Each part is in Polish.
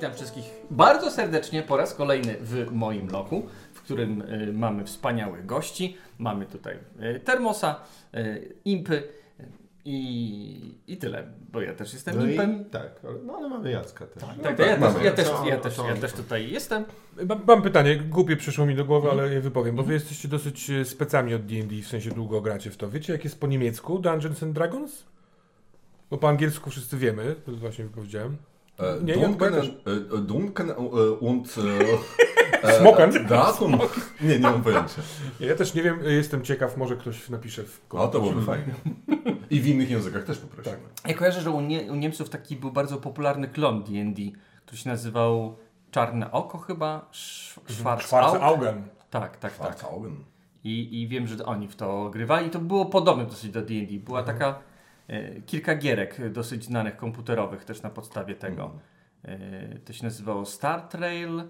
Witam wszystkich bardzo serdecznie po raz kolejny w moim loku, w którym y, mamy wspaniałych gości. Mamy tutaj y, Termosa, y, Impy i, i tyle, bo ja też jestem No Impem. i tak, ale, no ale mamy Jacka też. Tak, No tak, ja, mamy też, ja, też, ja, też, ja też tutaj jestem. Mam, mam pytanie, głupie przyszło mi do głowy, ale je wypowiem, bo wy jesteście dosyć e, specami od D&D, w sensie długo gracie w to. Wiecie, jak jest po niemiecku Dungeons and Dragons? Bo po angielsku wszyscy wiemy, to właśnie powiedziałem. Äh, ja Duncan, äh, Duncan und äh, äh, Smoken? Drachen? Nie, nie mam pojęcia. Ja też nie wiem, e, jestem ciekaw, może ktoś napisze w O, to byłoby fajnie. I w innych językach też poprosimy. Ja kojarzę, że u, nie, u Niemców taki był bardzo popularny klon D&D, który się nazywał Czarne Oko chyba, Sz- Schwarz Schwarze Augen. Tak, tak, tak. Tak. I, I wiem, że oni w to grywali. I to było podobne dosyć do D&D. Była taka e, kilka gierek dosyć znanych komputerowych też na podstawie tego. E, to się nazywało Star Trail,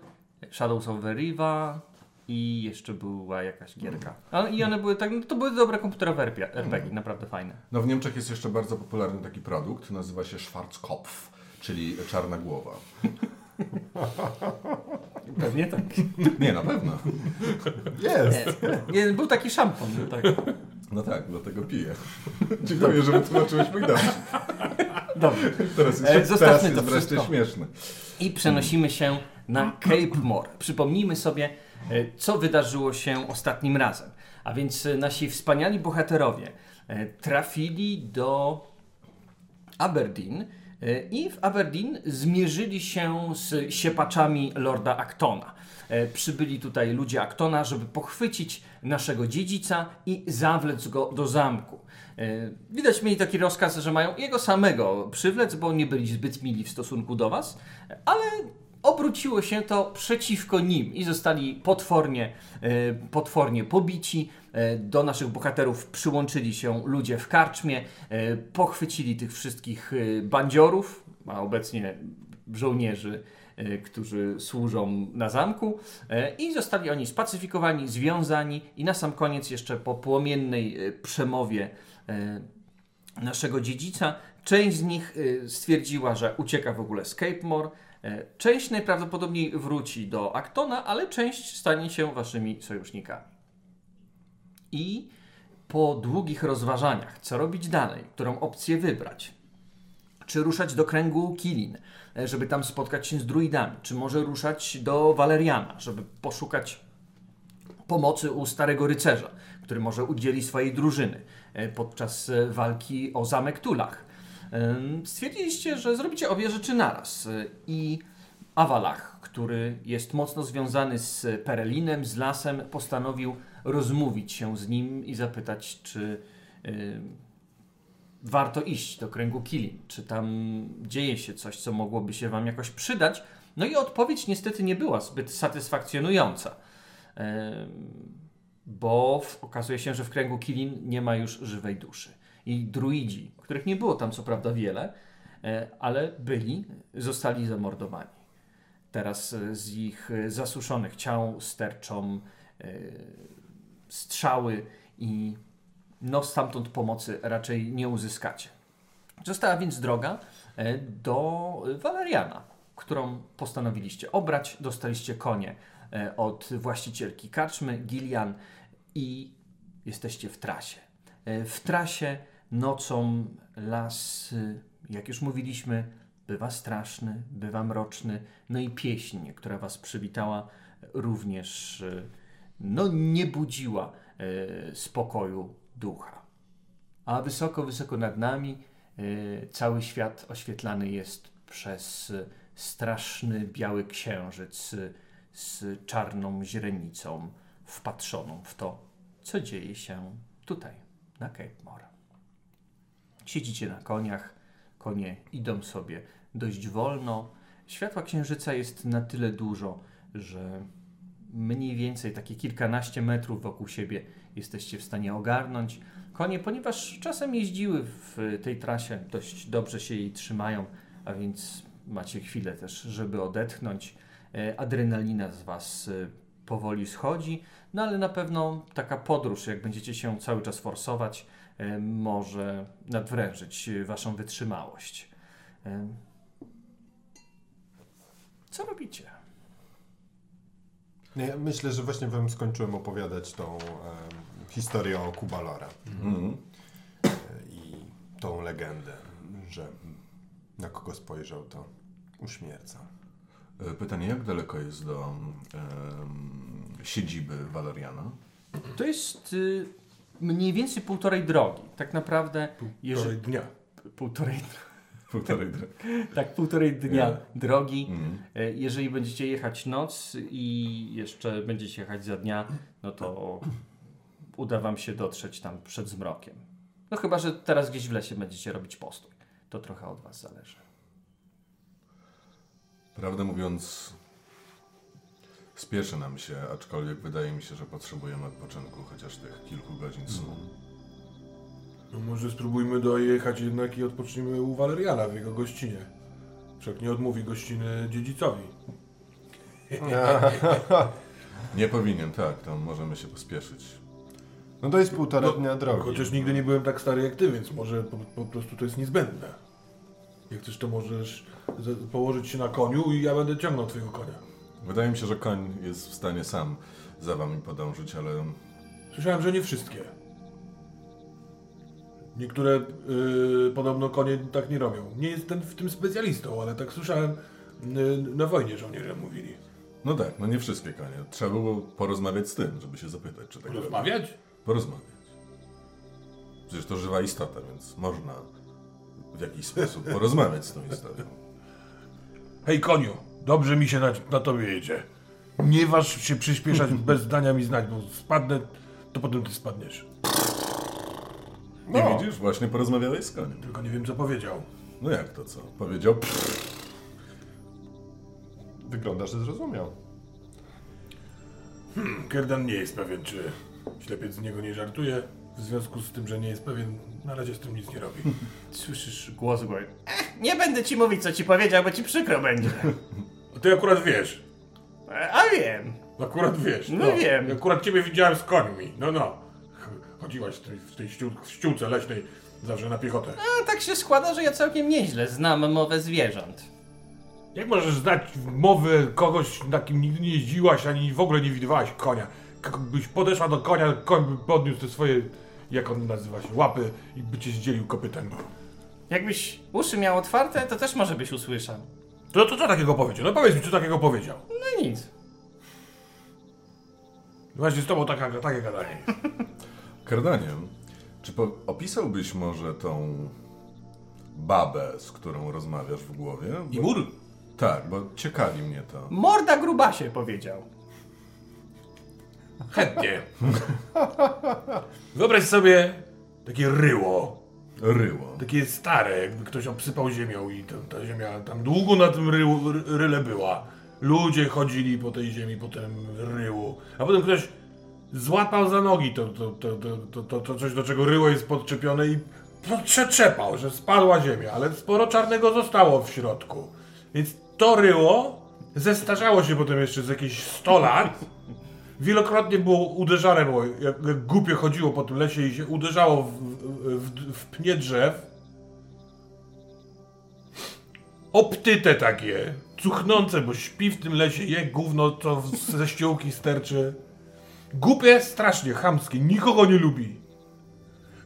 Shadows of the Riva i jeszcze była jakaś gierka. A, I one były tak, no, to były dobre komputerowe RP, RPG, naprawdę fajne. No w Niemczech jest jeszcze bardzo popularny taki produkt, nazywa się Schwarzkopf, czyli czarna głowa. Pewnie tak. Nie, na pewno. Jest! Nie, był taki szampon. Tak. No tak, dlatego piję. Dziękuję, że wytłumaczyłeś dowcip. Dobrze. Teraz E, jest, zostawmy teraz to jest wreszcie wszystko. śmieszne. I przenosimy się na Cape More. Przypomnijmy sobie, e, co wydarzyło się ostatnim razem. A więc e, nasi wspaniali bohaterowie e, trafili do Aberdeen e, i w Aberdeen zmierzyli się z siepaczami Lorda Actona. E, Przybyli tutaj ludzie Actona, żeby pochwycić naszego dziedzica i zawlec go do zamku. E, Widać mieli taki rozkaz, że mają jego samego przywlec, bo nie byli zbyt mili w stosunku do was, ale obróciło się to przeciwko nim i zostali potwornie, e, potwornie pobici. E, Do naszych bohaterów przyłączyli się ludzie w karczmie, pochwycili tych wszystkich bandziorów, a obecnie żołnierzy, którzy służą na zamku e, i zostali oni spacyfikowani, związani i na sam koniec jeszcze po płomiennej e, przemowie e, naszego dziedzica. Część z nich stwierdziła, że ucieka w ogóle z Cape. E, Część najprawdopodobniej wróci do Actona, ale część stanie się waszymi sojusznikami. I po długich rozważaniach, co robić dalej, którą opcję wybrać, czy ruszać do kręgu Kilin, e, żeby tam spotkać się z druidami, czy może ruszać do Valeriana, żeby poszukać pomocy u starego rycerza, który może udzieli swojej drużyny e, podczas e, walki o zamek Tulach. Stwierdziliście, że zrobicie obie rzeczy naraz e, i Awalach, który jest mocno związany z Perelinem, z lasem, postanowił rozmówić się z nim i zapytać, czy e, warto iść do kręgu Kilin, czy tam dzieje się coś, co mogłoby się wam jakoś przydać. No i odpowiedź niestety nie była zbyt satysfakcjonująca. Em, bo okazuje się, że w kręgu Kilin nie ma już żywej duszy. I druidzi, których nie było tam co prawda wiele, e, ale byli, zostali zamordowani. Teraz e, z ich e, zasuszonych ciał sterczą e, strzały i no stamtąd pomocy raczej nie uzyskacie. Została więc droga e, do Waleriana, którą postanowiliście obrać. Dostaliście konie e, od właścicielki karczmy, Gillian i jesteście w trasie. E, W trasie nocą las, jak już mówiliśmy, bywa straszny, bywa mroczny, no i pieśń, która was przywitała, również no, nie budziła spokoju ducha. A wysoko, wysoko nad nami e, cały świat oświetlany jest przez straszny biały księżyc z czarną źrenicą wpatrzoną w to, co dzieje się tutaj, na Cape More. Siedzicie na koniach, konie idą sobie dość wolno. Światła księżyca jest na tyle dużo, że mniej więcej takie kilkanaście metrów wokół siebie jesteście w stanie ogarnąć. Konie, ponieważ czasem jeździły w tej trasie, dość dobrze się jej trzymają, a więc macie chwilę też, żeby odetchnąć. E, Adrenalina z Was e, powoli schodzi, no ale na pewno taka podróż, jak będziecie się cały czas forsować, e, może nadwrężyć Waszą wytrzymałość. Co robicie? Nie, ja myślę, że właśnie wam skończyłem opowiadać tą em, historię o Kubalora Mhm. i tą legendę, że na kogo spojrzał, to uśmierca. E, Pytanie, jak daleko jest do em, siedziby Waleriana? To jest y, mniej więcej półtorej drogi. Tak naprawdę, Półtorej jeżeli, dnia. półtorej, Półtorej drogi. tak, półtorej dnia Nie. drogi. E, Jeżeli będziecie jechać noc i jeszcze będziecie jechać za dnia, no to uda wam się dotrzeć tam przed zmrokiem. No chyba, że teraz gdzieś w lesie będziecie robić postój. To trochę od was zależy. Prawdę mówiąc, spieszy nam się, aczkolwiek wydaje mi się, że potrzebujemy odpoczynku, chociaż tych kilku godzin snu. No może spróbujmy dojechać jednak i odpocznijmy u Waleriana w jego gościnie. Wszak nie odmówi gościny dziedzicowi. Nie powinien, tak, to możemy się pospieszyć. No to jest półtora No, dnia drogi. Chociaż nigdy nie byłem tak stary jak ty, więc może po, po prostu to jest niezbędne. Jak chcesz, to możesz położyć się na koniu i ja będę ciągnął twojego konia. Wydaje mi się, że koń jest w stanie sam za wami podążyć, ale Słyszałem, że nie wszystkie. Niektóre yy, podobno konie tak nie robią. Nie jestem w tym specjalistą, ale tak słyszałem yy, na wojnie żołnierze mówili. no tak, no nie wszystkie konie. Trzeba było porozmawiać z tym, żeby się zapytać, czy tak robi. Rozmawiać? Porozmawiać. Przecież to żywa istota, więc można w jakiś sposób porozmawiać z tą istotą. Hej koniu, dobrze mi się na, na tobie jedzie. Nie waż się przyspieszać bez dania mi znać, bo spadnę, to potem ty spadniesz. Nie No. widzisz? Właśnie porozmawiałeś z koniem. Tylko nie wiem co powiedział. No jak to co? Powiedział pff, Wygląda, że zrozumiał. Kerdan nie jest pewien, czy ślepiec z niego nie żartuje. W związku z tym, że nie jest pewien, na razie z tym nic nie robi. Słyszysz głos w głowie. "Ech, nie będę ci mówić, co ci powiedział, bo ci przykro będzie. A ty akurat wiesz. E, A wiem. Akurat wiesz. No wiem. Akurat ciebie widziałem z końmi. No, no. Ch- Chodziłaś w tej, w tej ściół, ściółce leśnej zawsze na piechotę. A tak się składa, że ja całkiem nieźle znam mowę zwierząt. Jak możesz znać mowę kogoś, na kim nigdy nie jeździłaś, ani w ogóle nie widywałaś konia? Byś podeszła do konia, koń by podniósł te swoje, jak on nazywa się, łapy i by cię zdzielił kopytem. Jakbyś uszy miał otwarte, to też może byś usłyszał. To, to co takiego powiedział? No powiedz mi, co takiego powiedział. No nic. Właśnie z tobą takie gadanie. Kardanie, czy po, opisałbyś może tą babę, z którą rozmawiasz w głowie? Bo, Imur? Tak, bo ciekawi mnie to. Morda grubasie powiedział. Chętnie. Wyobraź sobie takie ryło. Ryło. Takie stare, jakby ktoś obsypał ziemią i ta, ta ziemia tam długo na tym ryłu, ryle była. Ludzie chodzili po tej ziemi, po tym ryłu. A potem ktoś złapał za nogi to, to, to, to, to, to, coś, do czego ryło jest podczepione i przetrzepał, że spadła ziemia, ale sporo czarnego zostało w środku. Więc to ryło zestarzało się potem jeszcze z jakieś 100 lat. Wielokrotnie było uderzane, bo jak, głupie chodziło po tym lesie i się uderzało w, w, w, pnie drzew. Optyte takie, cuchnące, bo śpi w tym lesie, je gówno, co ze ściółki sterczy. Głupie, strasznie, chamskie, nikogo nie lubi.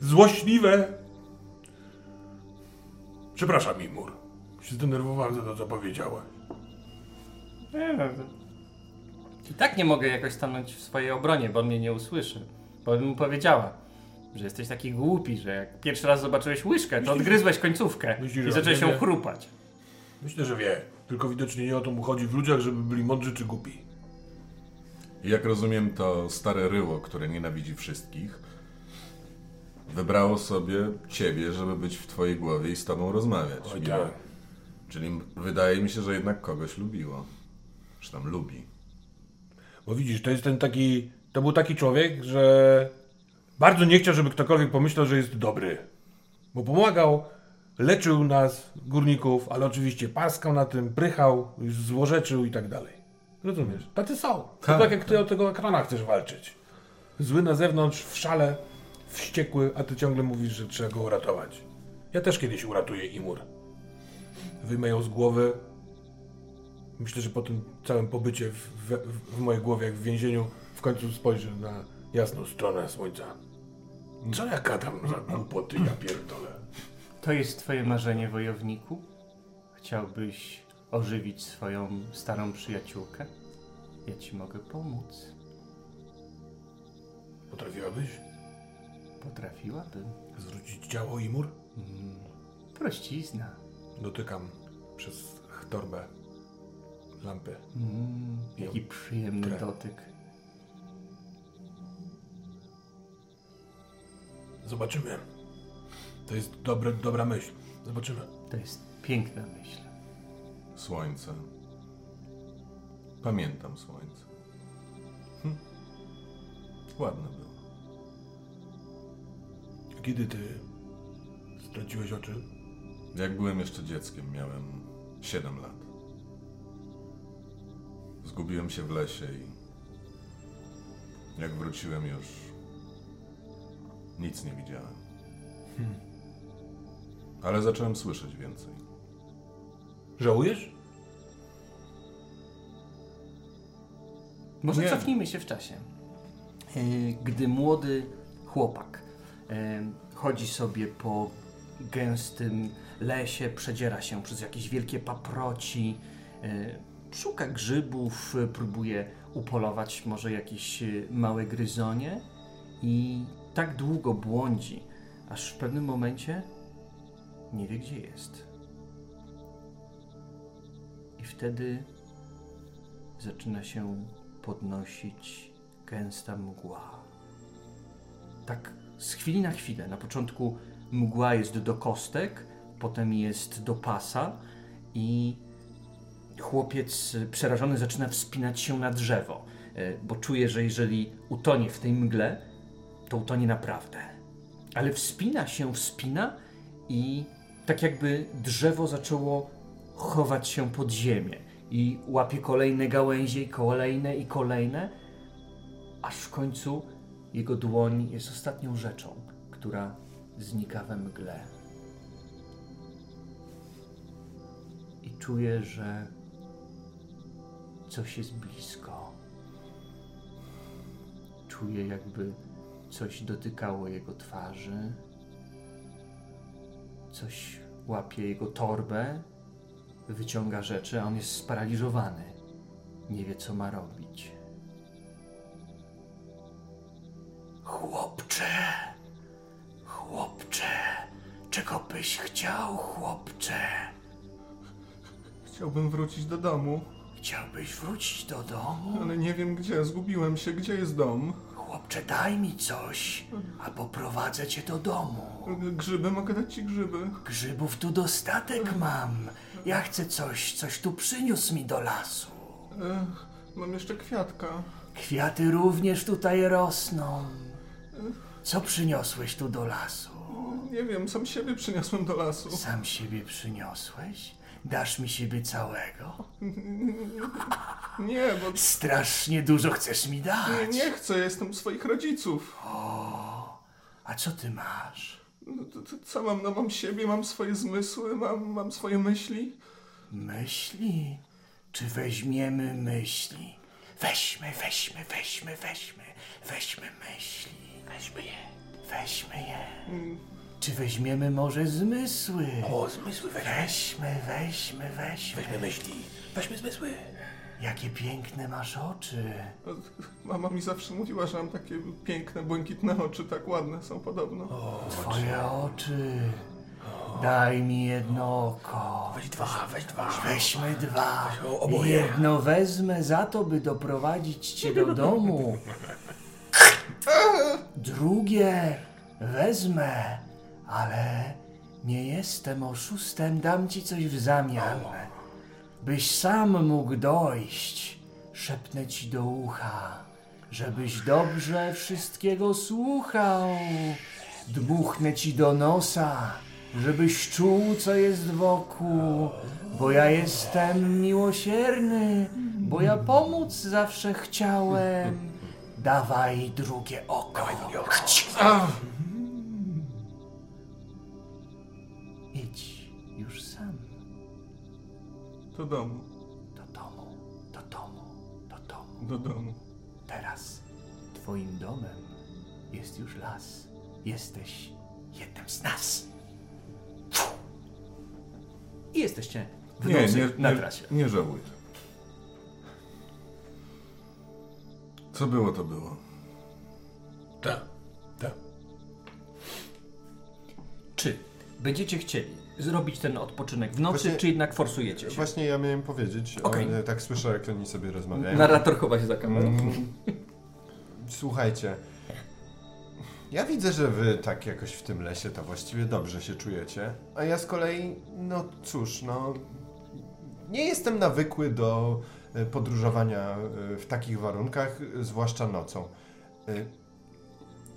Złośliwe. Przepraszam, Imur. Się zdenerwowałem za to, co powiedziałeś. I tak nie mogę jakoś stanąć w swojej obronie, bo on mnie nie usłyszy. Bo bym mu powiedziała, że jesteś taki głupi, że jak pierwszy raz zobaczyłeś łyżkę, to odgryzłeś końcówkę Myślisz, i że ją wie? chrupać. Myślę, że wie. Tylko widocznie nie o to mu chodzi w ludziach, żeby byli mądrzy czy głupi. Jak rozumiem, to stare ryło, które nienawidzi wszystkich, wybrało sobie ciebie, żeby być w twojej głowie i z tobą rozmawiać. Oj, Czyli- tak. Czyli wydaje mi się, że jednak kogoś lubiło. Czy tam lubi. Bo widzisz, to jest ten taki. To był taki człowiek, że bardzo nie chciał, żeby ktokolwiek pomyślał, że jest dobry. Bo pomagał, leczył nas, górników, ale oczywiście paskał na tym, prychał, złorzeczył i tak dalej. Rozumiesz? Tacy są. To Tak. tak jak ty o tego ekrana chcesz walczyć. Zły na zewnątrz, w szale, wściekły, a ty ciągle mówisz, że trzeba go uratować. Ja też kiedyś uratuję Imur. Wyjmę ją z głowy Myślę, że po tym całym pobycie w, w, w mojej głowie, jak w więzieniu, w końcu spojrzę na jasną stronę słońca. Co ja gadam za głupoty, ja pierdolę. To jest twoje marzenie, wojowniku? Chciałbyś ożywić swoją starą przyjaciółkę? Ja ci mogę pomóc. Potrafiłabyś Potrafiłabym. zwrócić ciało i mur? Mm, prościzna. Dotykam przez torbę lampy. Mm, jaki przyjemny dotyk. Zobaczymy. To jest dobre, dobra myśl. Zobaczymy. To jest piękna myśl. Słońce. Pamiętam słońce. Hm. Ładne było. Kiedy ty straciłeś oczy? Jak byłem jeszcze dzieckiem, miałem 7 lat. Zgubiłem się w lesie i jak wróciłem już nic nie widziałem. Ale zacząłem słyszeć więcej. Żałujesz? Może Nie. cofnijmy się w czasie. E, Gdy młody chłopak e, chodzi sobie po gęstym lesie, przedziera się przez jakieś wielkie paproci, e, szuka grzybów, próbuje upolować może jakieś małe gryzonie i tak długo błądzi, aż w pewnym momencie nie wie, gdzie jest. I wtedy zaczyna się podnosić gęsta mgła. Tak z chwili na chwilę. Na początku mgła jest do kostek, potem jest do pasa i chłopiec przerażony zaczyna wspinać się na drzewo, y, bo czuje, że jeżeli utonie w tej mgle, to utonie naprawdę. Ale wspina się, wspina i tak jakby drzewo zaczęło chować się pod ziemię i łapie kolejne gałęzie i kolejne i kolejne, aż w końcu jego dłoń jest ostatnią rzeczą, która znika we mgle. I czuje, że coś jest blisko. Czuje, jakby coś dotykało jego twarzy. Coś łapie jego torbę, wyciąga rzeczy, a on jest sparaliżowany. Nie wie, co ma robić. Chłopcze, chłopcze, czego byś chciał, chłopcze? Chciałbym wrócić do domu, Chciałbyś wrócić do domu? ale nie wiem gdzie. Zgubiłem się. Gdzie jest dom? Chłopcze, daj mi coś, a poprowadzę cię do domu. Grzyby? Mogę dać ci grzyby? Grzybów tu dostatek mam. Ja chcę coś, coś tu przyniósł mi do lasu. E, mam jeszcze kwiatka. Kwiaty również tutaj rosną. Co przyniosłeś tu do lasu? Nie wiem, sam siebie przyniosłem do lasu. Sam siebie przyniosłeś? Dasz mi siebie całego? Nie, bo Strasznie dużo chcesz mi nie, dać. nie chcę, jestem u swoich rodziców. A co ty masz? No, to, to, co mam? No mam siebie, mam swoje zmysły, mam, mam swoje myśli. Myśli? Czy weźmiemy myśli? Weźmy, weźmy, weźmy, weźmy, weźmy myśli. Weźmy je. Weźmy je. Czy weźmiemy może zmysły? O, zmysły weźmy. Weźmy, weźmy, weźmy. Weźmy myśli. Weźmy zmysły. Jakie piękne masz oczy. Mama mi zawsze mówiła, że mam takie piękne, błękitne oczy, tak ładne są podobno. Twoje oczy. Daj mi jedno oko. Weź dwa, weź dwa. Weźmy dwa. o- oboje. Jedno wezmę za to, by doprowadzić cię do domu. Drugie wezmę, ale nie jestem oszustem, dam ci coś w zamian. Byś sam mógł dojść, szepnę ci do ucha, żebyś dobrze wszystkiego słuchał. Dmuchnę ci do nosa, żebyś czuł, co jest wokół, bo ja jestem miłosierny, bo ja pomóc zawsze chciałem. Dawaj drugie oko. Idź już sam Do domu. do domu. Do domu. Teraz twoim domem jest już las. Jesteś jednym z nas. I jesteście w Nie, nie, na nie, trasie. nie żałuję. Co było, to było. Tak, tak. Czy będziecie chcieli zrobić ten odpoczynek w nocy, Właśnie- czy jednak forsujecie się? Właśnie ja miałem powiedzieć, Okej. ale tak słyszę, jak oni sobie rozmawiają. Narrator chowa się za kamerą. Mm, Słuchajcie, ja widzę, że wy tak jakoś w tym lesie to właściwie dobrze się czujecie, a ja z kolei, no cóż, no nie jestem nawykły do e, podróżowania e, w takich warunkach, e, zwłaszcza nocą.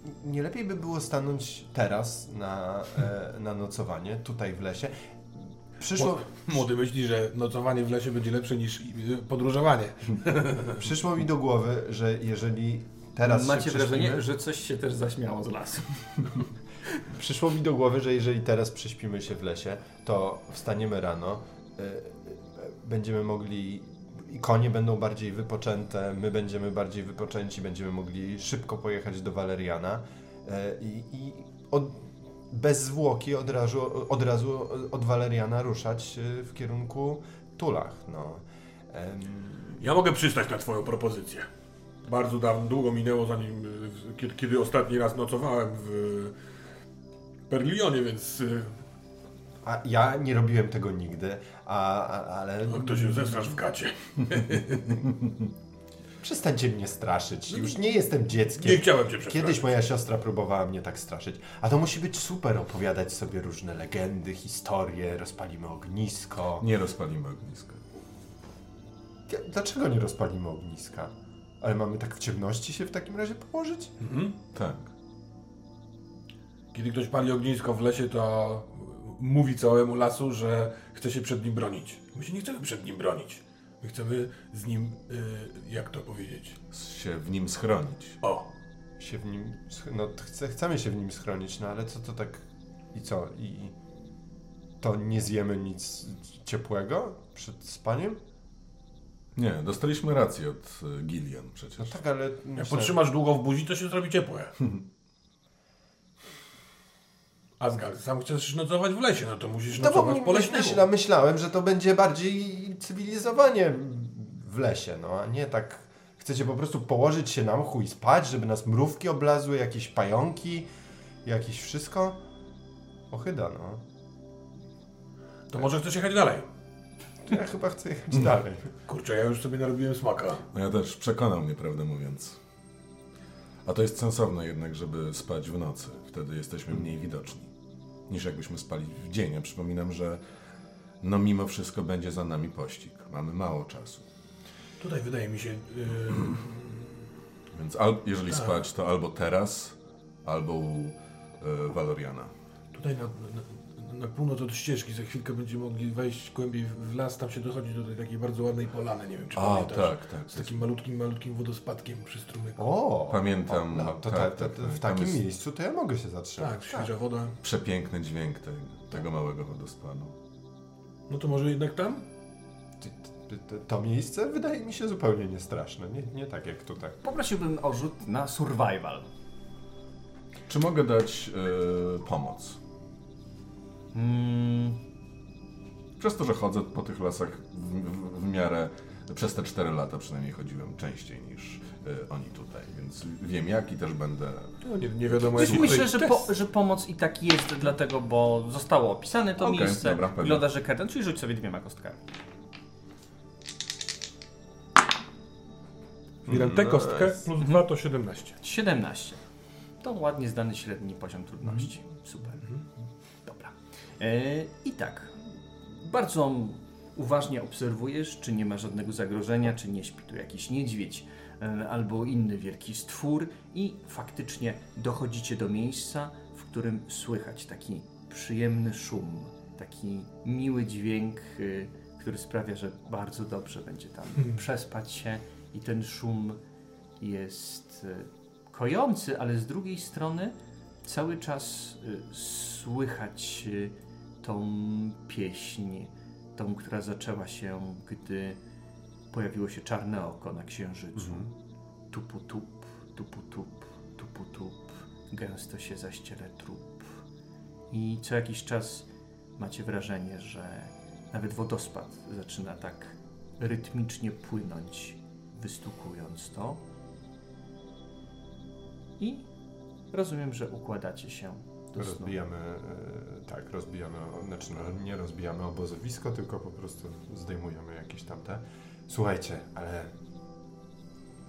E, Nie lepiej by było stanąć teraz na, e, na nocowanie, tutaj w lesie. Przyszło, Młody myśli, że nocowanie w lesie będzie lepsze niż y, podróżowanie. przyszło mi do głowy, że jeżeli teraz Macie się wrażenie, że coś się też zaśmiało z lasu. Przyszło mi do głowy, że jeżeli teraz prześpimy się w lesie, to wstaniemy rano, y, będziemy mogli, i konie będą bardziej wypoczęte, my będziemy bardziej wypoczęci, będziemy mogli szybko pojechać do Waleriana y, i, i od, bez zwłoki od razu, od razu od Waleriana ruszać y, w kierunku Tulach. No. Ja mogę przystać na twoją propozycję. Bardzo dawno, długo minęło zanim, y, kiedy, kiedy ostatni raz nocowałem w Perlionie, więc A ja nie robiłem tego nigdy, a, ale... no, to się zestrasz w gacie. Przestańcie mnie straszyć. Już nie jestem dzieckiem. Nie chciałem cię przestraszyć. Kiedyś moja siostra próbowała mnie tak straszyć. A to musi być super opowiadać sobie różne legendy, historie, rozpalimy ognisko. Nie rozpalimy ogniska. Dlaczego nie rozpalimy ogniska? Ale mamy tak w ciemności się w takim razie położyć? Mhm. Tak. Kiedy ktoś pali ognisko w lesie, to mówi całemu lasu, że chce się przed nim bronić. My się nie chcemy przed nim bronić. My chcemy z nim, y, jak to powiedzieć? Się w nim schronić. O, Się w nim... sch- No chce, chcemy się w nim schronić, no ale co to tak... I co? I to nie zjemy nic ciepłego przed spaniem? Nie, dostaliśmy rację od y, Gillian przecież. No tak, ale... jak myślę- podtrzymasz długo w buzi, to się zrobi ciepłe. Asgard, sam chcesz nocować w lesie, no to musisz No nocować po leśnemu. myśla, myślałem, że to będzie bardziej cywilizowanie w lesie, no a nie tak chcecie po prostu położyć się na mchu i spać, żeby nas mrówki oblazły, jakieś pająki, jakieś wszystko. Ochyda, no. To może chcesz jechać dalej. Ja chyba chcę jechać dalej. Kurczę, ja już sobie narobiłem smaka. No ja też przekonał mnie, prawdę mówiąc. A to jest sensowne jednak, żeby spać w nocy. Wtedy jesteśmy mniej widoczni. Niż jakbyśmy spali w dzień. Ja przypominam, że no mimo wszystko będzie za nami pościg. Mamy mało czasu. Tutaj wydaje mi się, yy, Więc al, jeżeli spać, to albo teraz, albo u y, Valoriana. tutaj na, na, na północ od ścieżki za chwilkę będziemy mogli wejść głębiej w las, tam się dochodzi do tej takiej bardzo ładnej polany, nie wiem czy A, pamiętasz. tak, tak. Z takim malutkim, malutkim wodospadkiem przy strumyku. O! Pamiętam, O, no, to, tak, ta, tak, to, tak. w takim jest- miejscu to ja mogę się zatrzymać. Tak, świeża woda. Przepiękny dźwięk tej, tego małego wodospadu. No to może jednak tam? To miejsce wydaje mi się zupełnie niestraszne. Nie, nie tak jak tutaj. Poprosiłbym o rzut na survival. Czy mogę dać y, pomoc? Mm, Przez to, że chodzę po tych lasach w, w, w miarę, przez te 4 lata przynajmniej chodziłem częściej niż y, oni tutaj, więc wiem jak i też będę... No nie, nie wiadomo Myślę, jaki myślę że, po, że pomoc i tak jest, dlatego, bo zostało opisane to Okej, miejsce. dobra. Wygląda, że Kerten, czyli rzuć sobie dwiema kostkami. Zbieram tę kostkę plus 2 to 17. 17. To ładnie zdany średni poziom trudności. Super. E, I tak. Bardzo uważnie obserwujesz, czy nie ma żadnego zagrożenia, czy nie śpi tu jakiś niedźwiedź e, albo inny wielki stwór i faktycznie dochodzicie do miejsca, w którym słychać taki przyjemny szum, taki miły dźwięk, y, który sprawia, że bardzo dobrze będzie tam przespać się i ten szum jest kojący, ale z drugiej strony cały czas słychać tą pieśń, tą, która zaczęła się, gdy pojawiło się czarne oko na księżycu. Mhm. Tupu tup, tupu tup, tupu tup, gęsto się zaściele trup. I co jakiś czas macie wrażenie, że nawet wodospad zaczyna tak rytmicznie płynąć, wystukując to. I rozumiem, że układacie się. Rozbijamy, e, tak, rozbijamy, znaczy no, nie rozbijamy obozowisko, tylko po prostu zdejmujemy jakieś tamte. Słuchajcie, ale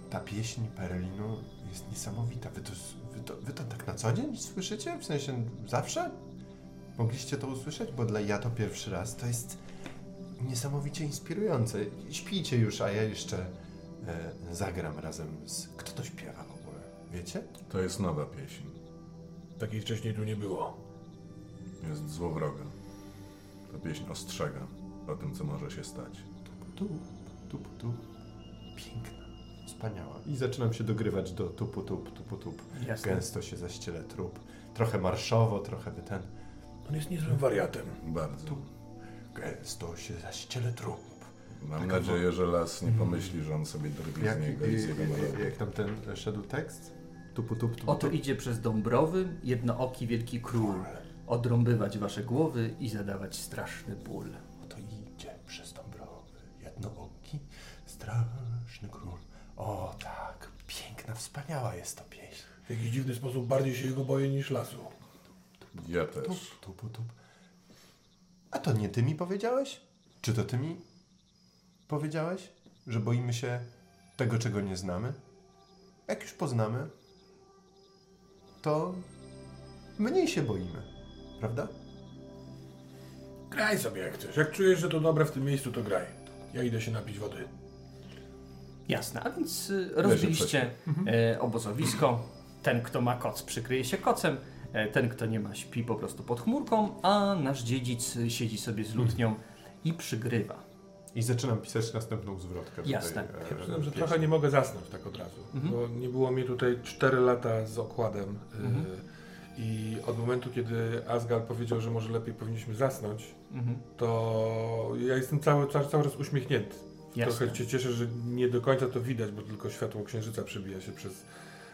ta pieśń Perlinu jest niesamowita. Wy to, wy, to, wy to tak na co dzień słyszycie? W sensie zawsze? Mogliście to usłyszeć? Bo dla ja to pierwszy raz. To jest niesamowicie inspirujące. Śpijcie już, a ja jeszcze e, zagram razem z... Kto to śpiewa w ogóle? Wiecie? To jest nowa pieśń. Takiej wcześniej tu nie było. Jest złowroga. Ta pieśń ostrzega o tym, co może się stać. Tu, tu, tu. Piękna, wspaniała. I zaczynam się dogrywać do tupu, tup, tupu, tup. Jasne. Gęsto się zaściele trup. Trochę marszowo, trochę by ten. On jest niezłym wariatem. Bardzo. Gęsto się zaściele trup. Mam Taka nadzieję, że las nie pomyśli, że on sobie drwi Jak, z niego i z jego jak, jak tam ten szedł tekst? Tupu, tup, tupu, Oto idzie przez Dąbrowy jednooki wielki król, odrąbywać wasze głowy i zadawać straszny ból. Oto idzie przez Dąbrowy jednooki, straszny król. O tak, piękna, wspaniała jest to pieśń. W jakiś dziwny sposób bardziej się jego boję niż lasu. Ja Tup, też. tup, tup. A to nie ty mi powiedziałeś? Czy to ty mi powiedziałeś, że boimy się tego, czego nie znamy? Jak już poznamy, to mniej się boimy, prawda? Graj sobie jak chcesz. Jak czujesz, że to dobre w tym miejscu, to graj. Ja idę się napić wody. Jasne, a więc y, rozbiliście e, obozowisko. Ten, kto ma koc, przykryje się kocem. E, ten, kto nie ma, śpi po prostu pod chmurką, a nasz dziedzic siedzi sobie z lutnią i przygrywa. I zaczynam pisać następną zwrotkę. Tutaj, Jasne. e, Ja przyznam, że pieśni. trochę nie mogę zasnąć tak od razu. Mhm. Bo nie było mi tutaj 4 lata z okładem. y, Mhm. I od momentu, kiedy Asgard powiedział, że może lepiej powinniśmy zasnąć, Mhm. to ja jestem cały, cały, cały czas uśmiechnięty. Jasne. Trochę się cieszę, że nie do końca to widać, bo tylko światło księżyca przebija się przez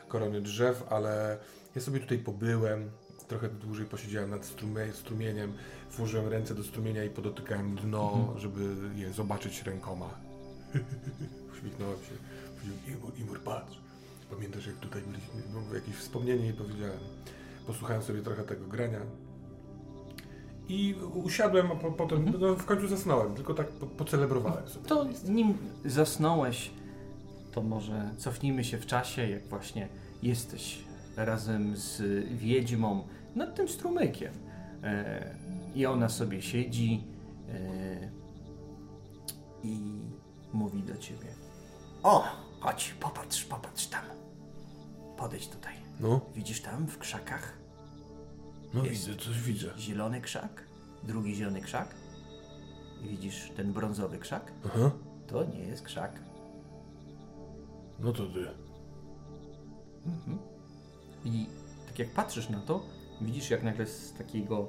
korony drzew, ale ja sobie tutaj pobyłem, trochę dłużej posiedziałem nad strumie, strumieniem, włożyłem ręce do strumienia i podotykałem dno, Mhm. żeby je zobaczyć rękoma. Uśmiechnąłem się. Imur, Imur, patrz. Pamiętasz, jak tutaj byliśmy? No, jakieś wspomnienie i powiedziałem. Posłuchałem sobie trochę tego grania. I usiadłem, a po, potem no, w końcu zasnąłem, tylko tak po, pocelebrowałem sobie. To nim zasnąłeś, to może cofnijmy się w czasie, jak właśnie jesteś razem z wiedźmą nad tym strumykiem. E, I ona sobie siedzi e, i mówi do ciebie. O, chodź, popatrz, popatrz tam. Podejdź tutaj. No, Widzisz tam w krzakach? no Jest. widzę, coś widzę. Zielony krzak, drugi zielony krzak. Widzisz ten brązowy krzak? Aha, To nie jest krzak. no to ty. Mhm. I tak jak patrzysz na to, widzisz jak nagle z takiego.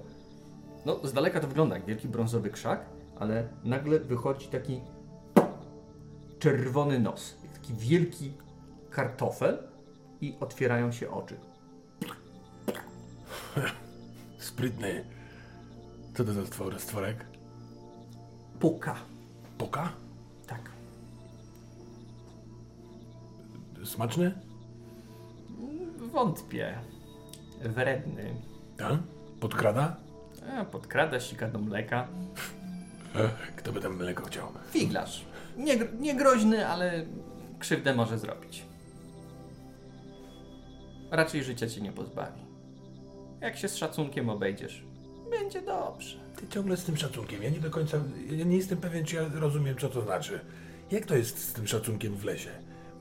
No, z daleka to wygląda jak wielki brązowy krzak, ale nagle wychodzi taki czerwony nos. Jak taki wielki kartofel i otwierają się oczy. Sprytny. Co to za stwor, stworek? Puka. Poka? Tak. Smaczny? Wątpię. Wredny. Tak? Podkrada? E, podkrada, sika do mleka. Ech, kto by tam mleko chciał? Figlarz. Nie, nie groźny, ale krzywdę może zrobić. Raczej życia cię nie pozbawi. Jak się z szacunkiem obejdziesz, będzie dobrze. Ty ciągle z tym szacunkiem. Ja nie do końca, ja nie jestem pewien, czy ja rozumiem, co to znaczy. Jak to jest z tym szacunkiem w lesie?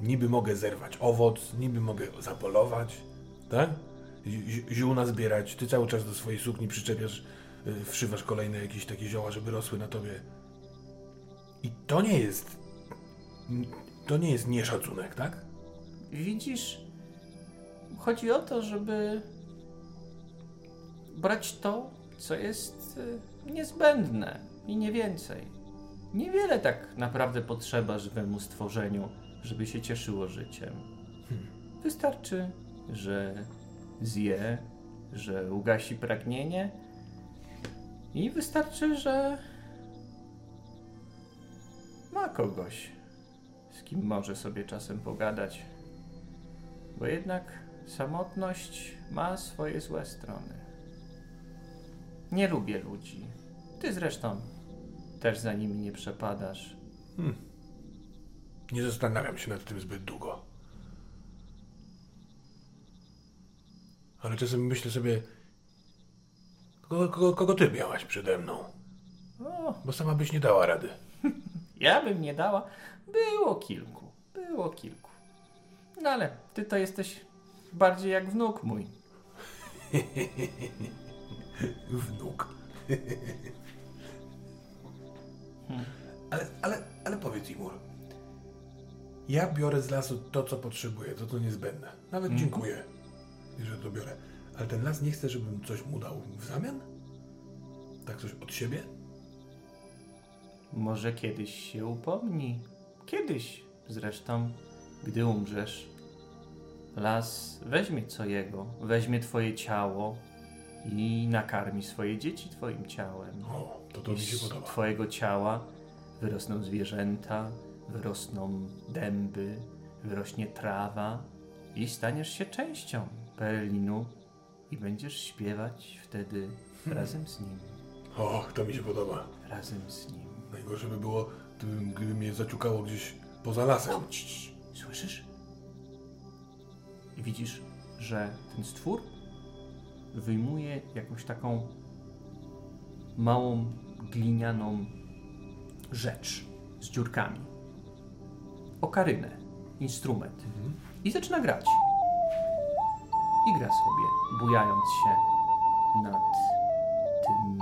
Niby mogę zerwać owoc, niby mogę zapolować, tak? Zi- zi- Ziółna zbierać, ty cały czas do swojej sukni przyczepiasz, y, wszywasz kolejne jakieś takie zioła, żeby rosły na tobie. I to nie jest, to nie jest nieszacunek, tak? Widzisz, chodzi o to, żeby brać to, co jest y, niezbędne i nie więcej. Niewiele tak naprawdę potrzeba żywemu stworzeniu, żeby się cieszyło życiem. Wystarczy, że zje, że ugasi pragnienie i wystarczy, że ma kogoś, z kim może sobie czasem pogadać. Bo jednak samotność ma swoje złe strony. Nie lubię ludzi. Ty zresztą też za nimi nie przepadasz. Nie zastanawiam się nad tym zbyt długo. Ale czasem myślę sobie, kogo, kogo, kogo ty miałaś przede mną? O, Bo sama byś nie dała rady. ja bym nie dała. Było kilku. Było kilku. No ale ty to jesteś bardziej jak wnuk mój. Wnuk. ale, ale, ale powiedz Imur. Ja biorę z lasu to, co potrzebuję, to, co niezbędne. Nawet dziękuję, że to biorę. Ale ten las nie chce, żebym coś mu dał w zamian? Tak coś od siebie? Może kiedyś się upomni. Kiedyś zresztą, gdy umrzesz. Las weźmie co jego, weźmie twoje ciało i nakarmi swoje dzieci twoim ciałem. O, to to mi I się z podoba. twojego ciała wyrosną zwierzęta, wyrosną dęby, wyrośnie trawa i staniesz się częścią Perlinu i będziesz śpiewać wtedy razem z nim, Och, to mi się podoba. razem z nim. Najgorsze by było, gdyby, gdyby mnie zaciukało gdzieś poza lasem. Cii, Słyszysz? I widzisz, że ten stwór wyjmuje jakąś taką małą glinianą rzecz z dziurkami. Okarynę, instrument. I zaczyna grać. I gra sobie, bujając się nad tym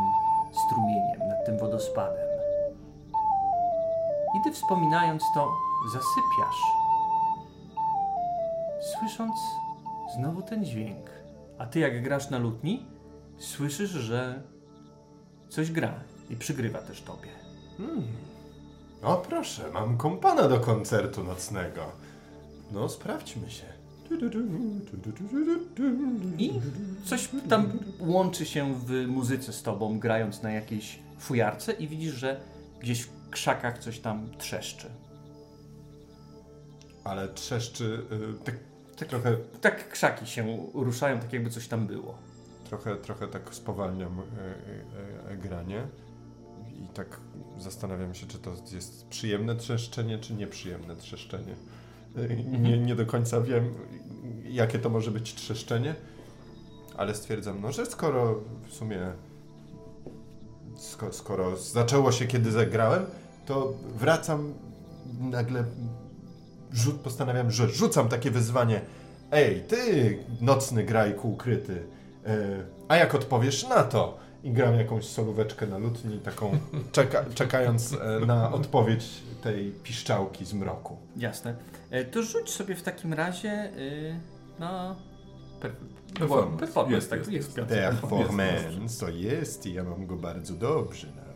strumieniem, nad tym wodospadem. I ty wspominając to, zasypiasz, słysząc znowu ten dźwięk. A ty, jak grasz na lutni, słyszysz, że coś gra i przygrywa też tobie. O proszę, mam kompana do koncertu nocnego. No, sprawdźmy się. I coś tam łączy się w muzyce z tobą, grając na jakiejś fujarce, i widzisz, że gdzieś w krzakach coś tam trzeszczy. Ale trzeszczy, y, tak, tak trochę, Tak krzaki się ruszają, tak jakby coś tam było. trochę, trochę tak spowalniam y, y, y, granie i tak zastanawiam się, czy to jest przyjemne trzeszczenie, czy nieprzyjemne trzeszczenie. Nie, nie do końca wiem, jakie to może być trzeszczenie, ale stwierdzam, no, że skoro w sumie sko, skoro zaczęło się, kiedy zagrałem, to wracam nagle rzut, postanawiam, że rzucam takie wyzwanie. Ej, ty, nocny grajku ukryty, e, a jak odpowiesz na to? I gram jakąś solóweczkę na lutni, taką czeka, czekając e, na odpowiedź tej piszczałki z mroku. Jasne. E, To rzuć sobie w takim razie y, na per, Performance. performance Jest, tak, jest, jest, jest. Performance to jest i ja mam go bardzo dobrze nawet.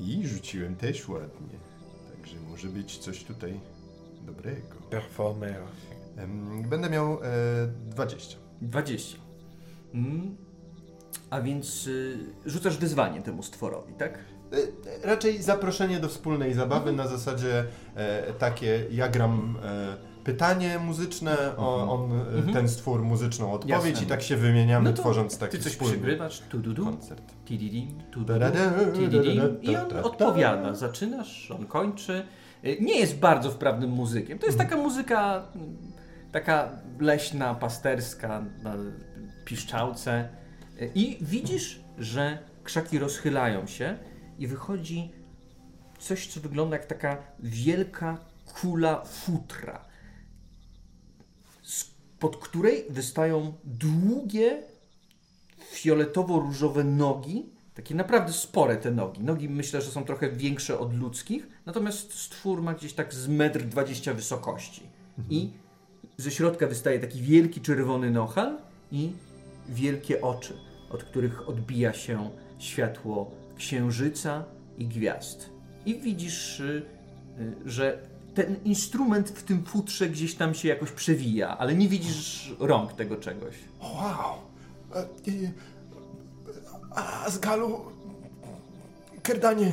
I rzuciłem też ładnie, także może być coś tutaj dobrego. Performer. Będę miał e, 20. 20. Mm. A więc y, rzucasz wyzwanie temu stworowi, tak? E, Raczej zaproszenie do wspólnej zabawy na zasadzie e, takie, ja gram e, pytanie muzyczne, o, on e, Mhm. ten stwór muzyczną odpowiedź Jasne. i tak się wymieniamy, No to tworząc taki Ty coś wspólny przygrywasz, tu du du, koncert. tididim, tu du du, Da-da-da, tididim i on odpowiada. Zaczynasz, on kończy. Y, Nie jest bardzo wprawnym muzykiem. To jest taka muzyka mm, taka leśna, pasterska, na piszczałce. I widzisz, że krzaki rozchylają się i wychodzi coś, co wygląda jak taka wielka kula futra, pod której wystają długie, fioletowo-różowe nogi, takie naprawdę spore te nogi. Nogi myślę, że są trochę większe od ludzkich, natomiast stwór ma gdzieś tak z metr dwadzieścia wysokości. I ze środka wystaje taki wielki czerwony nochal i wielkie oczy, od których odbija się światło księżyca i gwiazd. I widzisz, y, y, że ten instrument w tym futrze gdzieś tam się jakoś przewija, ale nie widzisz rąk tego czegoś. Wow! E, A z galu... Kerdanie...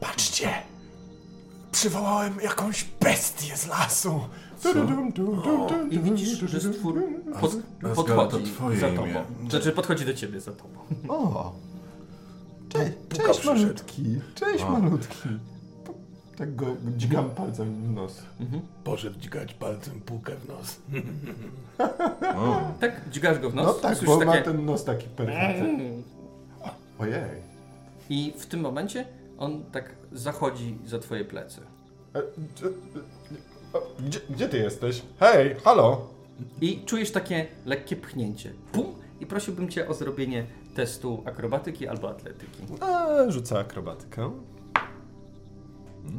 Patrzcie! Przywołałem jakąś bestię z lasu. I widzisz, że stwór pod, Asgard, podchodzi to twoje za imię. tobą. Znaczy podchodzi do ciebie za tobą. O! Cześć, Puka cześć przyszedł. malutki. Cześć malutki. Tak go dźgam palcem w nos. Poszedł dźgać palcem półkę w nos. O, Tak, dźgasz go w nos. No tak, słyszysz bo ma takie... ten nos taki perfekcyjny. Ojej. I w tym momencie on tak zachodzi za twoje plecy. E, gdzie- o, Gdzie, gdzie ty jesteś? Hej, halo! I czujesz takie lekkie pchnięcie. Pum! I prosiłbym cię o zrobienie testu akrobatyki albo atletyki. A, rzucę akrobatykę.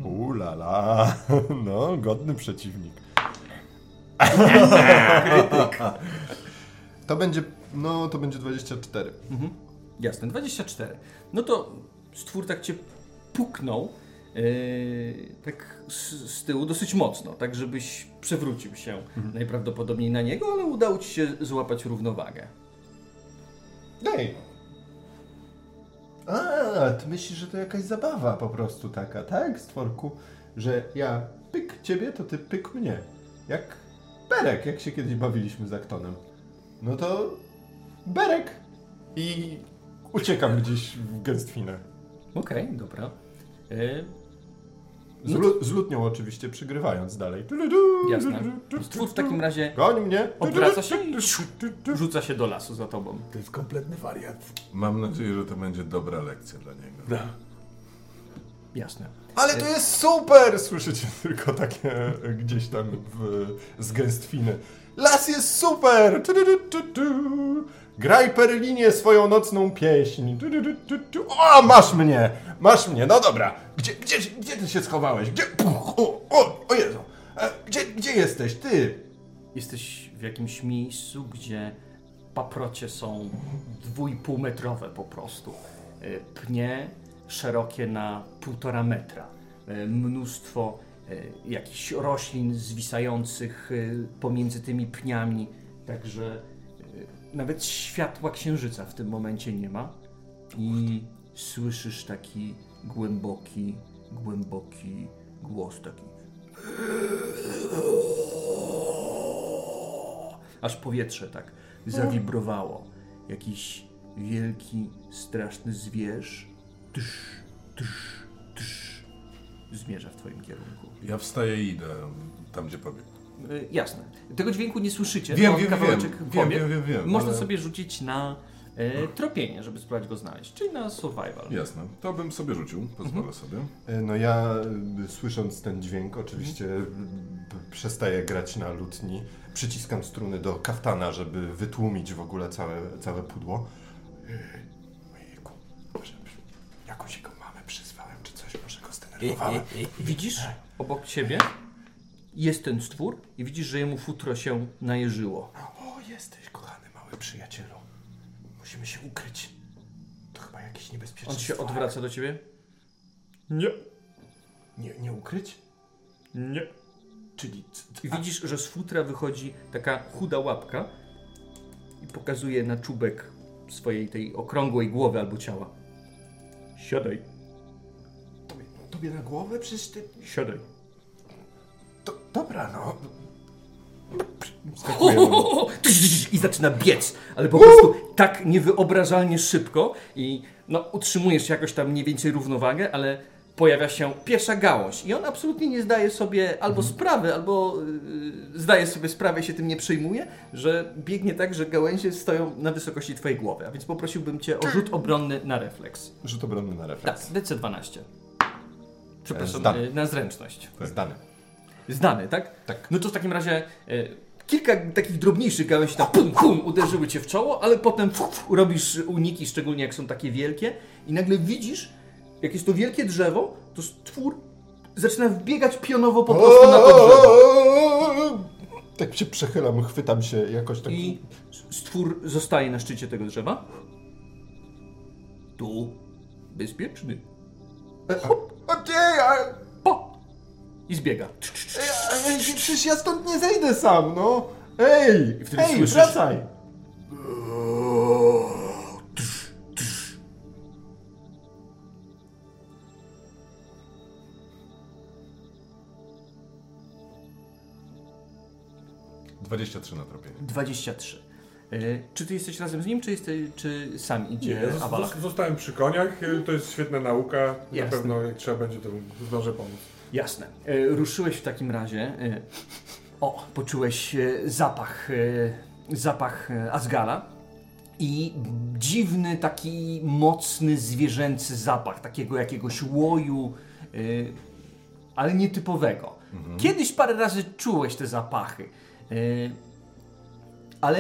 Ulala, no, godny przeciwnik. To będzie, no, to będzie 24. Mhm. Jasne, 24. No to stwór tak cię puknął tak z, z tyłu dosyć mocno, tak żebyś przewrócił się najprawdopodobniej na niego, ale udało ci się złapać równowagę. Ej! A, ty myślisz, że to jakaś zabawa po prostu taka, tak, stworku? Że ja pyk ciebie, to ty pyk mnie. Jak Berek, jak się kiedyś bawiliśmy z Aktonem. No to Berek! I uciekam gdzieś w gęstwinę. Okej, dobra. Yy, Z, lu- z lutnią oczywiście, przygrywając dalej. Jasne. Stwór w takim razie Goń mnie! Odwraca się i rzuca się do lasu za tobą. To jest kompletny wariat. mam nadzieję, że to będzie dobra lekcja dla niego. No. Jasne. Ale to jest super! Słyszycie tylko takie e, gdzieś tam w, z gęstwiny. Las jest super! Tu, tu, tu, tu, tu. Graj Perlinie swoją nocną pieśń. Tu, tu, tu, tu. O, masz mnie! Masz mnie, no dobra. Gdzie, gdzie, gdzie ty się schowałeś? Gdzie? Puch, o, o, o Jezu. E, Gdzie, gdzie jesteś? Ty? Jesteś w jakimś miejscu, gdzie paprocie są dwójpółmetrowe po prostu. E, Pnie szerokie na półtora metra. E, Mnóstwo e, jakichś roślin zwisających pomiędzy tymi pniami. Także nawet światła księżyca w tym momencie nie ma. I słyszysz taki głęboki, głęboki głos taki. Aż powietrze tak zawibrowało. Jakiś wielki, straszny zwierz tysz, tysz, tysz, zmierza w twoim kierunku. Ja wstaję i idę tam, gdzie pobiegł. Y, jasne. Tego dźwięku nie słyszycie. Wiem, bo wiem, kawałeczek wiem, wiem, wiem, wiem, Można ale- sobie rzucić na e, tropienie, żeby spróbować go znaleźć, czyli na survival. Jasne, to bym sobie rzucił, pozwolę sobie. E, No ja y, słysząc ten dźwięk oczywiście p- przestaję grać na lutni. Przyciskam struny do kaftana, żeby wytłumić w ogóle całe, całe pudło. Yy, Ojejku, może jakąś jego mamę przyzwałem czy coś, może go zdenerwowałem. Widzisz obok siebie jest ten stwór i widzisz, że jemu futro się najeżyło. O, jesteś kochany mały przyjacielu. Musimy się ukryć. To chyba jakiś On niebezpieczny się stworek. odwraca do ciebie. Nie, Nie, nie ukryć? nie. Czyli... I widzisz, że z futra wychodzi taka chuda łapka i pokazuje na czubek swojej tej okrągłej głowy albo ciała. Siadaj, Tobie, tobie na głowę? Przecież ty... siadaj. To, dobra, no. I zaczyna biec, ale po prostu tak niewyobrażalnie szybko i no, utrzymujesz jakoś tam mniej więcej równowagę, ale pojawia się pierwsza gałąź i on absolutnie nie zdaje sobie albo sprawy, albo yy, zdaje sobie sprawę i się tym nie przejmuje, że biegnie tak, że gałęzie stoją na wysokości twojej głowy, a więc poprosiłbym cię o rzut obronny na refleks. Rzut obronny na Tak, refleks. DC12. Przepraszam, Zdany. yy, na zręczność. Zdany. Znany, tak? Tak. No to w takim razie e, kilka takich drobniejszych gałęzi tam pum, pum, uderzyły cię w czoło, ale potem fu, fu, robisz uniki, szczególnie jak są takie wielkie i nagle widzisz, jak jest to wielkie drzewo, to stwór zaczyna wbiegać pionowo po prostu na to drzewo. Tak się przechylam, chwytam się jakoś tak. I stwór zostaje na szczycie tego drzewa Tu bezpieczny. A, Po! I zbiega. ej, ej, przecież ja stąd nie zejdę sam, no. Ej, I wtedy ej, słyszysz- wracaj. Dwadzieścia trzy na tropienie. 23. Y, czy ty jesteś razem z nim, czy, jesteś, czy sam idzie zos- zostałem przy koniach, y, to jest świetna nauka. Jasne. Na pewno jak trzeba będzie, to zdążę pomóc. Jasne. E, Ruszyłeś w takim razie. e, O, poczułeś e, zapach, zapach Asgala i dziwny, taki mocny, zwierzęcy zapach, takiego jakiegoś łoju, ale nietypowego. Kiedyś parę razy czułeś te zapachy, ale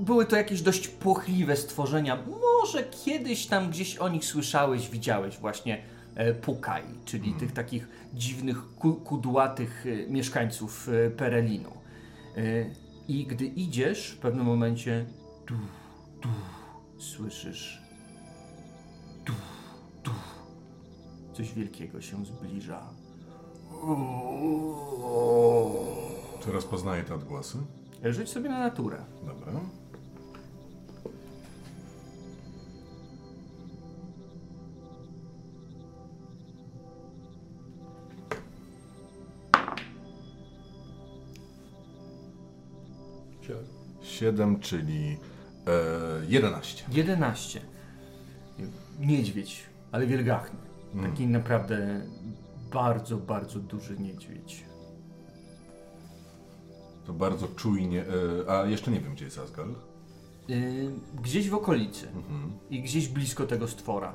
były to jakieś dość płochliwe stworzenia. Może kiedyś tam gdzieś o nich słyszałeś, widziałeś właśnie e, Pukai, czyli tych takich dziwnych, ku, kudłatych e, mieszkańców e, Perelinu. I gdy idziesz, w pewnym momencie tu, tu, słyszysz tu, tu. Coś wielkiego się zbliża. Czy rozpoznaję te odgłosy? Rzuć sobie na naturę. Dobra. Siedem, czyli e, 11. 11. Niedźwiedź, ale wielgachny. Taki naprawdę bardzo, bardzo duży niedźwiedź. To bardzo czujnie. E, a jeszcze nie wiem, gdzie jest Asgal. Yy, gdzieś w okolicy Mhm. i gdzieś blisko tego stwora.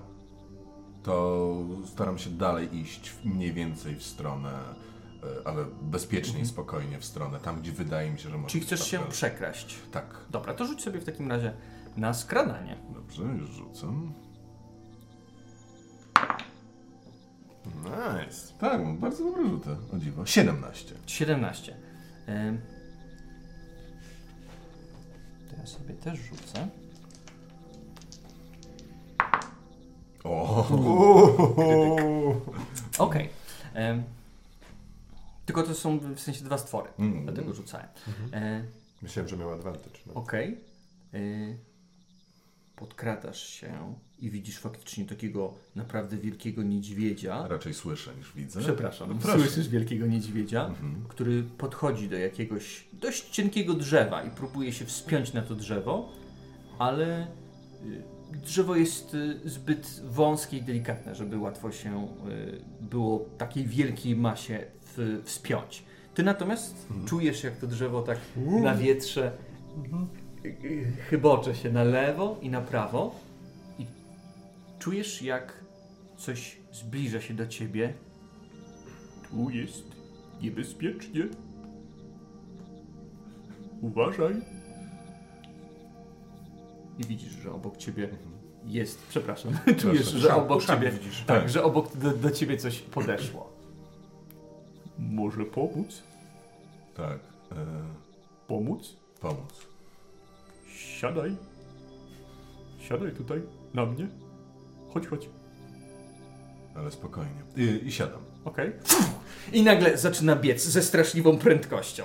To staram się dalej iść mniej więcej w stronę, e, ale bezpiecznie i spokojnie w stronę, tam gdzie wydaje mi się, że może Czyli chcesz się Asgal. przekraść. Tak. Dobra, to rzuć sobie w takim razie na skradanie. Dobrze, już rzucam. Nice. Tak, mam bardzo dobre rzuty, o dziwo. 17. 17. Yy, to ja sobie też rzucę. O, Okej. Em, Tylko to są w sensie dwa stwory, Mm. dlatego rzucałem. E, Myślałem, że miał advantage. No. Okej. Y, Podkradasz się i widzisz faktycznie takiego naprawdę wielkiego niedźwiedzia. raczej słyszę niż widzę. Przepraszam, No słyszysz wielkiego niedźwiedzia, Mhm. który podchodzi do jakiegoś dość cienkiego drzewa i próbuje się wspiąć na to drzewo, ale y, drzewo jest y, zbyt wąskie i delikatne, żeby łatwo się y, było takiej wielkiej masie w, wspiąć. Ty natomiast czujesz, jak to drzewo tak na wietrze y, chybocze się na lewo i na prawo i czujesz, jak coś zbliża się do ciebie tu jest niebezpiecznie. Uważaj. I widzisz, że obok ciebie jest, przepraszam, czujesz, że obok ciebie, tak, Tak. że obok do, do ciebie coś podeszło. Może pomóc? Tak, e, Pomóc? pomóc. Siadaj. Siadaj tutaj, na mnie. Chodź, chodź. Ale spokojnie. I, i siadam. Okej. I nagle zaczyna biec ze straszliwą prędkością.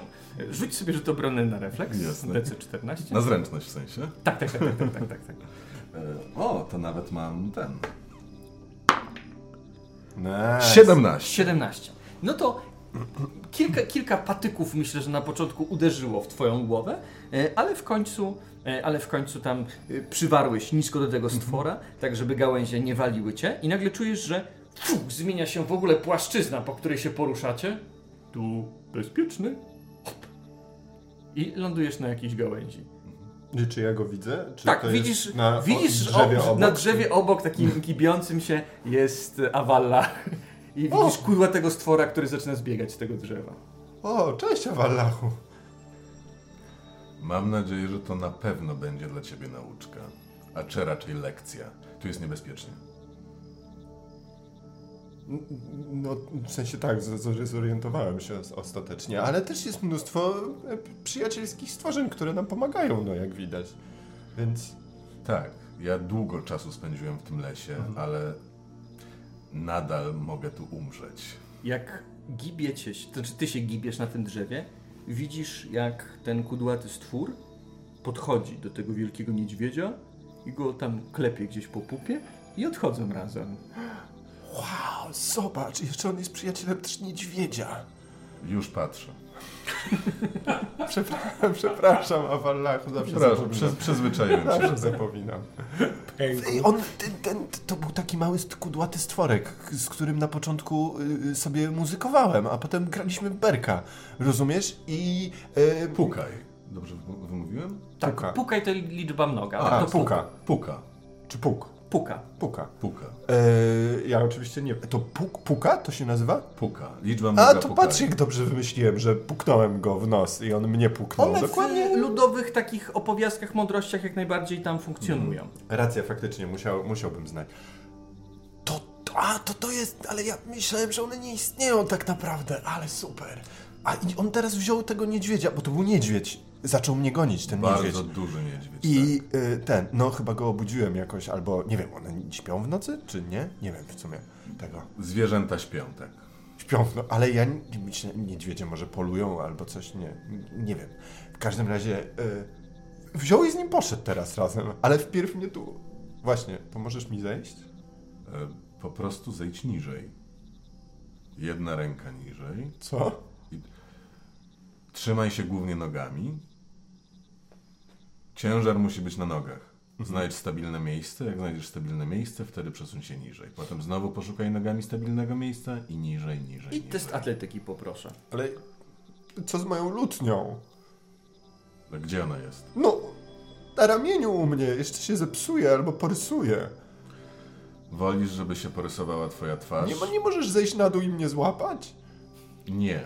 Rzuć sobie rzut obrony na refleks. Jasne. DC14. Na zręczność w sensie. Tak, tak, tak, tak, tak, tak, tak, tak. E, o, to nawet mam ten. Nice. 17. 17. No to kilka, kilka patyków myślę, że na początku uderzyło w twoją głowę, e, ale w końcu, e, ale w końcu tam e, przywarłeś nisko do tego stwora, tak żeby gałęzie nie waliły cię i nagle czujesz, że fu, zmienia się w ogóle płaszczyzna, po której się poruszacie. Tu bezpieczny. I lądujesz na jakiejś gałęzi. Czy, czy ja go widzę? Czy tak, widzisz, na widzisz drzewie ob- obok? na drzewie obok, takim kibiącym się, jest Awalla. I widzisz kudła tego stwora, który zaczyna zbiegać z tego drzewa. O, cześć Awallachu. Mam nadzieję, że to na pewno będzie dla ciebie nauczka. A czy raczej lekcja. Tu jest niebezpiecznie. No, w sensie tak, z- z- zorientowałem się os- ostatecznie, ale też jest mnóstwo e, przyjacielskich stworzeń, które nam pomagają, no jak widać. Więc Tak. Ja długo czasu spędziłem w tym lesie, Mhm. ale nadal mogę tu umrzeć. Jak gibiecie się, to znaczy ty się gibiesz na tym drzewie, widzisz jak ten kudłaty stwór podchodzi do tego wielkiego niedźwiedzia i go tam klepie gdzieś po pupie i odchodzą razem. Wow, zobacz, jeszcze on jest przyjacielem też niedźwiedzia. Już patrzę. Przepraszam, przepraszam, Awallachu, zawsze Przepraszam, zapominam. przyz, przyzwyczaiłem się. Zawsze zapominam. Ej, on, ten, ten, to był taki mały st- kudłaty stworek, z którym na początku y, sobie muzykowałem, a potem graliśmy berka, rozumiesz? I... Y, Pukaj. Dobrze wym- wymówiłem? Puka. Pukaj to liczba mnoga. A, tak puka. Puka. Czy puk? Puka. Puka. Puka. E, ja oczywiście nie... To puk, puka to się nazywa? Puka. Liczba A, mnoga to pukaje. patrz jak dobrze wymyśliłem, że puknąłem go w nos i on mnie puknął. One Dokładnie. w ludowych takich opowiastkach, mądrościach jak najbardziej tam funkcjonują. Racja, faktycznie, musiał, musiałbym znać. To, to, a, to to jest, ale ja myślałem, że one nie istnieją tak naprawdę, ale super. A i on teraz wziął tego niedźwiedzia, bo to był niedźwiedź. Zaczął mnie gonić, ten Bardzo niedźwiedź. duży niedźwiedź. I y, ten, no chyba go obudziłem jakoś, albo nie wiem, one śpią w nocy, czy nie? Nie wiem w sumie tego. tak. Zwierzęta śpią, tak. Śpią, no, ale ja myślę, niedźwiedzie może polują albo coś, nie, nie wiem. W każdym razie y, wziął i z nim poszedł teraz razem, ale wpierw mnie tu... Właśnie, pomożesz mi zejść? E, Po prostu zejdź niżej. Jedna ręka niżej. Co? Trzymaj się głównie nogami. Ciężar musi być na nogach. Znajdź stabilne miejsce. Jak znajdziesz stabilne miejsce, wtedy przesuń się niżej. Potem znowu poszukaj nogami stabilnego miejsca i niżej, niżej. I niżej. test atletyki poproszę. Ale co z moją lutnią? A Gdzie ona jest? No, na ramieniu u mnie, jeszcze się zepsuje albo porysuje. Wolisz, żeby się porysowała twoja twarz? Nie, nie możesz zejść na dół i mnie złapać? Nie.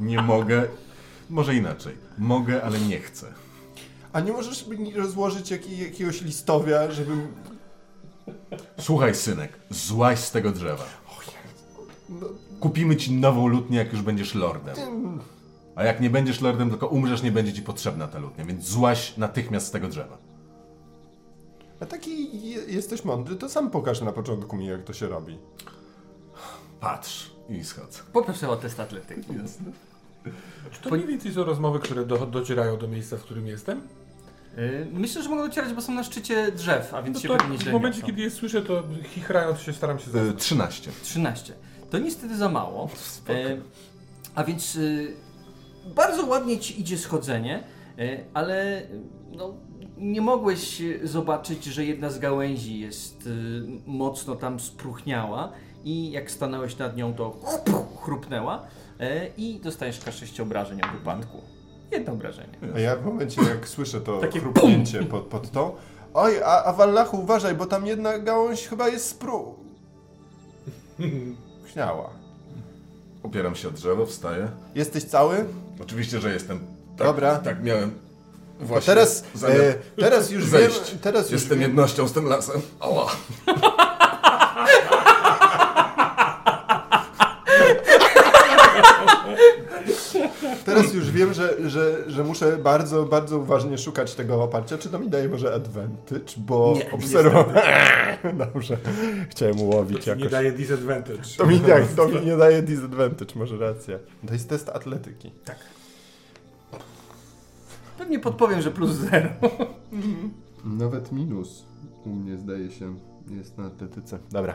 Nie mogę. Może inaczej. Mogę, ale nie chcę. A nie możesz mi rozłożyć jaki, jakiegoś listowia, żebym... Słuchaj, synek, złaź z tego drzewa. No, Kupimy ci nową lutnię, jak już będziesz lordem. A jak nie będziesz lordem, tylko umrzesz, nie będzie ci potrzebna ta lutnia, więc złaź natychmiast z tego drzewa. a taki je, jesteś mądry, to sam pokaż na początku mi, jak to się robi. Patrz i schodzę. Poproszę o test atletyki. Czy to mniej więcej są rozmowy, które do, docierają do miejsca, w którym jestem? Yy, Myślę, że mogą docierać, bo są na szczycie drzew, a więc No się pewnie w momencie, kiedy je słyszę, to chichrając się staram się Y, zaznać. 13. 13. To niestety za mało. E, a więc y, bardzo ładnie ci idzie schodzenie, e, ale y, no, nie mogłeś y, zobaczyć, że jedna z gałęzi jest y, mocno tam spróchniała i jak stanąłeś nad nią, to chrupnęła e, i dostajesz K6 obrażeń od upadku. Jedno obrażenie. A ja w momencie, jak słyszę to Takie chrupnięcie pod, pod to, oj, a, a Wallachu, uważaj, bo tam jedna gałąź chyba jest sprú... Chniała. Opieram się o drzewo, wstaję. Jesteś cały? Oczywiście, że jestem. Tak, Dobra. Tak miałem. To Właśnie teraz, zamiar e, teraz już wiem, zejść. teraz już Jestem wiem, jednością z tym lasem. Oła. teraz już wiem że, że, że muszę bardzo, bardzo uważnie szukać tego oparcia. Czy to mi daje może advantage? Bo Nie, obserwowałem... Dobrze, chciałem ułowić Nie jakoś. daje disadvantage. To mi, tak, to mi nie daje disadvantage, może racja. To jest test atletyki. Pewnie podpowiem, że plus 0. Nawet minus u mnie zdaje się jest na atletyce. Dobra.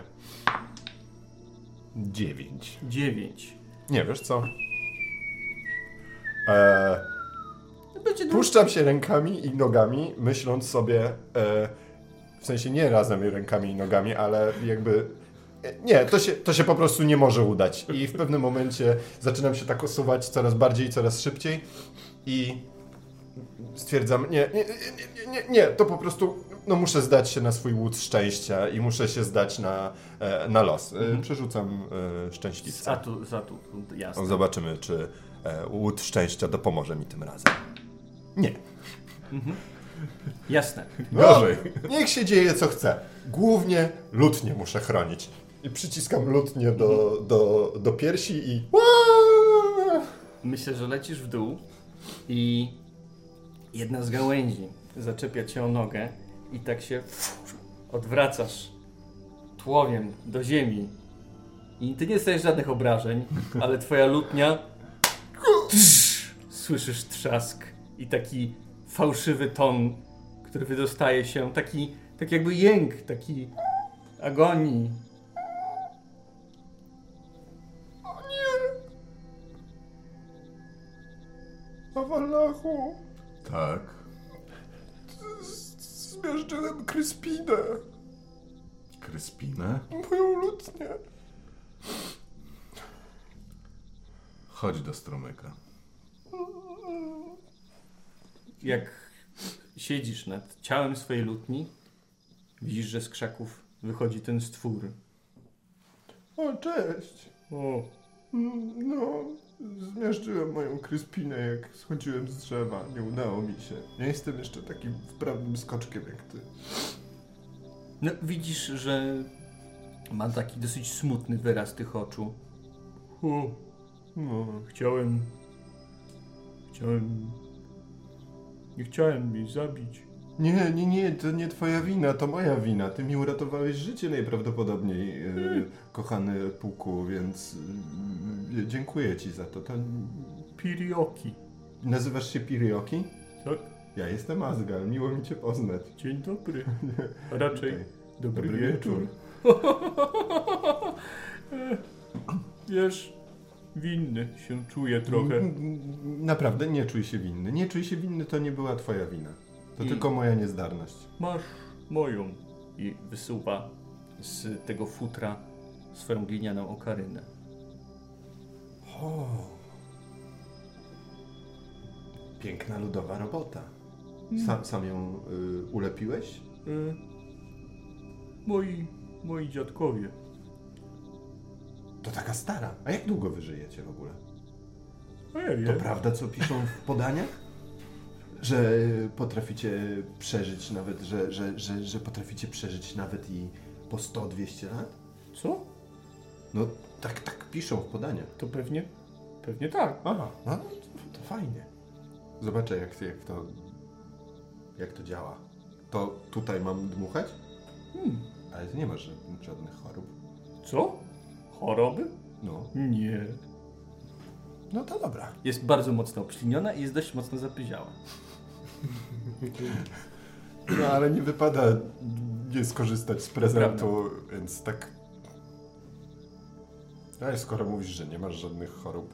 Dziewięć. 9. Nie, wiesz co? Eee, dużo. puszczam się rękami i nogami, myśląc sobie, e, w sensie nie razem rękami i nogami, ale jakby... e, Nie, to się, to się po prostu nie może udać. I w pewnym momencie zaczynam się tak osuwać coraz bardziej, coraz szybciej i stwierdzam, nie, nie, nie, nie, nie, nie to po prostu no muszę zdać się na swój łód szczęścia i muszę się zdać na, e, na los. E, Przerzucam e, szczęśliwca. Zatu, zatu, jasne. Zobaczymy, czy e, łód szczęścia dopomoże mi tym razem. Nie. Jasne. Gorzej. No, niech się dzieje co chce. Głównie lutnię muszę chronić. I przyciskam lutnię do, do, do piersi i... Myślę, że lecisz w dół i jedna z gałęzi, zaczepia cię o nogę i tak się odwracasz tłowiem do ziemi. I ty nie dostajesz żadnych obrażeń, ale twoja lutnia słyszysz trzask i taki fałszywy ton, który wydostaje się, taki, tak jakby jęk, taki agonii. Awallachu, Tak. zmiażdżyłem Kryspinę, Kryspinę? moją lutnię. Chodź do stromyka. Jak siedzisz nad ciałem swojej lutni, widzisz, że z krzaków wychodzi ten stwór. O, cześć. O, No, zmiażdżyłem moją Kryspinę, jak schodziłem z drzewa. Nie udało mi się. Nie jestem jeszcze takim wprawnym skoczkiem jak ty. No, widzisz, że ma taki dosyć smutny wyraz tych oczu. O, No, chciałem. Chciałem. Nie chciałem jej zabić. Nie, nie, nie, to nie twoja wina, to moja wina. Ty mi uratowałeś życie najprawdopodobniej, e, kochany puku, więc e, dziękuję ci za to. to. Pirioki. Nazywasz się Pirioki? Tak? Ja jestem Azgal, miło mi cię poznać. Dzień dobry. A raczej Okej. dobry, Dobry wieczór. Wiesz, winny się czuję trochę. Naprawdę nie czuj się winny. Nie czuj się winny, to nie była twoja wina. To I- tylko moja niezdarność. Masz moją. I wysuwa z tego futra swoją glinianą okarynę. O. Piękna ludowa robota. Sam, sam ją y, ulepiłeś? Y, moi, moi dziadkowie. To taka stara. A jak długo wy żyjecie w ogóle? Ej, To prawda, co piszą w podaniach? Że potraficie przeżyć nawet, że, że, że, że potraficie przeżyć nawet i po 100-200 lat? Co? No tak, tak piszą w podaniach. To pewnie, pewnie tak. Aha, no to, to fajnie. Zobaczę jak, jak to jak to działa. To tutaj mam dmuchać? Hmm. Ale ty nie masz ża- żadnych chorób. Co? Choroby? No. Nie. No to dobra. Jest bardzo mocno obśliniona i jest dość mocno zapyziała. No ale nie wypada nie skorzystać z prezentu, więc tak. Ale skoro mówisz, że nie masz żadnych chorób.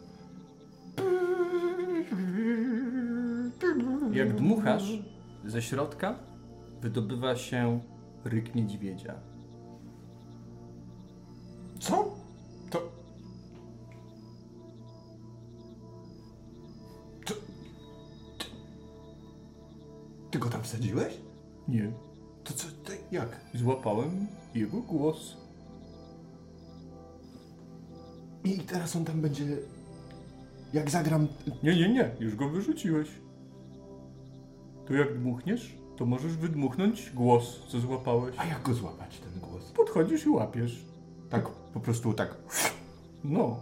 Jak dmuchasz, ze środka wydobywa się ryk niedźwiedzia. Co? Ty go tam wsadziłeś? Nie. To co? Ty, jak? Złapałem jego głos. I teraz on tam będzie. Jak zagram. Nie, nie, nie, już go wyrzuciłeś. To jak dmuchniesz, to możesz wydmuchnąć głos, co złapałeś. A jak go złapać, ten głos? Podchodzisz i łapiesz. Tak, po prostu tak. No,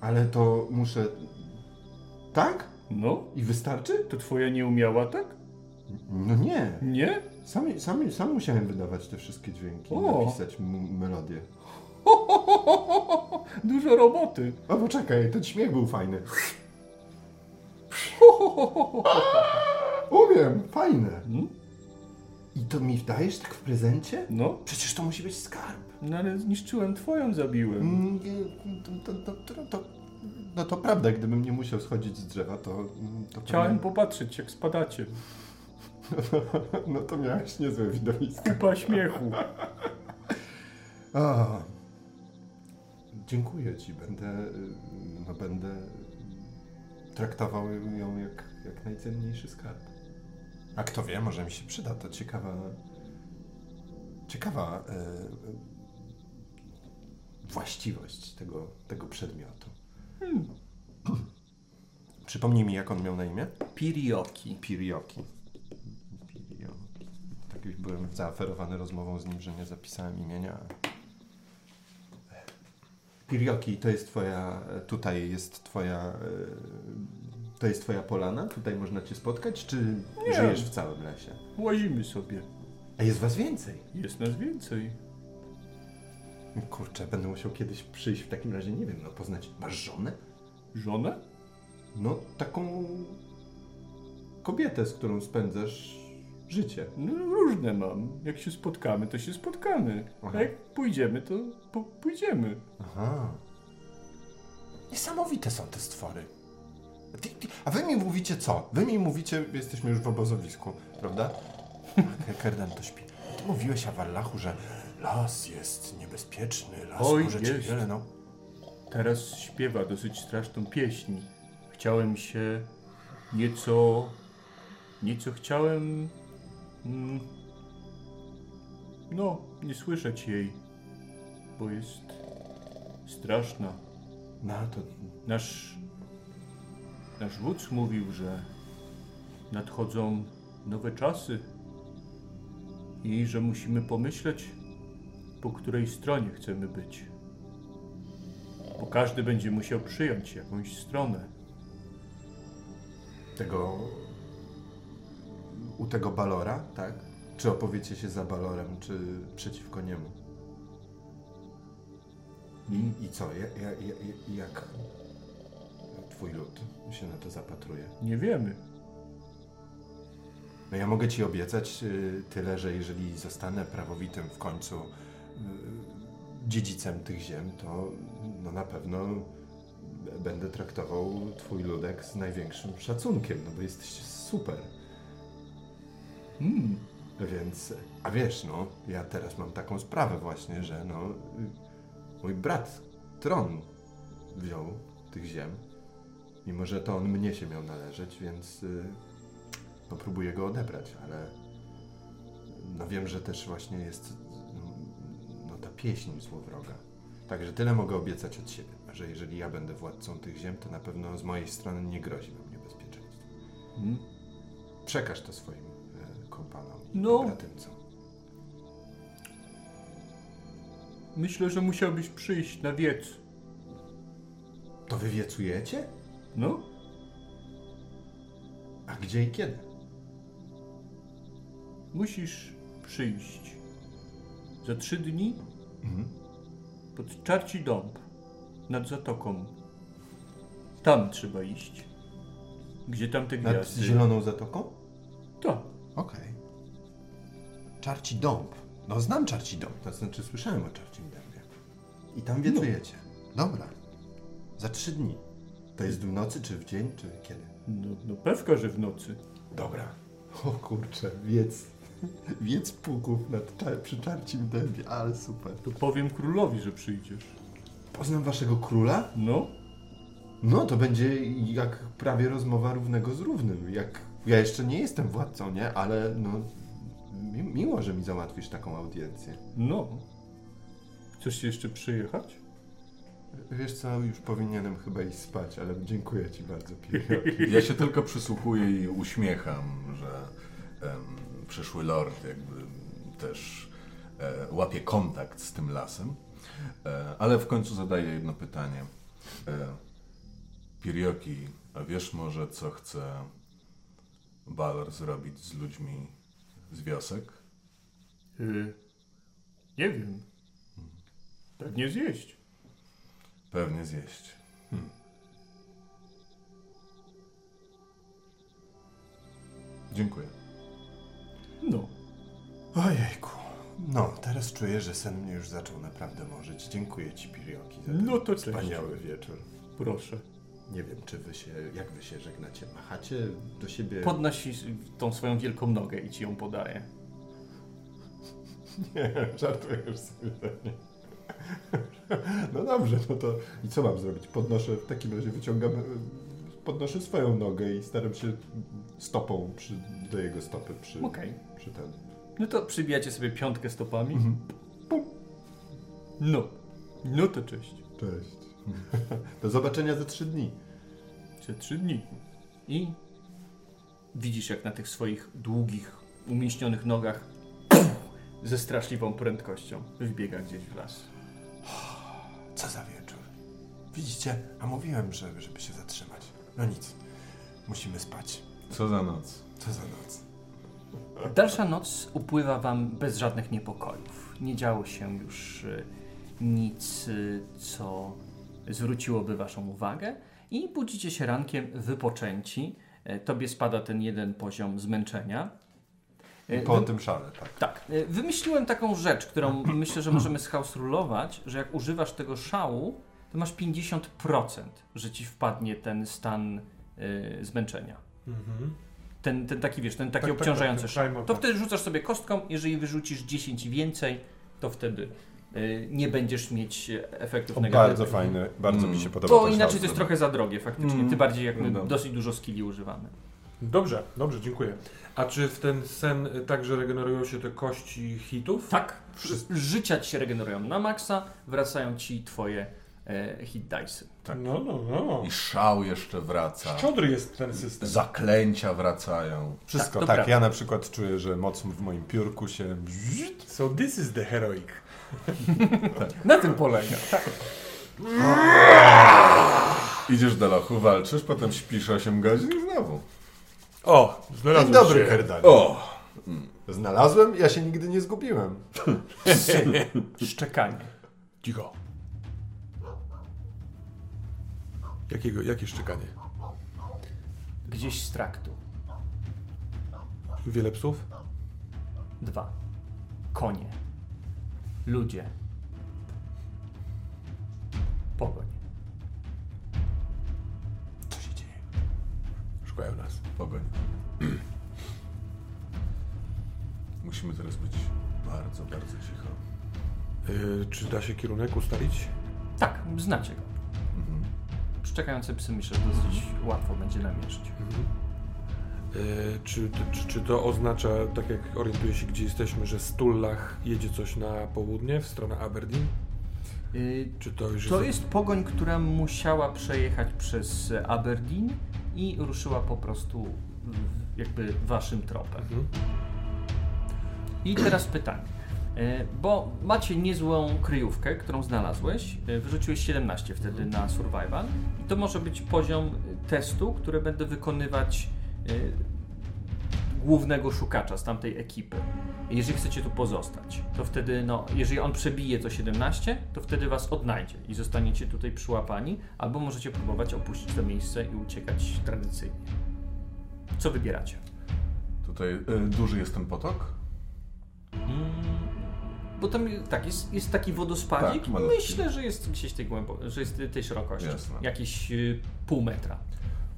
Ale to muszę. Tak? no, I wystarczy? to twoja nie umiała, tak? No nie. Nie? Sam, sam, sam musiałem wydawać te wszystkie dźwięki, O. napisać melodię. Dużo roboty. O, poczekaj, ten śmiech był fajny. Umiem, fajne. Mm? I to mi dajesz tak w prezencie? No, Przecież to musi być skarb. no ale zniszczyłem twoją, zabiłem. Mm, nie, to, to, to, to, no to prawda, gdybym nie musiał schodzić z drzewa, to... to Chciałem popatrzeć, jak spadacie. No to miałeś niezłe widowisko. Kupa śmiechu. A, dziękuję ci, będę, y, no będę traktował ją jak, jak najcenniejszy skarb. A kto wie, może mi się przyda, to ciekawa, ciekawa e, właściwość tego, tego przedmiotu. Przypomnij mi, jak on miał na imię? Pirioki. Pirioki. Byłem zaaferowany rozmową z nim, że nie zapisałem imienia. Pirioki to jest twoja, tutaj jest twoja, To jest twoja polana? Tutaj można cię spotkać, czy Nie. żyjesz w całym lesie? Łazimy sobie. A jest was więcej. Jest nas więcej. Kurczę, będę musiał kiedyś przyjść w takim razie, nie wiem, no poznać. Masz żonę? Żonę? No, taką kobietę, z którą spędzasz życie. No różne mam. Jak się spotkamy, to się spotkamy. Aha. A jak pójdziemy, to po, pójdziemy. Aha. Niesamowite są te stwory. Ty, ty, a wy mi mówicie co? Wy mi mówicie, jesteśmy już w obozowisku, prawda? Kerdan to śpi. Ty mówiłeś Awallachu, że las jest niebezpieczny, las Oj, może jest. wiele, no. Teraz śpiewa dosyć straszną pieśń. Chciałem się nieco. Nieco chciałem. Mm, no, nie słyszeć jej, bo jest straszna. No to Nasz. Nasz wódz mówił, że nadchodzą nowe czasy i że musimy pomyśleć, po której stronie chcemy być. Bo każdy będzie musiał przyjąć jakąś stronę. tego... U tego Balora, tak? Czy opowiecie się za Balorem, czy przeciwko niemu? I, i co? Ja, ja, ja, ja- jak twój lud się na to zapatruje? Nie wiemy. No ja mogę ci obiecać y, tyle, że jeżeli zostanę prawowitym w końcu y, dziedzicem tych ziem, to no na pewno będę traktował twój ludek z największym szacunkiem, no bo jesteś super. Hmm. Więc, a wiesz, no, ja teraz mam taką sprawę właśnie, że no, y, mój brat Tron wziął tych ziem, mimo że to on mnie się miał należeć, więc y, no, próbuję go odebrać, ale no wiem, że też właśnie jest no, ta pieśń złowroga. Także tyle mogę obiecać od siebie, że jeżeli ja będę władcą tych ziem, to na pewno z mojej strony nie grozi wam niebezpieczeństwo. Hmm. Przekaż to swoim No. Myślę, że musiałbyś przyjść na wiec. To wy wiecujecie? No? A gdzie i kiedy? Musisz przyjść. Za trzy dni Mhm. pod Czarci Dąb, nad zatoką. Tam trzeba iść. Gdzie tam te Nad gwiazdy? Zieloną Zatoką? Tak. Okej. Czarci Dąb. No znam Czarci Dąb, to znaczy słyszałem o Czarcim Dębie. I tam wiecujecie. Dobra. Za trzy dni. To jest w nocy, czy w dzień, czy kiedy? No, no pewka, że w nocy. Dobra. O kurczę, wiec. Wiec puków nad przy Czarcim Dębie, ale super. To powiem królowi, że przyjdziesz. Poznam waszego króla? No? No, to będzie jak prawie rozmowa równego z równym. Jak ja jeszcze nie jestem władcą, nie? Ale no mi, miło, że mi załatwisz taką audiencję. No. Chcesz jeszcze przyjechać? Wiesz co, już powinienem chyba iść spać, ale dziękuję ci bardzo, Piotr. Ja się tylko przysłuchuję i uśmiecham, że em, przyszły lord jakby też e, łapie kontakt z tym lasem. E, ale w końcu zadaję jedno pytanie. E, Pirioki, a wiesz może, co chce Balor zrobić z ludźmi z wiosek? Y, nie wiem. Pewnie zjeść. Pewnie zjeść. Dziękuję. No. Ojejku. No, teraz czuję, że sen mnie już zaczął naprawdę morzyć. Dziękuję ci, Pirioki, za ten No to cześć. wspaniały wieczór. Proszę. Nie wiem, czy wy się, jak wy się żegnacie? Machacie do siebie? Podnosi tą swoją wielką nogę i ci ją podaje. Nie, żartujesz sobie. No dobrze, no to i co mam zrobić? Podnoszę, w takim razie wyciągam, y, podnoszę swoją nogę i staram się stopą przy, do jego stopy przy, Okej. przy ten. No to przybijacie sobie piątkę stopami. Mhm. No. No to cześć. Cześć. Do zobaczenia za trzy dni. Za trzy dni. I widzisz, jak na tych swoich długich, umieśnionych nogach ze straszliwą prędkością wbiega gdzieś w las. Co za wieczór. Widzicie? A mówiłem, że, żeby się zatrzymać. No nic. Musimy spać. Co za noc. Co za noc. Dalsza noc upływa wam bez żadnych niepokojów. Nie działo się już y, nic, y, co zwróciłoby waszą uwagę i budzicie się rankiem wypoczęci. E, Tobie spada ten jeden poziom zmęczenia. E, Po wy- tym szale, tak. Tak. E, Wymyśliłem taką rzecz, którą myślę, że możemy schaustrulować, że jak używasz tego szału, to masz 50%, że ci wpadnie ten stan y, zmęczenia. Mhm. Ten, ten taki, wiesz, ten taki Tak, tak, obciążający tak, szał. tak, tak. To wtedy rzucasz sobie kostką, jeżeli wyrzucisz 10 i więcej, to wtedy nie będziesz mieć efektów To negatywnych. bardzo fajne, bardzo Mm. mi się podoba Bo ten inaczej to jest trochę za drogie faktycznie, Mm. tym bardziej jak my No. dosyć dużo skilli używamy. Dobrze, dobrze, dziękuję. A czy w ten sen y, także regenerują się te kości hitów? Tak, życia ci się regenerują na maksa, wracają ci twoje e, hit dice. Tak. No, no, no. I szał jeszcze wraca. Szczodry jest ten system. Zaklęcia wracają. Wszystko, Tak, to tak. Ja na przykład czuję, że moc w moim piórku się... So this is the heroic. Na tym polega. Idziesz do lochu, walczysz, potem śpisz 8 godzin i znowu. O, znalazłem Dzień dobry, się. Herdal. O! Znalazłem? Ja się nigdy nie zgubiłem. Szczekanie. Cicho. Jakiego, jakie szczekanie? Gdzieś z traktu. Wiele psów? Dwa. Konie. Ludzie. Pogoń. Co się dzieje? Szukają nas. Pogoń. Musimy teraz być bardzo, bardzo cicho. Y, czy da się kierunek ustalić? Tak, znacie go. Mhm. Szczekające psy myślę, że dosyć łatwo będzie namierzyć. Y, czy, czy, czy to oznacza, tak jak orientuję się, gdzie jesteśmy, że z Tullach jedzie coś na południe, w stronę Aberdeen? Yy, Czy to już to jest pogoń, która musiała przejechać przez Aberdeen i ruszyła po prostu jakby waszym tropem. Mhm. I teraz pytanie. E, Bo macie niezłą kryjówkę, którą znalazłeś. E, Wyrzuciłeś 17 wtedy na survival. I to może być poziom e, testu, który będę wykonywać e, głównego szukacza z tamtej ekipy. Jeżeli chcecie tu pozostać, to wtedy, no, jeżeli on przebije to 17, to wtedy was odnajdzie i zostaniecie tutaj przyłapani, albo możecie próbować opuścić to miejsce i uciekać tradycyjnie. Co wybieracie? Tutaj y, duży jest ten potok? Bo tam tak, jest, jest taki wodospadzik. Tak. Myślę, że jest gdzieś tej głębo- że jest tej szerokości. Jasne. Jakieś y, pół metra.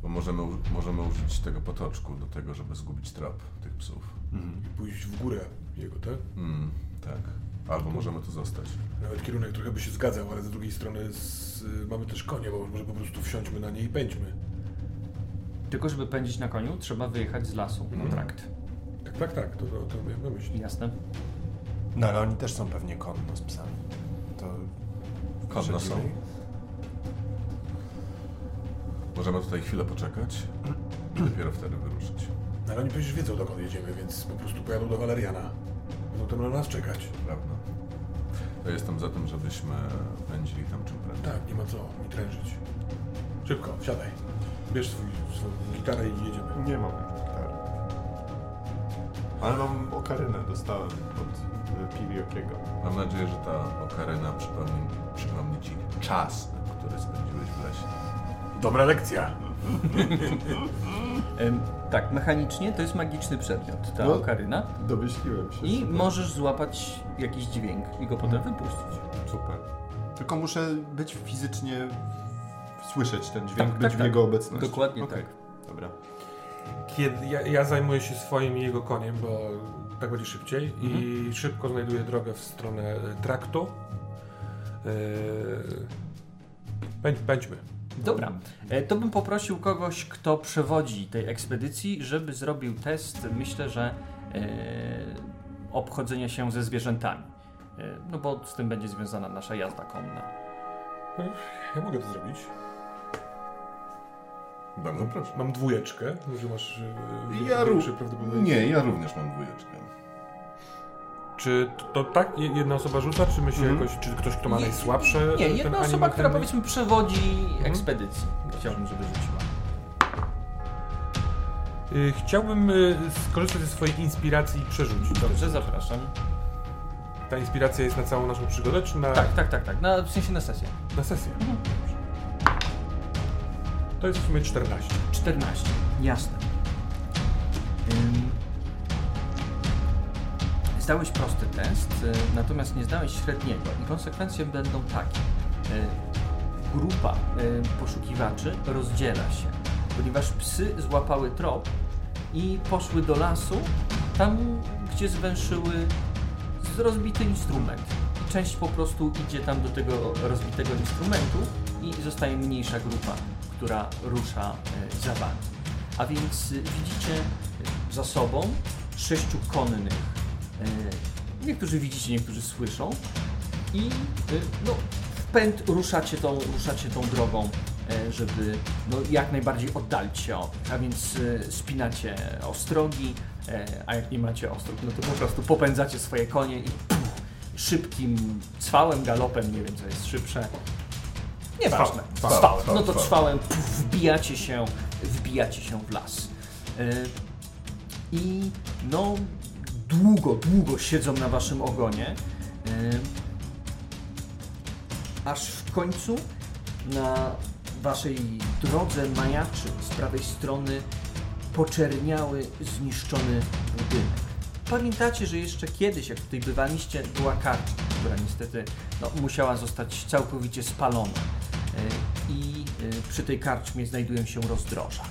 Bo możemy, możemy użyć tego potoczku do tego, żeby zgubić trop tych psów. I pójść w górę jego, tak? Mm, tak. Albo możemy tu zostać. Nawet kierunek trochę by się zgadzał, ale z drugiej strony z, y, mamy też konie, bo może po prostu wsiądźmy na nie i pędźmy. Tylko żeby pędzić na koniu, trzeba wyjechać z lasu Mhm. na trakt. Tak, tak, tak, to, to, to miałem na myśli. Jasne? No ale oni też są pewnie konno z psami. To... Konno są. Możemy tutaj chwilę poczekać i dopiero wtedy wyruszyć. No, ale oni przecież wiedzą dokąd jedziemy, więc po prostu pojadą do Waleriana. Będą tam na nas czekać. Prawda? To jestem za tym, żebyśmy pędzili tam czym prędzej. Tak, nie ma co mi trężyć. Szybko, wsiadaj. Bierz swój, swoją gitarę i jedziemy. Nie mam gitary. Ale mam okarynę, dostałem od Piriokiego. Mam nadzieję, że ta okaryna przypomni, przypomni Ci czas, który spędziłeś w lesie. Dobra lekcja. Tak, mechanicznie to jest magiczny przedmiot, ta No. okaryna. Domyśliłem się. I super. możesz złapać jakiś dźwięk i go potem wypuścić. Super. Tylko muszę być fizycznie... słyszeć ten dźwięk, Tak, być tak, w tak. jego obecności. Dokładnie Okej. tak. Dobra. Kiedy ja, ja zajmuję się swoim i jego koniem, bo tak będzie szybciej i Mhm. szybko znajduję drogę w stronę traktu. Pędźmy. Dobra, e, to bym poprosił kogoś, kto przewodzi tej ekspedycji, żeby zrobił test, myślę, że e, obchodzenia się ze zwierzętami. E, no bo z tym będzie związana nasza jazda konna. Ja mogę to zrobić. Bardzo proszę. Mam dwójeczkę, może masz e, Ja większe ró- prawdopodobieństwo. Nie, ja również mam dwójeczkę. Czy to, to tak je- jedna osoba rzuca, czy my się Mhm. jakoś, czy ktoś, kto ma Nie- najsłabsze? Nie, jedna osoba, która powiedzmy przewodzi ekspedycji. Chciałbym, żeby rzuciła. Y, Chciałbym y, skorzystać ze swojej inspiracji i przerzucić. Dobrze, zapraszam. Ta inspiracja jest na całą naszą przygodę, czy na, Tak, tak, tak, tak. Na, w sensie na sesję. na sesję? To jest w sumie 14. 14. Jasne. Ym. Zdałeś prosty test, y, natomiast nie zdałeś średniego i konsekwencje będą takie. Y, Grupa y, poszukiwaczy rozdziela się, ponieważ psy złapały trop i poszły do lasu, tam gdzie zwęszyły rozbity instrument. I część po prostu idzie tam do tego rozbitego instrumentu i zostaje mniejsza grupa, która rusza za wami. A więc widzicie za sobą sześciu konnych. E, Niektórzy widzicie, niektórzy słyszą. I y, no, w pęd ruszacie tą, ruszacie tą drogą, e, żeby no, jak najbardziej oddalić się od nich. A więc spinacie ostrogi, e, a jak nie macie ostróg, no to po prostu popędzacie swoje konie i szybkim cwałem, galopem, nie wiem co jest szybsze. Nieważne. Cwałem, Cwałem. No to cwałem. wbijacie się, wbijacie się w las. E, I no długo, długo siedzą na waszym ogonie. Aż w końcu na waszej drodze majaczy z prawej strony poczerniały, zniszczony budynek. Pamiętacie, że jeszcze kiedyś, jak tutaj bywaliście, była karczma, która niestety no, musiała zostać całkowicie spalona. E, I e, przy tej karczmie znajdują się rozdroża.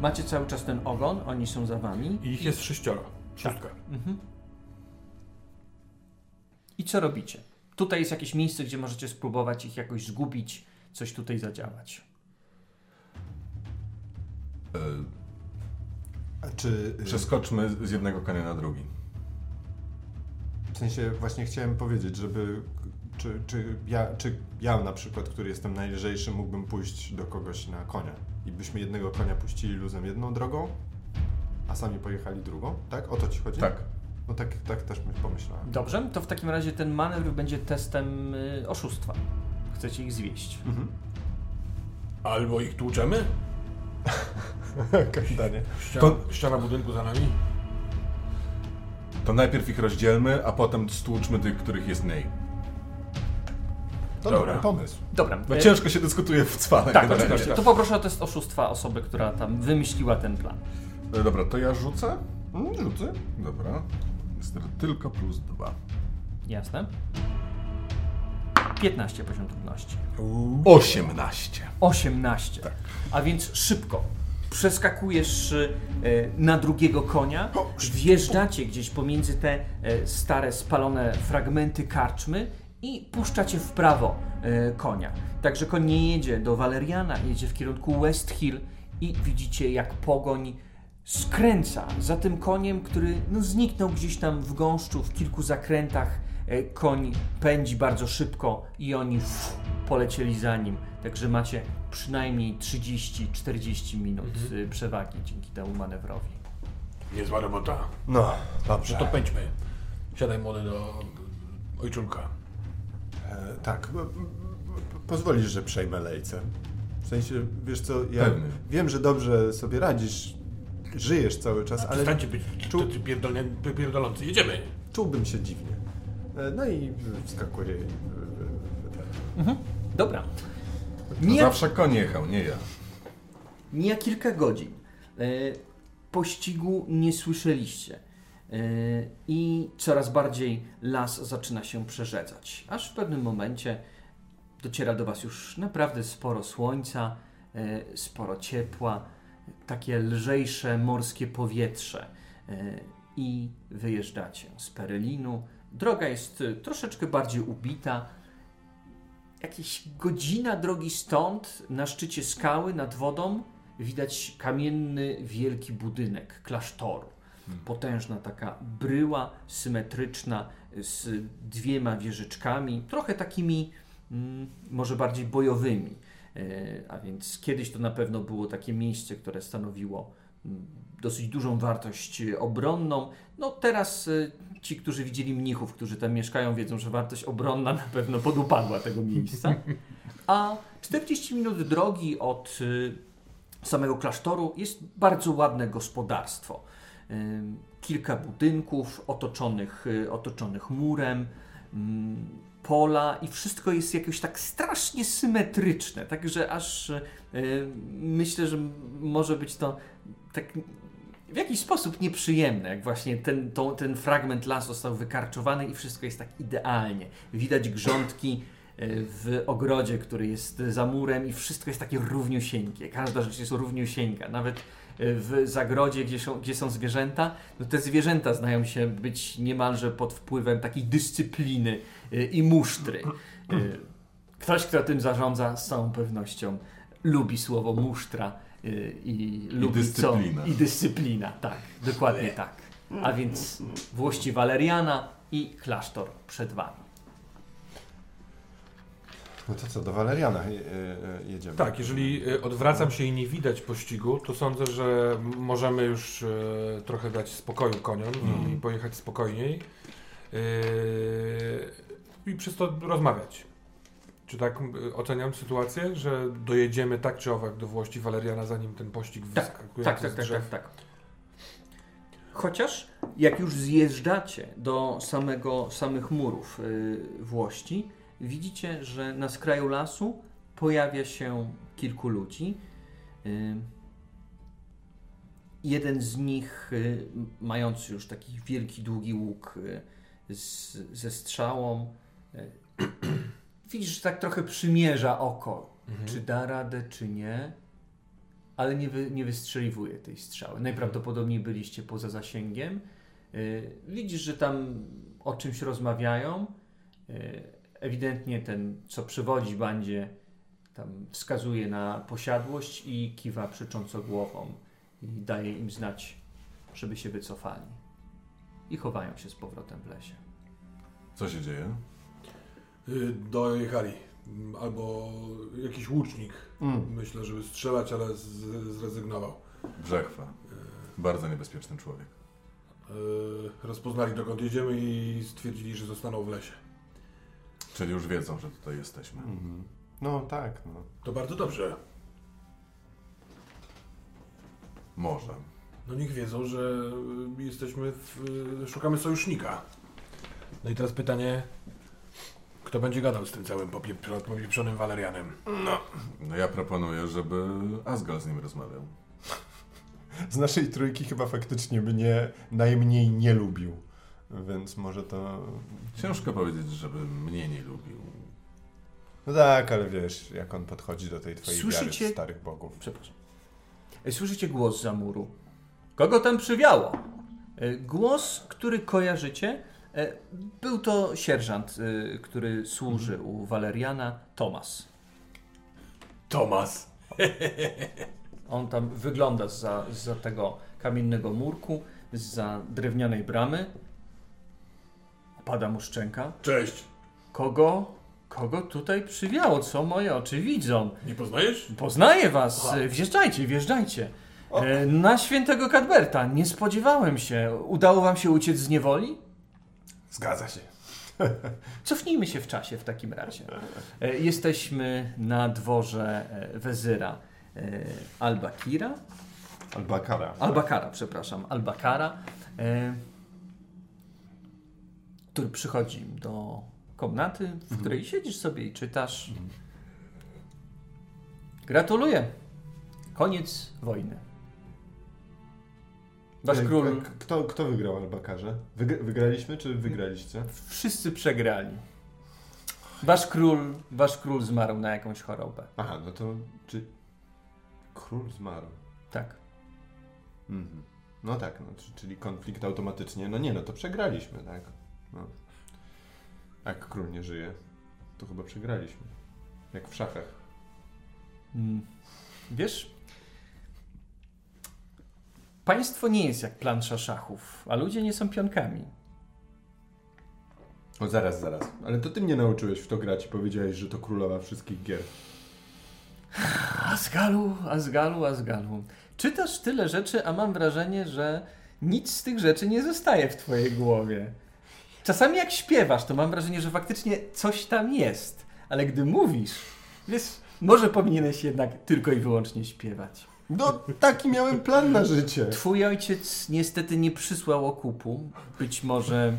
Macie cały czas ten ogon, oni są za wami. I ich jest sześcioro. Szóstka. Mhm. I co robicie? Tutaj jest jakieś miejsce, gdzie możecie spróbować ich jakoś zgubić, coś tutaj zadziałać. E, A czy... y, Przeskoczmy z jednego konia na drugi. W sensie właśnie chciałem powiedzieć, żeby... Czy, czy, ja, czy ja na przykład, który jestem najlżejszy, mógłbym pójść do kogoś na konia i byśmy jednego konia puścili luzem jedną drogą, sami pojechali drugą, tak? O to ci chodzi? Tak. No tak, tak też my pomyślałem. Dobrze, to w takim razie ten manewr będzie testem y, oszustwa. Chcecie ich zwieść. Mhm. Albo ich tłuczemy? Kapitanie. Ściana, To- ściana budynku za nami? To najpierw ich rozdzielmy, a potem stłuczmy tych, których jest mniej. To Dobra. dobry pomysł. Dobra. Bo y, ciężko się dyskutuje w cwale. Tak, oczywiście. To poproszę o test oszustwa osoby, która tam wymyśliła ten plan. E, Dobra, to ja rzucę? Mm, Rzucę. Dobra. Niestety tylko plus dwa. Jasne? 15 poziom trudności. 18. 18. A więc szybko przeskakujesz e, na drugiego konia, wjeżdżacie gdzieś pomiędzy te e, stare, spalone fragmenty karczmy i puszczacie w prawo konia. Także koń nie jedzie do Waleriana, jedzie w kierunku West Hill i widzicie jak pogoń skręca za tym koniem, który no, zniknął gdzieś tam w gąszczu, w kilku zakrętach. E, Koń pędzi bardzo szybko i oni ff, polecieli za nim. Także macie przynajmniej 30-40 minut y, przewagi dzięki temu manewrowi. Niezła robota. No, dobrze. No to pędźmy. Siadaj młody do ojczulka. E, tak. Pozwolisz, że przejmę lejce. W sensie, wiesz co, ja Pewnie. wiem, że dobrze sobie radzisz, żyjesz cały czas, ale Przestańcie być Czu- pierdolący. Jedziemy. czułbym się dziwnie. E, No i wskakuję. i, e, e, ten. Dobra. To Nie, Zawsze koń jechał, nie ja. mija kilka godzin. Pościgu nie słyszeliście. I coraz bardziej las zaczyna się przerzedzać. Aż w pewnym momencie dociera do Was już naprawdę sporo słońca, sporo ciepła, takie lżejsze morskie powietrze. E, I wyjeżdżacie z Perelinu. Droga jest e, troszeczkę bardziej ubita. Jakieś godzina drogi stąd, na szczycie skały nad wodą, widać kamienny, wielki budynek klasztoru. Potężna taka bryła symetryczna z dwiema wieżyczkami, trochę takimi mm, może bardziej bojowymi. E, A więc kiedyś to na pewno było takie miejsce, które stanowiło mm, dosyć dużą wartość e, obronną. No teraz e, ci, którzy widzieli mnichów, którzy tam mieszkają, wiedzą, że wartość obronna na pewno podupadła tego miejsca. A 40 minut drogi od samego klasztoru jest bardzo ładne gospodarstwo. Kilka budynków otoczonych, otoczonych murem, ym, pola i wszystko jest jakoś tak strasznie symetryczne. Także aż y, myślę, że może być to tak w jakiś sposób nieprzyjemne, jak właśnie ten, to, ten fragment lasu został wykarczowany i wszystko jest tak idealnie. Widać grządki y, w ogrodzie, który jest za murem i wszystko jest takie równiusieńkie. Każda rzecz jest równiusieńka. Nawet w zagrodzie, gdzie są, gdzie są zwierzęta, no te zwierzęta znają się być niemalże pod wpływem takiej dyscypliny y, i musztry. Y, Ktoś, kto tym zarządza, z całą pewnością lubi słowo musztra y, i, lubi dyscyplina. Co, I dyscyplina, tak, dokładnie tak. A więc włości Waleriana i klasztor przed wami. No to co, do Waleriana je, je, jedziemy. Tak, jeżeli y, odwracam się i nie widać pościgu, to sądzę, że możemy już trochę dać spokoju koniom i Mhm. pojechać spokojniej i przez to rozmawiać. Czy tak oceniam sytuację, że dojedziemy tak czy owak do Włości Waleriana, zanim ten pościg wyskakuje Tak, z tak, tak, drzew? tak, tak. Chociaż jak już zjeżdżacie do samego, samych murów Włości, widzicie, że na skraju lasu pojawia się kilku ludzi. Y, jeden z nich, y, mający już taki wielki, długi łuk y, z, ze strzałą, widzisz, że tak trochę przymierza oko, Mhm. czy da radę, czy nie ale nie, wy, nie wystrzeliwuje tej strzały. Najprawdopodobniej byliście poza zasięgiem. Widzisz, że tam o czymś rozmawiają. Ewidentnie ten, co przewodzi bandzie, tam wskazuje na posiadłość i kiwa przecząco głową i daje im znać, żeby się wycofali. I chowają się z powrotem w lesie. Co się dzieje? Y, Dojechali. Albo jakiś łucznik. Mm. Myślę, żeby strzelać, ale z, zrezygnował. Brzechwa. Bardzo niebezpieczny człowiek. Y, Rozpoznali dokąd jedziemy i stwierdzili, że zostaną w lesie. Czyli już wiedzą, że tutaj jesteśmy. Mhm. No tak, no. To bardzo dobrze. Może. No niech wiedzą, że y, jesteśmy w, y, szukamy sojusznika. No i teraz pytanie, kto będzie gadał z tym całym popieprzonym Walerianem? No ja proponuję, żeby Asgal z nim rozmawiał. Z naszej trójki chyba faktycznie mnie najmniej nie lubił. Więc może to. Ciężko powiedzieć, żeby mnie nie lubił. No tak, ale wiesz, jak on podchodzi do tej twojej Słyszycie- wiary starych bogów. Przepraszam. Słyszycie głos za muru. Kogo tam przywiało? E, Głos, który kojarzycie, e, był to sierżant, e, który służy u Waleriana, Tomas. Tomas. On tam wygląda za, za tego kamiennego murku, za drewnianej bramy. Opada mu szczęka. Cześć. Kogo? Kogo tutaj przywiało? Co moje oczy widzą? Nie poznajesz? Poznaję was. E, Wjeżdżajcie, wjeżdżajcie. E, Na świętego Kadberta. Nie spodziewałem się. Udało wam się uciec z niewoli? Zgadza się. Cofnijmy się w czasie w takim razie. E, Jesteśmy na dworze e, wezyra e, Albakira. Albakara. Albakara, przepraszam. Albakara. E, który przychodzi do komnaty, w której siedzisz sobie i czytasz. Gratuluję. Koniec wojny. Wasz Ej, król. Kto, kto wygrał Albakarze? Wyg- wygraliśmy czy wygraliście? Wszyscy przegrali. Wasz król, wasz król zmarł na jakąś chorobę. Aha, no to czy król zmarł? Tak. Mhm. No tak, no, czy- czyli konflikt automatycznie. No nie, no to przegraliśmy, tak? No. Jak król nie żyje, to chyba przegraliśmy. Jak w szachach. Mm. Wiesz, państwo nie jest jak plansza szachów, a ludzie nie są pionkami. O, zaraz, zaraz. Ale to ty mnie nauczyłeś w to grać i powiedziałeś, że to królowa wszystkich gier. Azgalu, Azgalu, Azgalu. Czytasz tyle rzeczy, a mam wrażenie, że nic z tych rzeczy nie zostaje w twojej głowie. Czasami jak śpiewasz, to mam wrażenie, że faktycznie coś tam jest. Ale gdy mówisz, wiesz, może powinieneś jednak tylko i wyłącznie śpiewać. No, taki miałem plan na życie. Twój ojciec niestety nie przysłał okupu. Być może.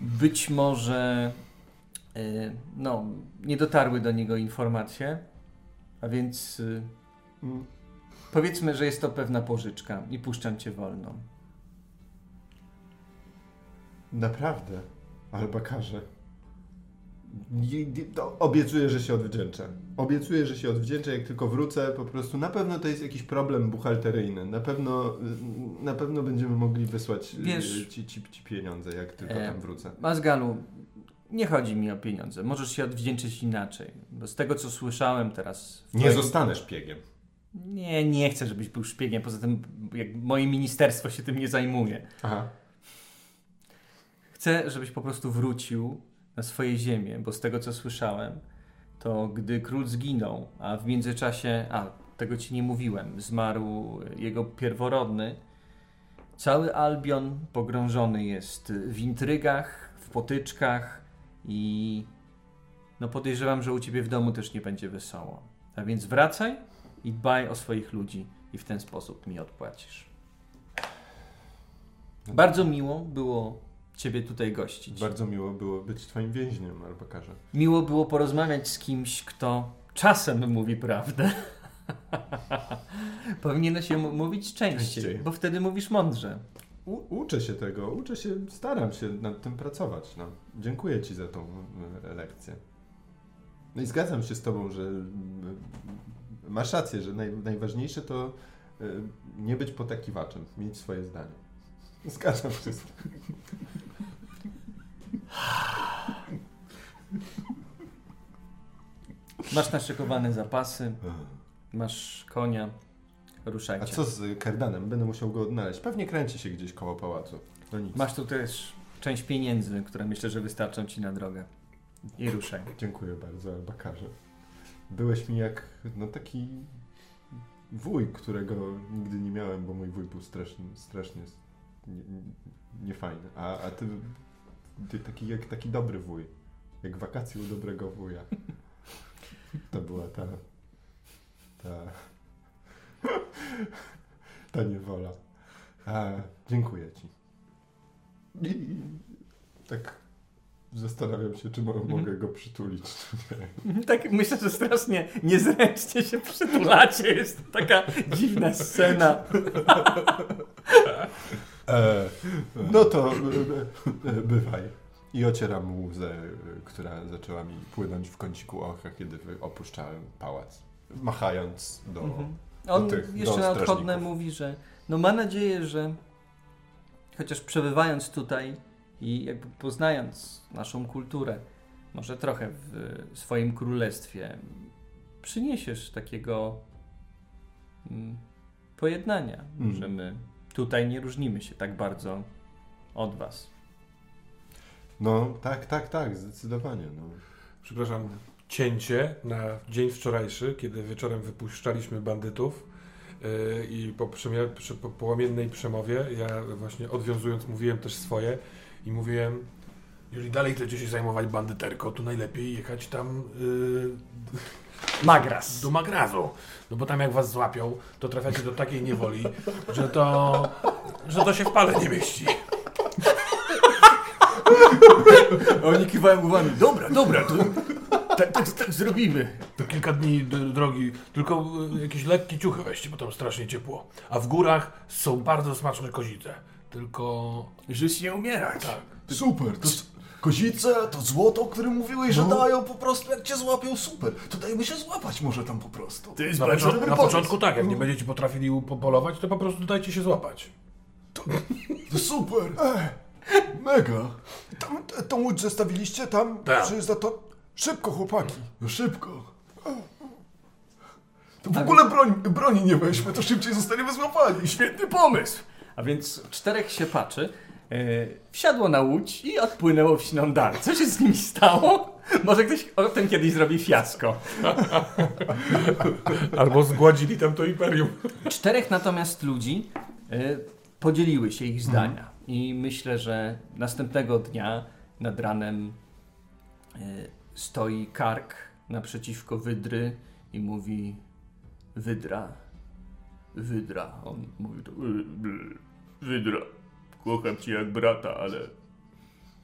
Być może. y, No, nie dotarły do niego informacje. A więc. y, Mm. Powiedzmy, że jest to pewna pożyczka i puszczam cię wolno. Naprawdę. Albakarze. To Obiecuję, że się odwdzięczę. Obiecuję, że się odwdzięczę, jak tylko wrócę. Po prostu na pewno to jest jakiś problem buchalteryjny. Na pewno, na pewno będziemy mogli wysłać y, Wiesz- ci, ci, ci pieniądze, jak tylko E, tam wrócę. Mazgalu, nie chodzi mi o pieniądze. Możesz się odwdzięczyć inaczej. Bo z tego, co słyszałem teraz... Nie twoim- zostanę szpiegiem. Nie, nie chcę, żebyś był szpiegiem. Poza tym, jak moje ministerstwo się tym nie zajmuje. Aha. Chcę, żebyś po prostu wrócił na swoje ziemię, bo z tego, co słyszałem, to gdy król zginął, a w międzyczasie, a tego ci nie mówiłem, zmarł jego pierworodny, cały Albion pogrążony jest w intrygach, w potyczkach i no podejrzewam, że u ciebie w domu też nie będzie wesoło. A więc wracaj i dbaj o swoich ludzi i w ten sposób mi odpłacisz. Bardzo miło było Ciebie tutaj gościć. Bardzo miło było być twoim więźniem, albakarze. Miło było porozmawiać z kimś, kto czasem mówi prawdę. Powinieneś się mówić częściej, Częściej. bo wtedy mówisz mądrze. U, uczę się tego, uczę się, staram się nad tym pracować. No. Dziękuję Ci za tą e, lekcję. No i zgadzam się z Tobą, że masz rację, że naj, najważniejsze to e, nie być potakiwaczem, mieć swoje zdanie. Zgadzam się z tym. Masz naszykowane zapasy, masz konia, ruszajcie. A co z Kardanem? Będę musiał go odnaleźć. Pewnie kręci się gdzieś koło pałacu. No nic. Masz tu też część pieniędzy, które myślę, że wystarczą Ci na drogę. I ruszaj. Dziękuję bardzo, albakarze. Byłeś mi jak no taki wuj, którego nigdy nie miałem, bo mój wuj był strasznie, strasznie s- nie- nie- niefajny. A, a ty, ty taki jak taki dobry wuj. Jak wakacje u dobrego wuja. To była ta... ta... ta niewola. A, dziękuję ci. I, tak zastanawiam się, czy mo- mogę go przytulić. czy nie. Tak myślę, że strasznie niezręcznie się przytulacie. Jest to taka dziwna scena. E, no to e, e, bywaj. I ocieram łzę, e, która zaczęła mi płynąć w kąciku oka, kiedy opuszczałem pałac. Machając do... Mhm. On do tych- jeszcze do na odchodne mówi, że no ma nadzieję, że chociaż przebywając tutaj i jakby poznając naszą kulturę, może trochę w swoim królestwie, przyniesiesz takiego mm, pojednania, Mm. że my tutaj nie różnimy się tak bardzo od was. No tak, tak, tak, zdecydowanie. No. Przepraszam, cięcie na dzień wczorajszy, kiedy wieczorem wypuszczaliśmy bandytów yy, i po, przemia- przy, po połamiennej przemowie, ja właśnie odwiązując mówiłem też swoje i mówiłem, jeżeli dalej chcecie się zajmować bandyterką, to najlepiej jechać tam yy, Magras. do Magrazu. No bo tam jak was złapią, to trafiacie do takiej niewoli, że to, że to się w pale nie mieści. Oni kiwają głowami. Dobra, dobra, to tak, tak, tak zrobimy. To kilka dni d- drogi, tylko y, jakieś lekkie ciuchy weźcie, bo tam strasznie ciepło. A w górach są bardzo smaczne kozice. Tylko Żyć nie umierać. tak. Super, to kozice, to złoto, o którym mówiłeś, że dają po prostu jak cię złapią, super. To dajmy się złapać może tam po prostu. To jest Na, bardzo począ- dobry na pomysł. początku tak, jak nie będziecie potrafili po- polować, to po prostu dajcie się złapać. To super. Mega. Tam, t- tą łódź zostawiliście tam? Tak. Czy za to... Szybko, chłopaki. No szybko. To w ogóle broń, broni nie weźmy, to szybciej zostaniemy złapani. Świetny pomysł! A więc czterech siepaczy e, wsiadło na łódź i odpłynęło w siną dal. Co się z nimi stało? Może ktoś o tym kiedyś zrobi fiasko. Albo zgładzili tam to imperium. Czterech natomiast ludzi e, podzieliły się ich zdania. I myślę, że następnego dnia nad ranem e, stoi kark naprzeciwko wydry i mówi Wydra. Wydra. On mówi to. "Y, y, Wydra. Kocham cię jak brata, ale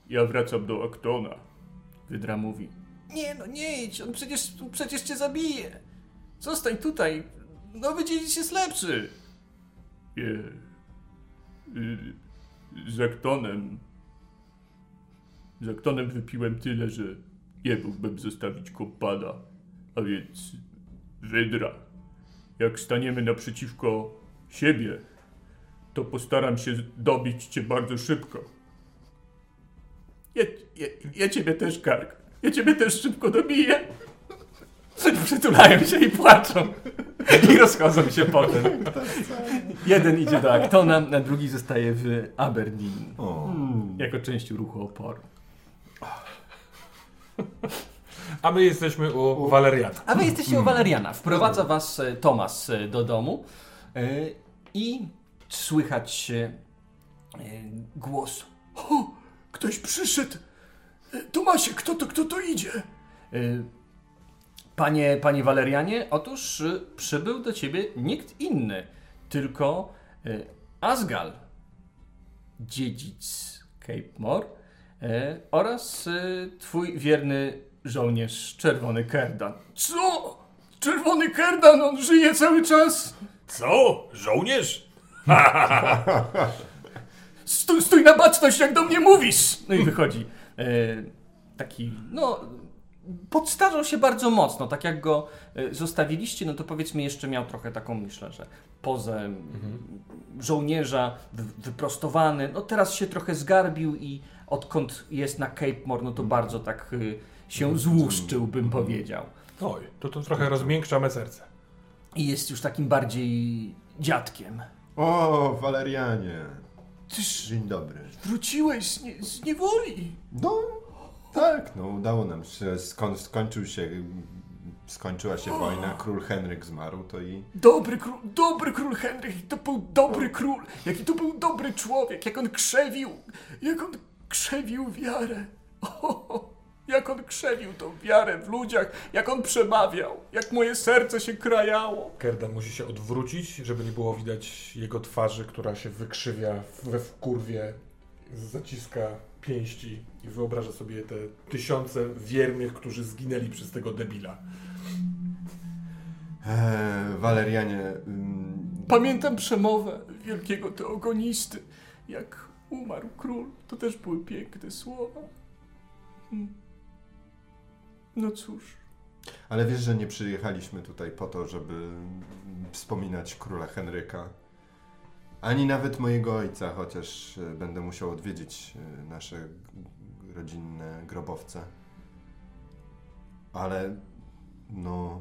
ja wracam do Aktona. Wydra mówi. Nie no, nie idź, on przecież, przecież cię zabije. Zostań tutaj. Nowy dziedzic jest lepszy. Nie. Z Aktonem. Z Aktonem wypiłem tyle, że nie mógłbym zostawić kompada. A więc Wydra. Jak staniemy naprzeciwko siebie, to postaram się dobić cię bardzo szybko. Ja, ja, ja ciebie też, Kark. Ja ciebie też szybko dobiję. Przytulają się i płaczą. I rozchodzą się potem. Jeden idzie do Actona, a drugi zostaje w Aberdeen. O. Jako część ruchu oporu. A my jesteśmy u Waleriana. A wy jesteście u Waleriana. Wprowadza was e, Tomas e, do domu e, i słychać e, głos. O, ktoś przyszedł. E, Tomasie, kto to, kto to idzie? E, Panie, panie Walerianie, otóż e, przybył do ciebie nikt inny, tylko e, Asgal, dziedzic Cape More e, oraz e, twój wierny żołnierz Czerwony Kerdan. Co? Czerwony Kerdan, on żyje cały czas? Co? Żołnierz? Stój, stój na baczność, jak do mnie mówisz! No i wychodzi e, taki, no, podstarzał się bardzo mocno, tak jak go e, zostawiliście, no to powiedzmy jeszcze miał trochę taką, myślę, że pozę m, żołnierza, wy, wyprostowany, no teraz się trochę zgarbił i odkąd jest na Cape More, no to bardzo tak y, się złuszczył, bym powiedział. Oj, to to trochę rozmiękcza me serce. I jest już takim bardziej dziadkiem. O, Walerianie. Tyż Dzień dobry. wróciłeś z, nie, z niewoli. No, tak, no udało nam się. Skąd skończył się, skończyła się wojna, król Henryk zmarł, to i... Dobry król, dobry król Henryk, to był dobry król, jaki to był dobry człowiek, jak on krzewił, jak on krzewił wiarę. O, jak on krzewił tą wiarę w ludziach, jak on przemawiał, jak moje serce się krajało. Kerdan musi się odwrócić, żeby nie było widać jego twarzy, która się wykrzywia we wkurwie, zaciska pięści i wyobraża sobie te tysiące wiernych, którzy zginęli przez tego debila. Eee, Walerianie, ym, Pamiętam przemowę wielkiego teogonisty, jak umarł król, to też były piękne słowa. Hmm. No cóż. ale wiesz, że nie przyjechaliśmy tutaj po to, żeby wspominać króla Henryka. Ani nawet mojego ojca, chociaż e, będę musiał odwiedzić e, nasze rodzinne grobowce. Ale no.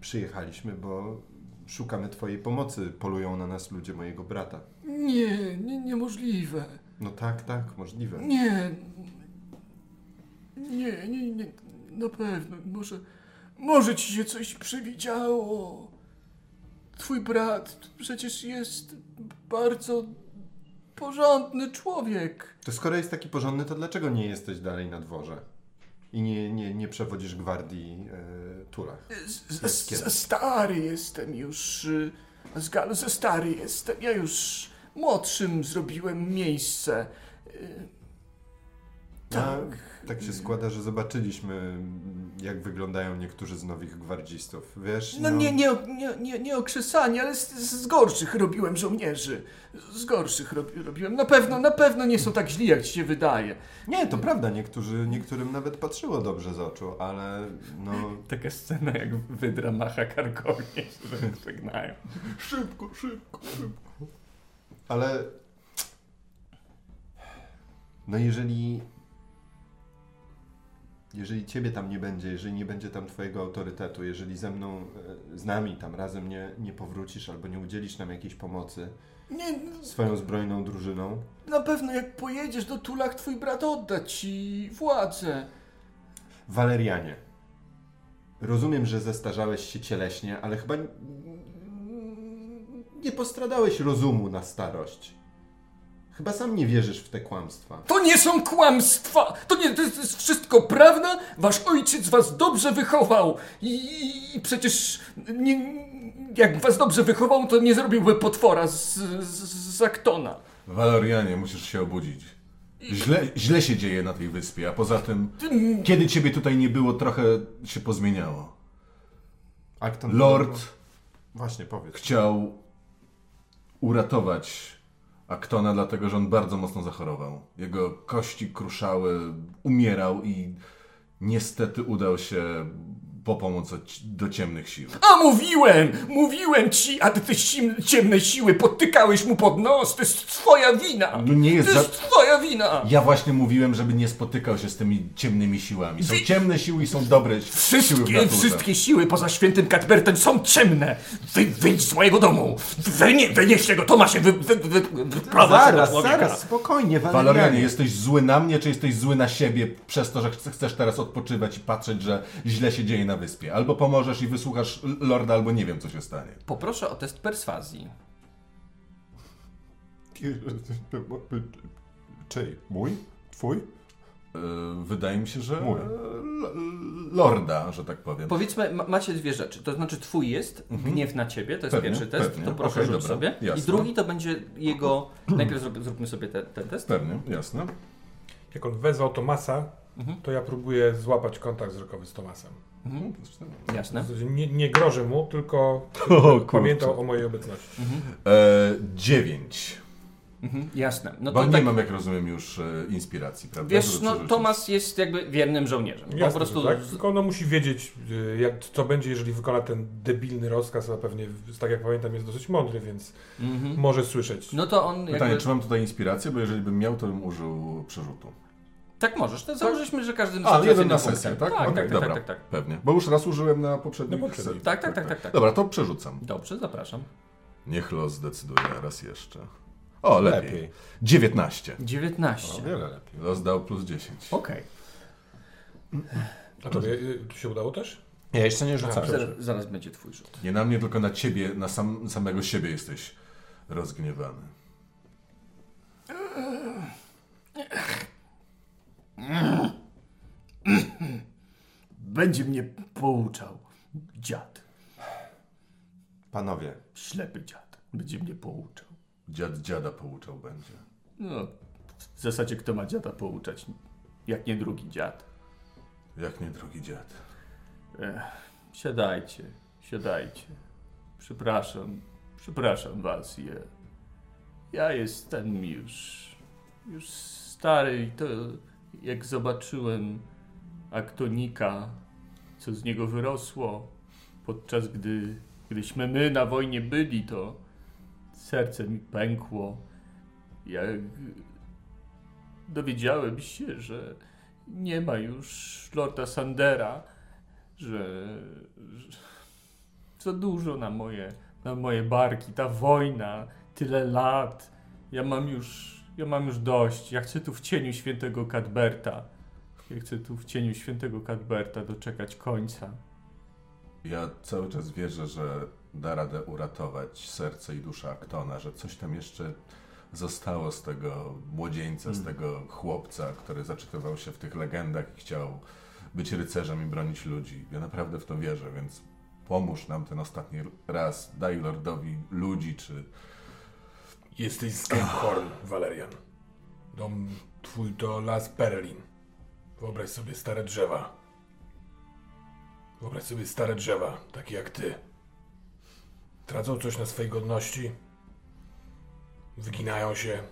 Przyjechaliśmy, bo szukamy Twojej pomocy. Polują na nas ludzie mojego brata. Nie, nie, niemożliwe. No tak, tak, możliwe. Nie. Nie, nie, nie. Na pewno. Może. Może ci się coś przywidziało. Twój brat przecież jest bardzo porządny człowiek. To skoro jest taki porządny, to dlaczego nie jesteś dalej na dworze? I nie, nie, nie przewodzisz gwardii e, za stary jestem już. y, Z Galu za stary jestem. Ja już młodszym zrobiłem miejsce. Y, Tak. Tak się składa, że zobaczyliśmy, jak wyglądają niektórzy z nowych gwardzistów. Wiesz? No nie, nie, nie, nie, nie okrzesanie, ale z, z gorszych robiłem żołnierzy. Z gorszych robi, robiłem. Na pewno, na pewno nie są tak źli, jak ci się wydaje. Nie, to prawda, niektórzy, niektórym nawet patrzyło dobrze z oczu, ale no... Taka scena, jak wydra macha karkonie, że żegnają. Szybko, szybko, szybko. Ale... No jeżeli... Jeżeli ciebie tam nie będzie, jeżeli nie będzie tam twojego autorytetu, jeżeli ze mną, e, z nami tam razem nie, nie powrócisz albo nie udzielisz nam jakiejś pomocy Nie, no, swoją zbrojną drużyną, na pewno jak pojedziesz do Tulach, twój brat odda ci władzę. Walerianie, rozumiem, że zestarzałeś się cieleśnie, ale chyba nie postradałeś rozumu na starość. Chyba sam nie wierzysz w te kłamstwa. To nie są kłamstwa! To nie to jest wszystko prawda? Wasz ojciec was dobrze wychował! I, i, i przecież nie, jak was dobrze wychował, to nie zrobiłby potwora z, z, z Aktona. Valorianie, musisz się obudzić. Źle, źle się dzieje na tej wyspie, a poza tym, kiedy ciebie tutaj nie było, trochę się pozmieniało. Acton Lord Właśnie, powiedz. chciał uratować Aktona, dlatego że on bardzo mocno zachorował. Jego kości kruszały, umierał i niestety udał się po pomoc do ciemnych sił. A mówiłem! Mówiłem ci, a ty te ciemne siły podtykałeś mu pod nos! To jest twoja wina! No nie jest to za- jest twoja wina! Ja właśnie mówiłem, żeby nie spotykał się z tymi ciemnymi siłami. Są Wy- ciemne siły i są dobre siły w Wszystkie, naturze. wszystkie siły poza świętym Cuthbertem są ciemne! Wy, wyjdź z mojego domu! Wynie, wynieście go, Tomasie! Wy, wy, wy, wyprowadź tego Zaraz, zaraz, spokojnie, Valorianie, Valerianie. jesteś zły na mnie, czy jesteś zły na siebie przez to, że chce- chcesz teraz odpoczywać i patrzeć, że źle się dzieje na wyspie? Albo pomożesz i wysłuchasz lorda, albo nie wiem, co się stanie. Poproszę o test perswazji. Czyj? Mój? Twój? Yy, wydaje mi się, że Mój. e, lorda, że tak powiem. Powiedzmy, ma, macie dwie rzeczy. To znaczy, twój jest gniew na ciebie, to jest Pewnie, pierwszy test, pewnie. to proszę dobra, sobie. I jasne. drugi to będzie jego. Najpierw zrób, zróbmy sobie te, ten test. Pewnie, jasne. Jak on wezwał Tomasa, to ja próbuję złapać kontakt wzrokowy z Tomasem. Mhm. Jasne. W sensie Nie, nie grożę mu, tylko kurczę. pamiętał o mojej obecności. E, dziewięć. Mhm. Jasne. No Bo to nie tak, mam, jak rozumiem, już e, inspiracji, prawda? wiesz, no. Tomas jest jakby wiernym żołnierzem. Jasne, po prostu tak? Tylko ono musi wiedzieć, y, jak, co będzie, jeżeli wykona ten debilny rozkaz, a pewnie, tak jak pamiętam, jest dosyć mądry, więc Mhm. może słyszeć. No to on Pytanie, jakby... czy mam tutaj inspirację, bo jeżeli bym miał, to bym użył przerzutu. Tak możesz, to założyliśmy, że każdy A, jeden na sesję, tak? Tak, Okej, tak, tak, dobra. tak, tak. Pewnie. Bo już raz użyłem na poprzednim. Na poprzednim. Tak, tak, tak, tak, tak. Dobra, to przerzucam. Dobrze, zapraszam. Niech los zdecyduje raz jeszcze. O, lepiej. Lepiej. 19. 19. O wiele lepiej. Los dał plus 10. Okej. A tobie y, to się udało też? Ja jeszcze nie rzucałem. Zaraz, zaraz będzie twój rzut. Nie na mnie, tylko na ciebie, na sam, samego siebie jesteś rozgniewany. Będzie mnie pouczał. Dziad. Panowie, Ślepy dziad. Będzie mnie pouczał. Dziad dziada pouczał będzie. No, w zasadzie kto ma dziada pouczać? Jak nie drugi dziad. Jak nie, drogi dziad. Ech, siadajcie, siadajcie. Przepraszam, przepraszam was. Ja, ja jestem już, już stary i to jak zobaczyłem aktonika, co z niego wyrosło, podczas gdy, gdyśmy my na wojnie byli, to serce mi pękło. Jak dowiedziałem się, że nie ma już Lorda Sandera, że, że za dużo na moje, na moje barki, ta wojna, tyle lat. Ja mam już, ja mam już dość. Ja chcę tu w cieniu świętego Cadberta. Ja chcę tu w cieniu świętego Cadberta doczekać końca. Ja cały czas wierzę, że da radę uratować serce i duszę Aktona, że coś tam jeszcze zostało z tego młodzieńca, z tego chłopca, który zaczytywał się w tych legendach i chciał być rycerzem i bronić ludzi. Ja naprawdę w to wierzę, więc pomóż nam ten ostatni raz. Daj Lordowi ludzi, czy Jesteś z Kemphorn, Valerian. Dom twój to Las Perlin. Wyobraź sobie stare drzewa. Wyobraź sobie stare drzewa, takie jak ty. Tracą coś na swej godności. Wyginają się.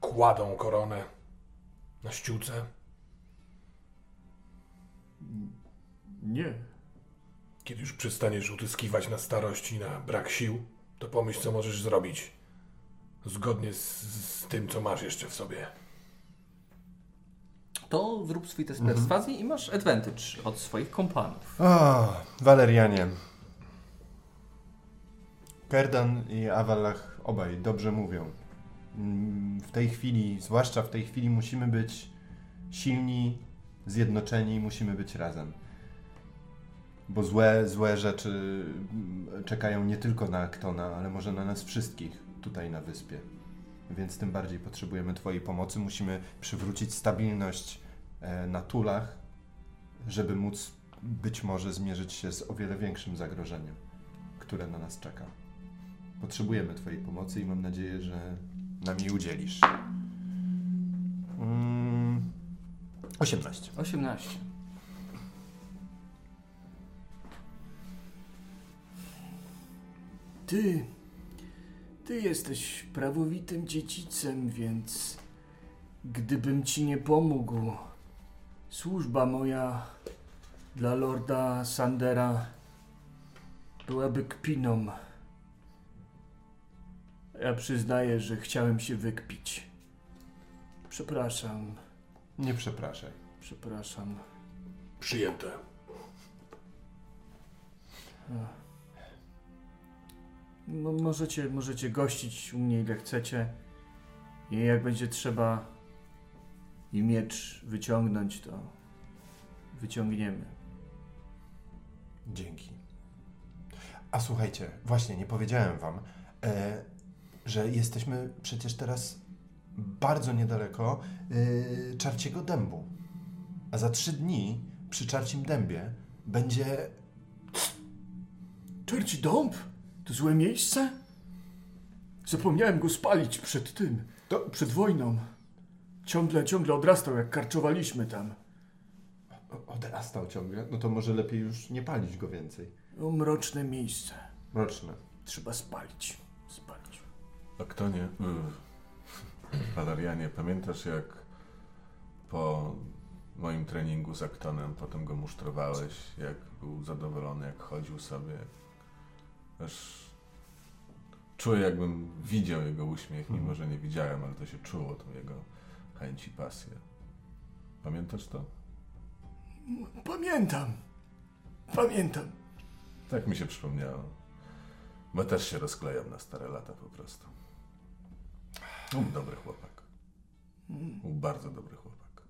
Kładą koronę na ściółce. Nie. Kiedy już przestaniesz utyskiwać na starość i na brak sił, to pomyśl, co możesz zrobić. Zgodnie z, z tym, co masz jeszcze w sobie. To zrób swój test perswazji i masz advantage od swoich kompanów. O, Walerianie. Kerdan i Awalach obaj dobrze mówią. W tej chwili, zwłaszcza w tej chwili, musimy być silni, zjednoczeni, musimy być razem. Bo złe, złe rzeczy czekają nie tylko na Aktona, ale może na nas wszystkich tutaj na wyspie. więc tym bardziej potrzebujemy Twojej pomocy. Musimy przywrócić stabilność e, na tulach, żeby móc być może zmierzyć się z o wiele większym zagrożeniem, które na nas czeka. Potrzebujemy Twojej pomocy i mam nadzieję, że nam jej udzielisz. Mm, 18. 18. Ty, ty jesteś prawowitym dziedzicem, więc gdybym ci nie pomógł, służba moja dla lorda Sandera byłaby kpiną. Ja przyznaję, że chciałem się wykpić. Przepraszam, Nie przepraszaj. przepraszam. Przyjęte. No, możecie, możecie gościć u mnie ile chcecie. I jak będzie trzeba i miecz wyciągnąć, to wyciągniemy. Dzięki. A słuchajcie, właśnie nie powiedziałem wam, e, że jesteśmy przecież teraz bardzo niedaleko e, Czarciego Dębu. A za trzy dni przy Czarcim Dębie będzie... Czerci dąb? To złe miejsce? Zapomniałem go spalić przed tym, To, przed wojną. Ciągle, ciągle odrastał, jak karczowaliśmy tam. o- odrastał ciągle, no to może lepiej już nie palić go więcej. O, mroczne miejsce. Mroczne. Trzeba spalić. Spalić. A kto nie? Walerianie, pamiętasz jak po moim treningu z Aktonem potem go musztrowałeś, jak był zadowolony, jak chodził sobie. Aż czuję jakbym widział jego uśmiech, mimo że nie widziałem, ale to się czuło, tą jego chęć i pasję. Pamiętasz to? Pamiętam. Pamiętam. Tak mi się przypomniało. Bo też się rozklejam na stare lata po prostu. Był dobry chłopak. Był bardzo dobry chłopak.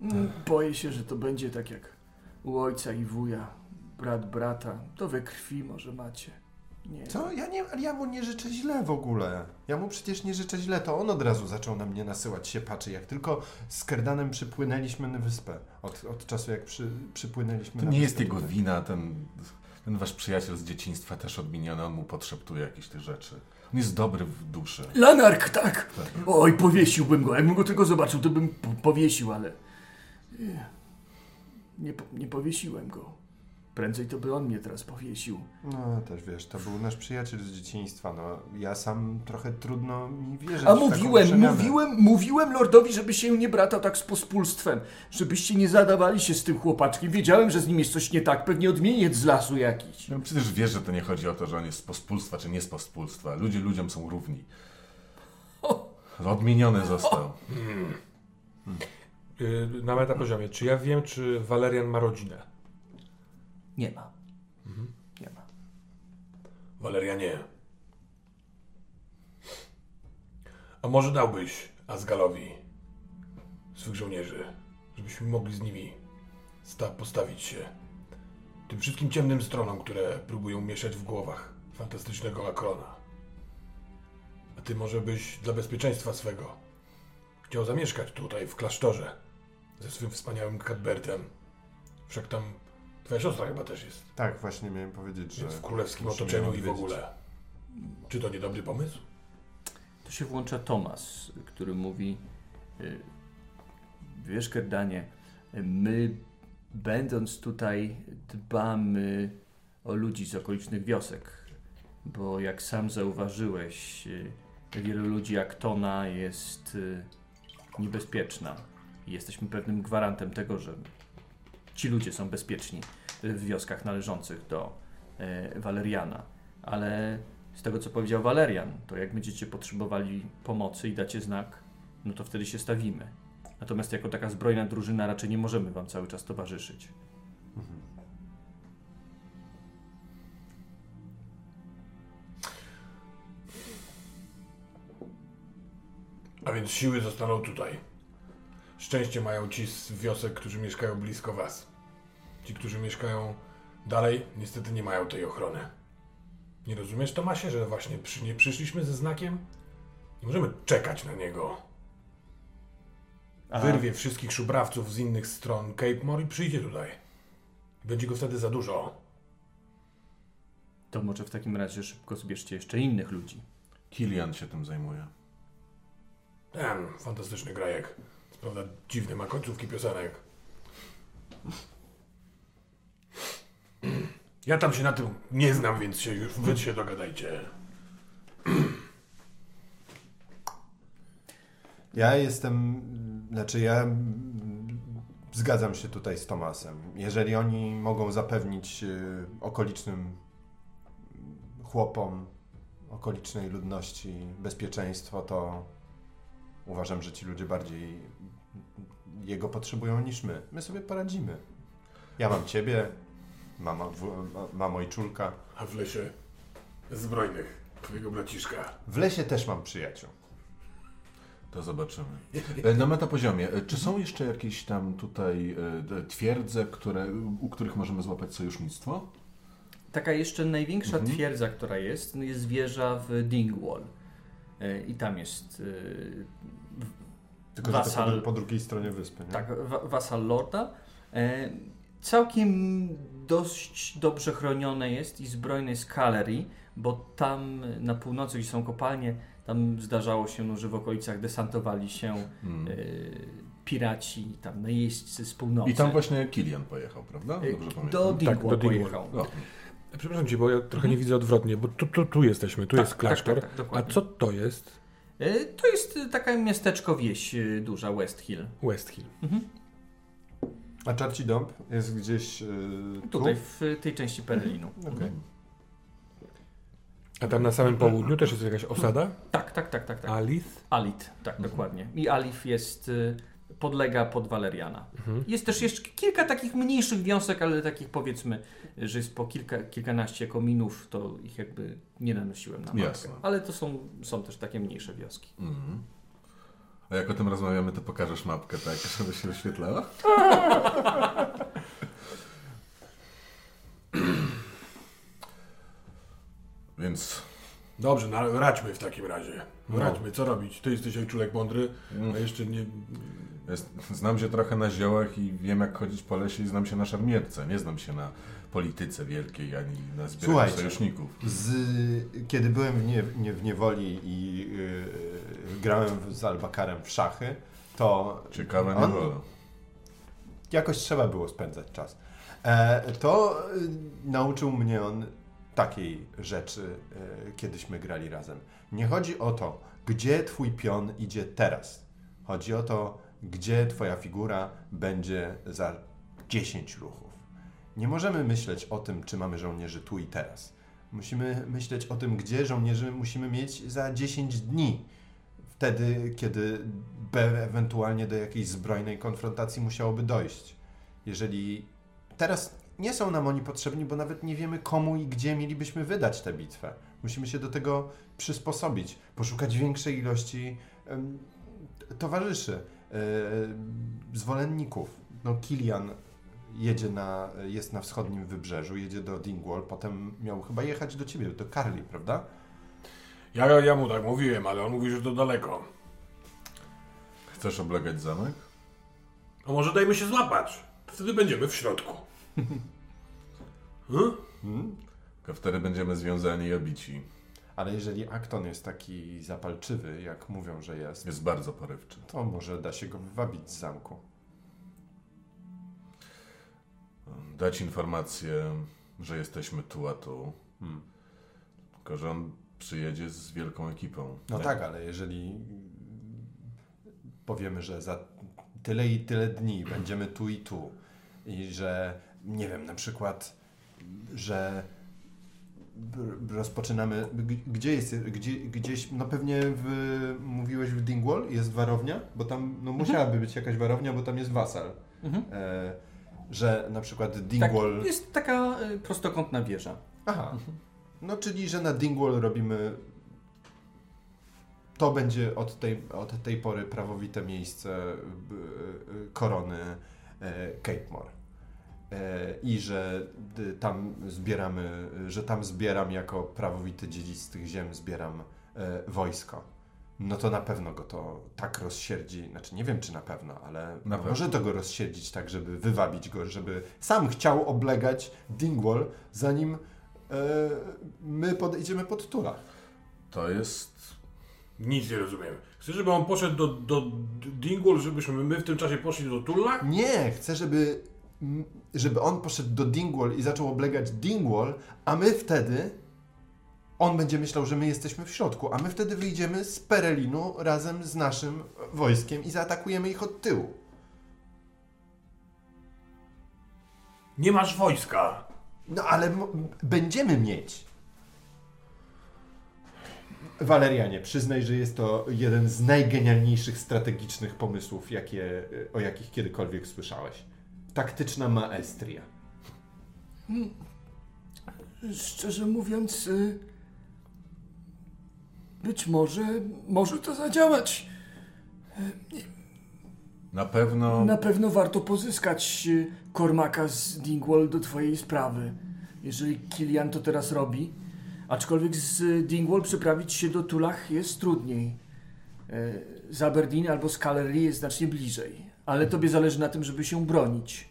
Mm, Boję się, że to będzie tak jak u ojca i wuja. Brat brata. To we krwi może macie. Nie. Co? Ja, nie, ale ja mu nie życzę źle w ogóle. Ja mu przecież nie życzę źle. To on od razu zaczął na mnie nasyłać się paczy. Jak tylko z Kerdanem przypłynęliśmy na wyspę. Od, od czasu jak przy, przypłynęliśmy To na nie wyspę jest jego wina, ten, ten wasz przyjaciel z dzieciństwa też odmieniony, on mu podszeptuje jakieś tych rzeczy. On jest dobry w duszy. Lanark, tak! Tak. Oj, powiesiłbym go. Jakbym go tylko zobaczył, to bym po powiesił, ale... eh, Nie, nie powiesiłem go. Prędzej to by on mnie teraz powiesił. No też wiesz, to był nasz przyjaciel z dzieciństwa. No, ja sam trochę trudno mi wierzyć A w taką mówiłem, mówiłem, mówiłem lordowi, żeby się nie bratał tak z pospólstwem. Żebyście nie zadawali się z tym chłopaczkiem. Wiedziałem, że z nim jest coś nie tak. Pewnie odmieniec z lasu jakiś. No, przecież wiesz, że to nie chodzi o to, że on jest z pospólstwa czy nie z pospólstwa. Ludzie ludziom są równi. Odmieniony został. Yy, na metapoziomie, czy ja wiem, czy Walerian ma rodzinę? Nie ma. Nie ma. Walerianie. A może dałbyś Asgalowi swych żołnierzy, żebyśmy mogli z nimi sta- postawić się tym wszystkim ciemnym stronom, które próbują mieszać w głowach fantastycznego Akrona. A ty może byś dla bezpieczeństwa swego chciał zamieszkać tutaj w klasztorze ze swym wspaniałym Cadbertem. Wszak tam twoja siostra chyba też jest. Tak, właśnie miałem powiedzieć, że... Więc w królewskim musimy otoczeniu ją i w odwiedzić. ogóle. Czy to niedobry pomysł? Tu się włącza Tomas, który mówi: y, Wiesz, Kerdanie, my będąc tutaj dbamy o ludzi z okolicznych wiosek, bo jak sam zauważyłeś, y, wielu ludzi jak Tona jest y, niebezpieczna. I jesteśmy pewnym gwarantem tego, że ci ludzie są bezpieczni w wioskach należących do e, Waleriana. Ale z tego, co powiedział Walerian, to jak będziecie potrzebowali pomocy i dacie znak, no to wtedy się stawimy. Natomiast jako taka zbrojna drużyna raczej nie możemy wam cały czas towarzyszyć. A więc siły zostaną tutaj. Szczęście mają ci z wiosek, którzy mieszkają blisko was. Ci, którzy mieszkają dalej, niestety nie mają tej ochrony. Nie rozumiesz, Tomasie, że właśnie przy, nie przyszliśmy ze znakiem? Nie możemy czekać na niego. A- Wyrwie wszystkich szubrawców z innych stron Cape More i przyjdzie tutaj. Będzie go wtedy za dużo. To może w takim razie szybko zbierzcie jeszcze innych ludzi. Kilian się tym zajmuje. Ten fantastyczny grajek. Prawda, dziwny ma końcówki piosenek. Ja tam się na tym nie znam, więc się już wy się dogadajcie. Ja jestem, znaczy ja zgadzam się tutaj z Tomasem. Jeżeli oni mogą zapewnić y, okolicznym chłopom, okolicznej ludności bezpieczeństwo, to uważam, że ci ludzie bardziej jego potrzebują niż my. My sobie poradzimy. Ja mam ciebie, mama, w, mam ojczulka. A w lesie zbrojnych, twojego braciszka. W lesie też mam przyjaciół. To zobaczymy. E, Na metapoziomie, e, czy są jeszcze jakieś tam tutaj e, twierdze, które, u których możemy złapać sojusznictwo? Taka jeszcze największa Mhm. twierdza, która jest, jest wieża w Dingwall. E, I tam jest e, Tylko, że to Wasal. po, po drugiej stronie wyspy. Nie? tak, wa- wasal lorda. E, Całkiem dość dobrze chronione jest i zbrojne jest Kalerii, bo tam na północy, gdzie są kopalnie, tam zdarzało się, no, że w okolicach desantowali się Hmm. e, piraci, tam najeźdźcy z północy. I tam właśnie Kilian pojechał, prawda? Dobrze pamiętam. do Dingwall Tak, do Dingwall. pojechał. O, Przepraszam cię, bo ja trochę nie widzę odwrotnie, bo tu, tu, tu jesteśmy, tu Tak, jest klasztor. tak, tak, tak, A co to jest E, To jest e, taka miasteczko wieś e, duża, West Hill. West Hill? A Czarci Dąb jest gdzieś yy, Tutaj, tu? w tej części Perelinu. Okej. A tam na samym południu też jest jakaś osada? Tak, tak, tak, tak. tak. Alith? Alit, tak, dokładnie. I Alif jest, y, podlega pod Waleriana. Mhm. Jest też jeszcze kilka takich mniejszych wiosek, ale takich powiedzmy, że jest po kilka, kilkanaście kominów, to ich jakby nie nanosiłem na mapkę. Jasne. Ale to są, są też takie mniejsze wioski. Mhm. A jak o tym rozmawiamy, to pokażesz mapkę, tak, żeby się wyświetlała? Więc Dobrze, no, radźmy w takim razie. No. Radźmy, co robić? Ty jesteś ojczulek mądry, a jeszcze nie... znam się trochę na ziołach i wiem, jak chodzić po lesie i znam się na szermierce. Nie znam się na polityce wielkiej, ani na zbieraniu Słuchajcie. sojuszników. Z, kiedy byłem w, nie, nie, w niewoli i yy, grałem z Albakarem w szachy, to Ciekawe On- nie wolno. jakoś trzeba było spędzać czas. E, to y, nauczył mnie on takiej rzeczy, y, kiedyśmy grali razem. Nie chodzi o to, gdzie twój pion idzie teraz. Chodzi o to, gdzie twoja figura będzie za 10 ruchów. Nie możemy myśleć o tym, czy mamy żołnierzy tu i teraz. Musimy myśleć o tym, gdzie żołnierzy musimy mieć za 10 dni. Wtedy, kiedy ewentualnie do jakiejś zbrojnej konfrontacji musiałoby dojść. Jeżeli teraz nie są nam oni potrzebni, bo nawet nie wiemy komu i gdzie mielibyśmy wydać tę bitwę. Musimy się do tego przysposobić, poszukać większej ilości towarzyszy, zwolenników. No, Kilian jedzie na, jest na wschodnim wybrzeżu, jedzie do Dingwall, potem miał chyba jechać do ciebie, do Carly, prawda? Ja, ja mu tak mówiłem, ale on mówi, że to daleko. Chcesz oblegać zamek? A może dajmy się złapać? Wtedy będziemy w środku. Hmm? Hmm? Wtedy będziemy związani i obici. Ale jeżeli Acton jest taki zapalczywy, jak mówią, że jest, Jest bardzo porywczy. to może da się go wywabić z zamku. Dać informację, że jesteśmy tu, a tu. Hmm. Tylko, że on przyjedzie z wielką ekipą. No Nie? tak, ale jeżeli powiemy, że za tyle i tyle dni będziemy tu i tu i że nie wiem, na przykład, że rozpoczynamy, gdzie jest, gdzie, gdzieś, no pewnie w, mówiłeś w Dingwall, jest warownia, bo tam no musiałaby być jakaś warownia, bo tam jest wasal. Mhm. E, że na przykład Tak, Dingwall... jest taka y, prostokątna wieża. Aha. No, czyli, że na Dingwall robimy. To będzie od tej, od tej pory prawowite miejsce b- y, korony e, Cape More. E, i że y, tam zbieramy, że tam zbieram jako prawowity dziedzic z tych ziem, zbieram e, wojsko. No to na pewno go to tak rozsierdzi, znaczy nie wiem czy na pewno, ale Na pewno. może to go rozsierdzić tak, żeby wywabić go, żeby sam chciał oblegać Dingwall, zanim e, my podejdziemy pod Tula. To jest... Nic nie rozumiem. Chcesz, żeby on poszedł do, do Dingwall, żebyśmy my w tym czasie poszli do Tulla? Nie, chcę, żeby, żeby on poszedł do Dingwall i zaczął oblegać Dingwall, a my wtedy, on będzie myślał, że my jesteśmy w środku, a my wtedy wyjdziemy z Perelinu razem z naszym wojskiem i zaatakujemy ich od tyłu. Nie masz wojska. No ale będziemy mieć. Walerianie, przyznaj, że jest to jeden z najgenialniejszych strategicznych pomysłów, jakie, o jakich kiedykolwiek słyszałeś. Taktyczna maestria. Szczerze mówiąc, y, być może może to zadziałać. Na pewno... Na pewno warto pozyskać y, Kormaka z Dingwall do twojej sprawy. Jeżeli Kilian to teraz robi. Aczkolwiek z y, Dingwall przeprawić się do Tulach jest trudniej. Y, Z Aberdeen albo z Callery jest znacznie bliżej. Ale tobie zależy na tym, żeby się bronić.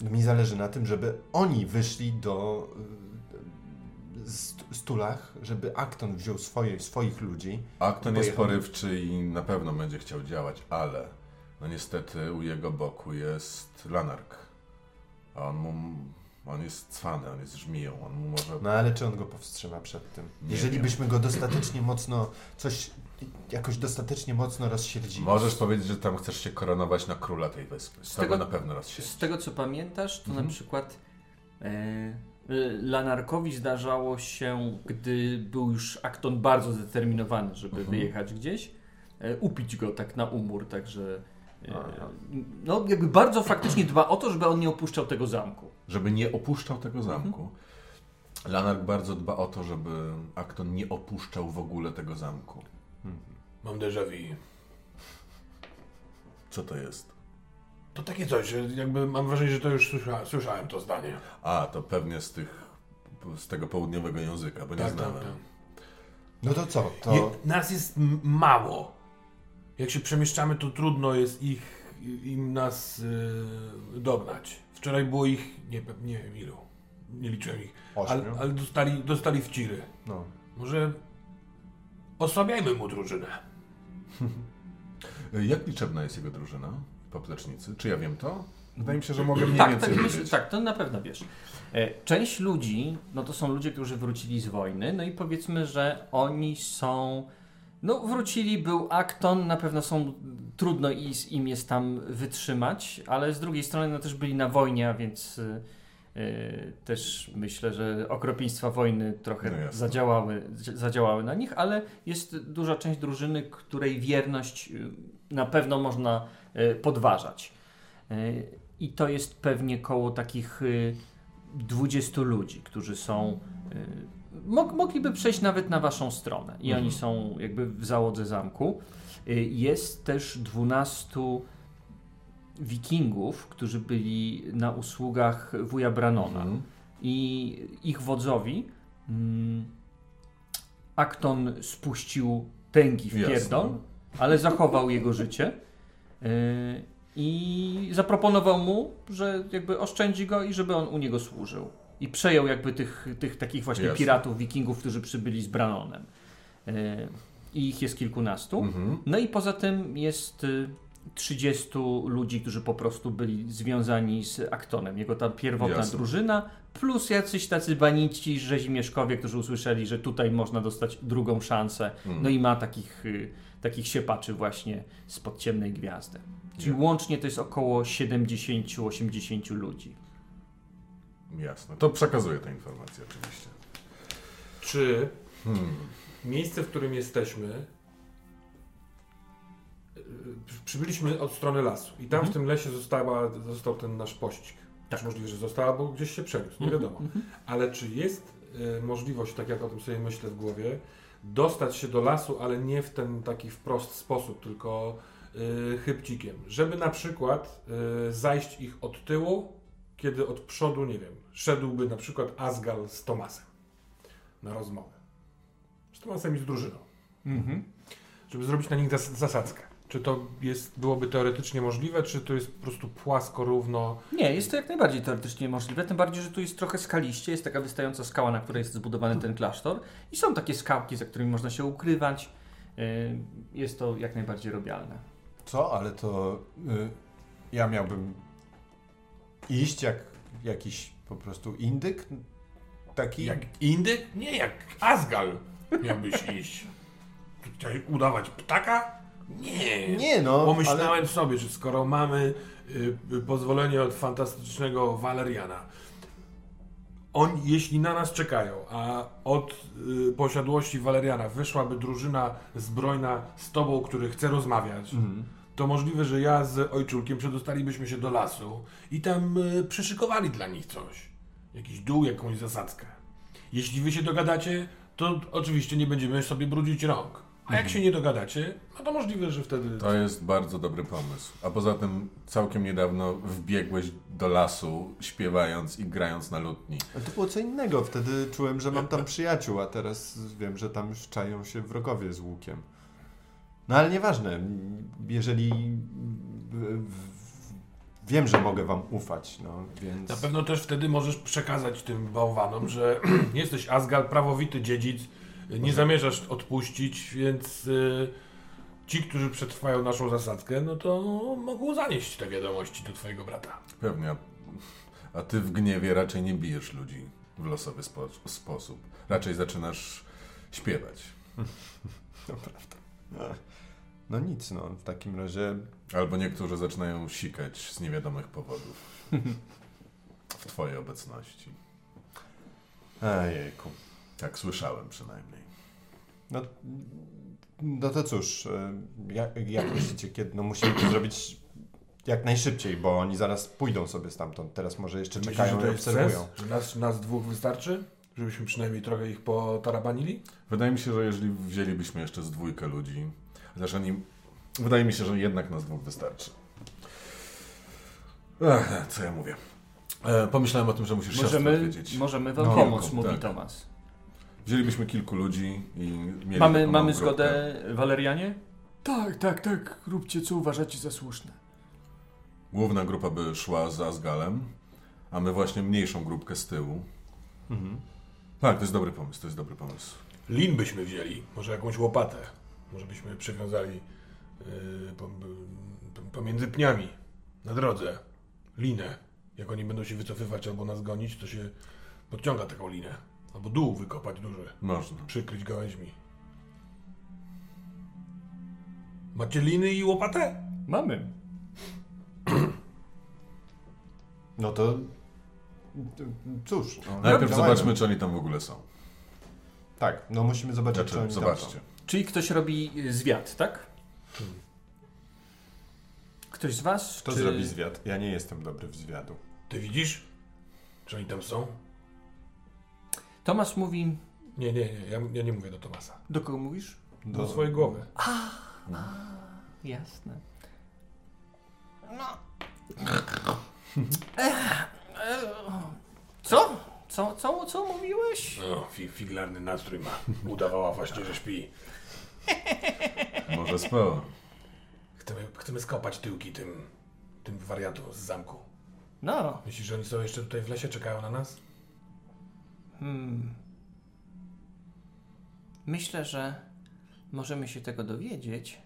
Mi zależy na tym, żeby oni wyszli do y, st- Stulach, żeby Akton wziął swoje, swoich ludzi. Akton jest porywczy i na pewno będzie chciał działać, ale no niestety u jego boku jest Lanark. A on mu... On jest cwany, on jest żmiją, on mu może... No ale czy on go powstrzyma przed tym? Nie Jeżeli wiem. byśmy go dostatecznie mocno, coś jakoś dostatecznie mocno rozsierdzili. Możesz powiedzieć, że tam chcesz się koronować na króla tej wyspy. Z tego- tego na pewno raz się. Z tego co pamiętasz, to Mhm. na przykład e, Lanarkowi zdarzało się, gdy był już Akton bardzo zdeterminowany, żeby Mhm. wyjechać gdzieś, e, upić go tak na umór, także e, no jakby bardzo faktycznie dba o to, żeby on nie opuszczał tego zamku. Żeby nie opuszczał tego zamku. Mhm. Lanark bardzo dba o to, żeby Akton nie opuszczał w ogóle tego zamku. Mam déjà vu. Co to jest? To takie coś, że jakby mam wrażenie, że to już słysza, słyszałem to zdanie. A, to pewnie z tych... z tego południowego języka, bo nie Tak, tak, znałem. tak. No to co? To... Je, nas jest m- mało. Jak się przemieszczamy, to trudno jest ich, im nas y, dognać. Wczoraj było ich, nie, pe- nie wiem ilu, nie liczyłem ich, ale, Ośmiu? ale dostali, dostali w ciry. No. Może osłabiajmy mu drużynę. Jak liczebna jest jego drużyna? Poplecznicy? Czy ja wiem to? Wydaje mi się, że mogę mniej Tak, więcej tak, wiedzieć. tak, to na pewno wiesz. E, Część ludzi, no to są ludzie, którzy wrócili z wojny, no i powiedzmy, że oni są, no wrócili, był Akton, na pewno są, trudno i- im jest tam wytrzymać, ale z drugiej strony no też byli na wojnie, a więc y, też myślę, że okropieństwa wojny trochę No zadziałały, zadziałały na nich, ale jest duża część drużyny, której wierność y, na pewno można y, podważać. Y, I to jest pewnie koło takich y, 20 ludzi, którzy są. y, Mog, mogliby przejść nawet na waszą stronę i oni są jakby w załodze zamku. Y, Jest też 12 wikingów, którzy byli na usługach wuja Branona Mhm. i ich wodzowi mm, Akton spuścił tęgi w pierdol, ale zachował jego życie yy, i zaproponował mu, że jakby oszczędzi go i żeby on u niego służył. I przejął jakby tych, tych takich właśnie Jasne. piratów, wikingów, którzy przybyli z Branonem. Yy, I ich jest kilkunastu. Mhm. No i poza tym jest y, 30 ludzi, którzy po prostu byli związani z Aktonem. Jego ta pierwotna Jasne. drużyna, plus jacyś tacy banici rzezimieszkowie, którzy usłyszeli, że tutaj można dostać drugą szansę. Mhm. No i ma takich, y, takich siepaczy właśnie spod ciemnej gwiazdy. Czyli łącznie to jest około 70-80 ludzi. Jasne. To przekazuję tę informację oczywiście. Czy Hmm. miejsce, w którym jesteśmy, przybyliśmy od strony lasu i tam Mhm. w tym lesie została, został ten nasz pościg. Tak. Czy możliwe, że został, albo gdzieś się przeniósł, nie Mhm, wiadomo. mhm. Ale czy jest y, możliwość, tak jak o tym sobie myślę w głowie, dostać się do lasu, ale nie w ten taki wprost sposób, tylko y, chybcikiem. Żeby na przykład y, zajść ich od tyłu kiedy od przodu, nie wiem, szedłby na przykład Asgal z Tomasem na rozmowę. Z Tomasem i z drużyną. Żeby zrobić na nich zas zasadzkę. Czy to jest, byłoby teoretycznie możliwe, czy to jest po prostu płasko, równo? Nie, jest to jak najbardziej teoretycznie możliwe, tym bardziej, że tu jest trochę skaliście, jest taka wystająca skała, na której jest zbudowany ten klasztor i są takie skałki, za którymi można się ukrywać. Yy, Jest to jak najbardziej robialne. Co? Ale to y, ja miałbym iść jak jakiś po prostu indyk? Taki? Jak indyk? Nie, jak Asgal miałbyś iść. Chciałeś udawać ptaka? Nie. Nie no, Pomyślałem ale... sobie, że skoro mamy y, pozwolenie od fantastycznego Waleriana, on, jeśli na nas czekają, a od y, posiadłości Waleriana wyszłaby drużyna zbrojna z tobą, który chce rozmawiać, Mhm. to możliwe, że ja z ojczulkiem przedostalibyśmy się do lasu i tam y, przyszykowali dla nich coś. Jakiś dół, jakąś zasadzkę. Jeśli wy się dogadacie, to oczywiście nie będziemy sobie brudzić rąk. A jak się nie dogadacie, no to możliwe, że wtedy... To jest bardzo dobry pomysł. A poza tym całkiem niedawno wbiegłeś do lasu, śpiewając i grając na lutni. Ale to było co innego. Wtedy czułem, że mam tam przyjaciół, a teraz wiem, że tam już czają się wrogowie z łukiem. No ale nieważne. Jeżeli wiem, że mogę wam ufać, no więc... Na pewno też wtedy możesz przekazać tym bałwanom, że jesteś Asgal, prawowity dziedzic, nie zamierzasz odpuścić, więc y, ci, którzy przetrwają naszą zasadzkę, no to mogą zanieść te wiadomości do twojego brata. Pewnie. a- ty w gniewie raczej nie bijesz ludzi w losowy spo sposób. Raczej zaczynasz śpiewać. To prawda. No nic, no w takim razie Albo niektórzy zaczynają sikać z niewiadomych powodów. W twojej obecności. Ejejku. Tak słyszałem przynajmniej. No, no to cóż, e, jak, jak myślicie, kiedy? No musimy to zrobić jak najszybciej, bo oni zaraz pójdą sobie stamtąd. Teraz może jeszcze Myślisz, czekają że i obserwują. nas, nas dwóch wystarczy? Żebyśmy przynajmniej trochę ich potarabanili? Wydaje mi się, że jeżeli wzięlibyśmy jeszcze z dwójkę ludzi, chociaż oni... Wydaje mi się, że jednak nas dwóch wystarczy. Ech, co ja mówię? E, pomyślałem o tym, że musisz Możemy, odwiedzić. możemy wam No, pomóc, tak. mówi Tomas. Wzięlibyśmy kilku ludzi i mieli Mamy, taką mamy małą zgodę, Walerianie? Tak, tak, tak. Róbcie co uważacie za słuszne. Główna grupa by szła z Asgalem, a my właśnie mniejszą grupkę z tyłu. Mhm. Tak, to jest dobry pomysł, to jest dobry pomysł. Lin byśmy wzięli, może jakąś łopatę. Może byśmy przywiązali yy, po, po, pomiędzy pniami na drodze linę. Jak oni będą się wycofywać albo nas gonić, to się podciąga taką linę. Albo dół wykopać duży, Można. przykryć gałęźmi. Macie liny i łopatę? Mamy. No to cóż. No, Najpierw działajmy. zobaczmy, czy oni tam w ogóle są. Tak, no musimy zobaczyć, czy Znaczy, oni tam zobaczcie. Czyli ktoś robi y, zwiat, tak? Ktoś z was? Kto czy... zrobi zwiad? Ja nie jestem dobry w zwiadu. Ty widzisz? Czy oni tam są? Tomasz mówi... Nie, nie, nie, ja, ja nie mówię do Tomasa. Do kogo mówisz? Do swojej głowy. Jasne. Co? Co, co, co mówiłeś? No, fi, figlarny nastrój ma. Udawała właśnie, że śpi. Może spała. Chcemy, chcemy skopać tyłki tym, tym wariatom z zamku. No. Myślisz, że oni są jeszcze tutaj w lesie, czekają na nas? Hmm. Myślę, że możemy się tego dowiedzieć.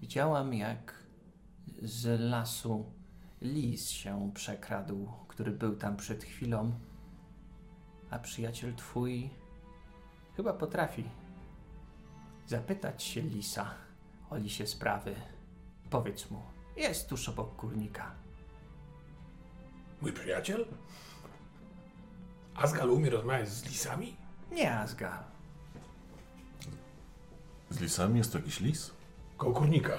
Widziałam, jak z lasu lis się przekradł, który był tam przed chwilą. A przyjaciel twój chyba potrafi zapytać się lisa o lisie sprawy. Powiedz mu, jest tuż obok kurnika. Mój przyjaciel? Asgal umie rozmawiać z lisami? Nie, Asgal. Z lisami jest to jakiś lis? Koło kurnika.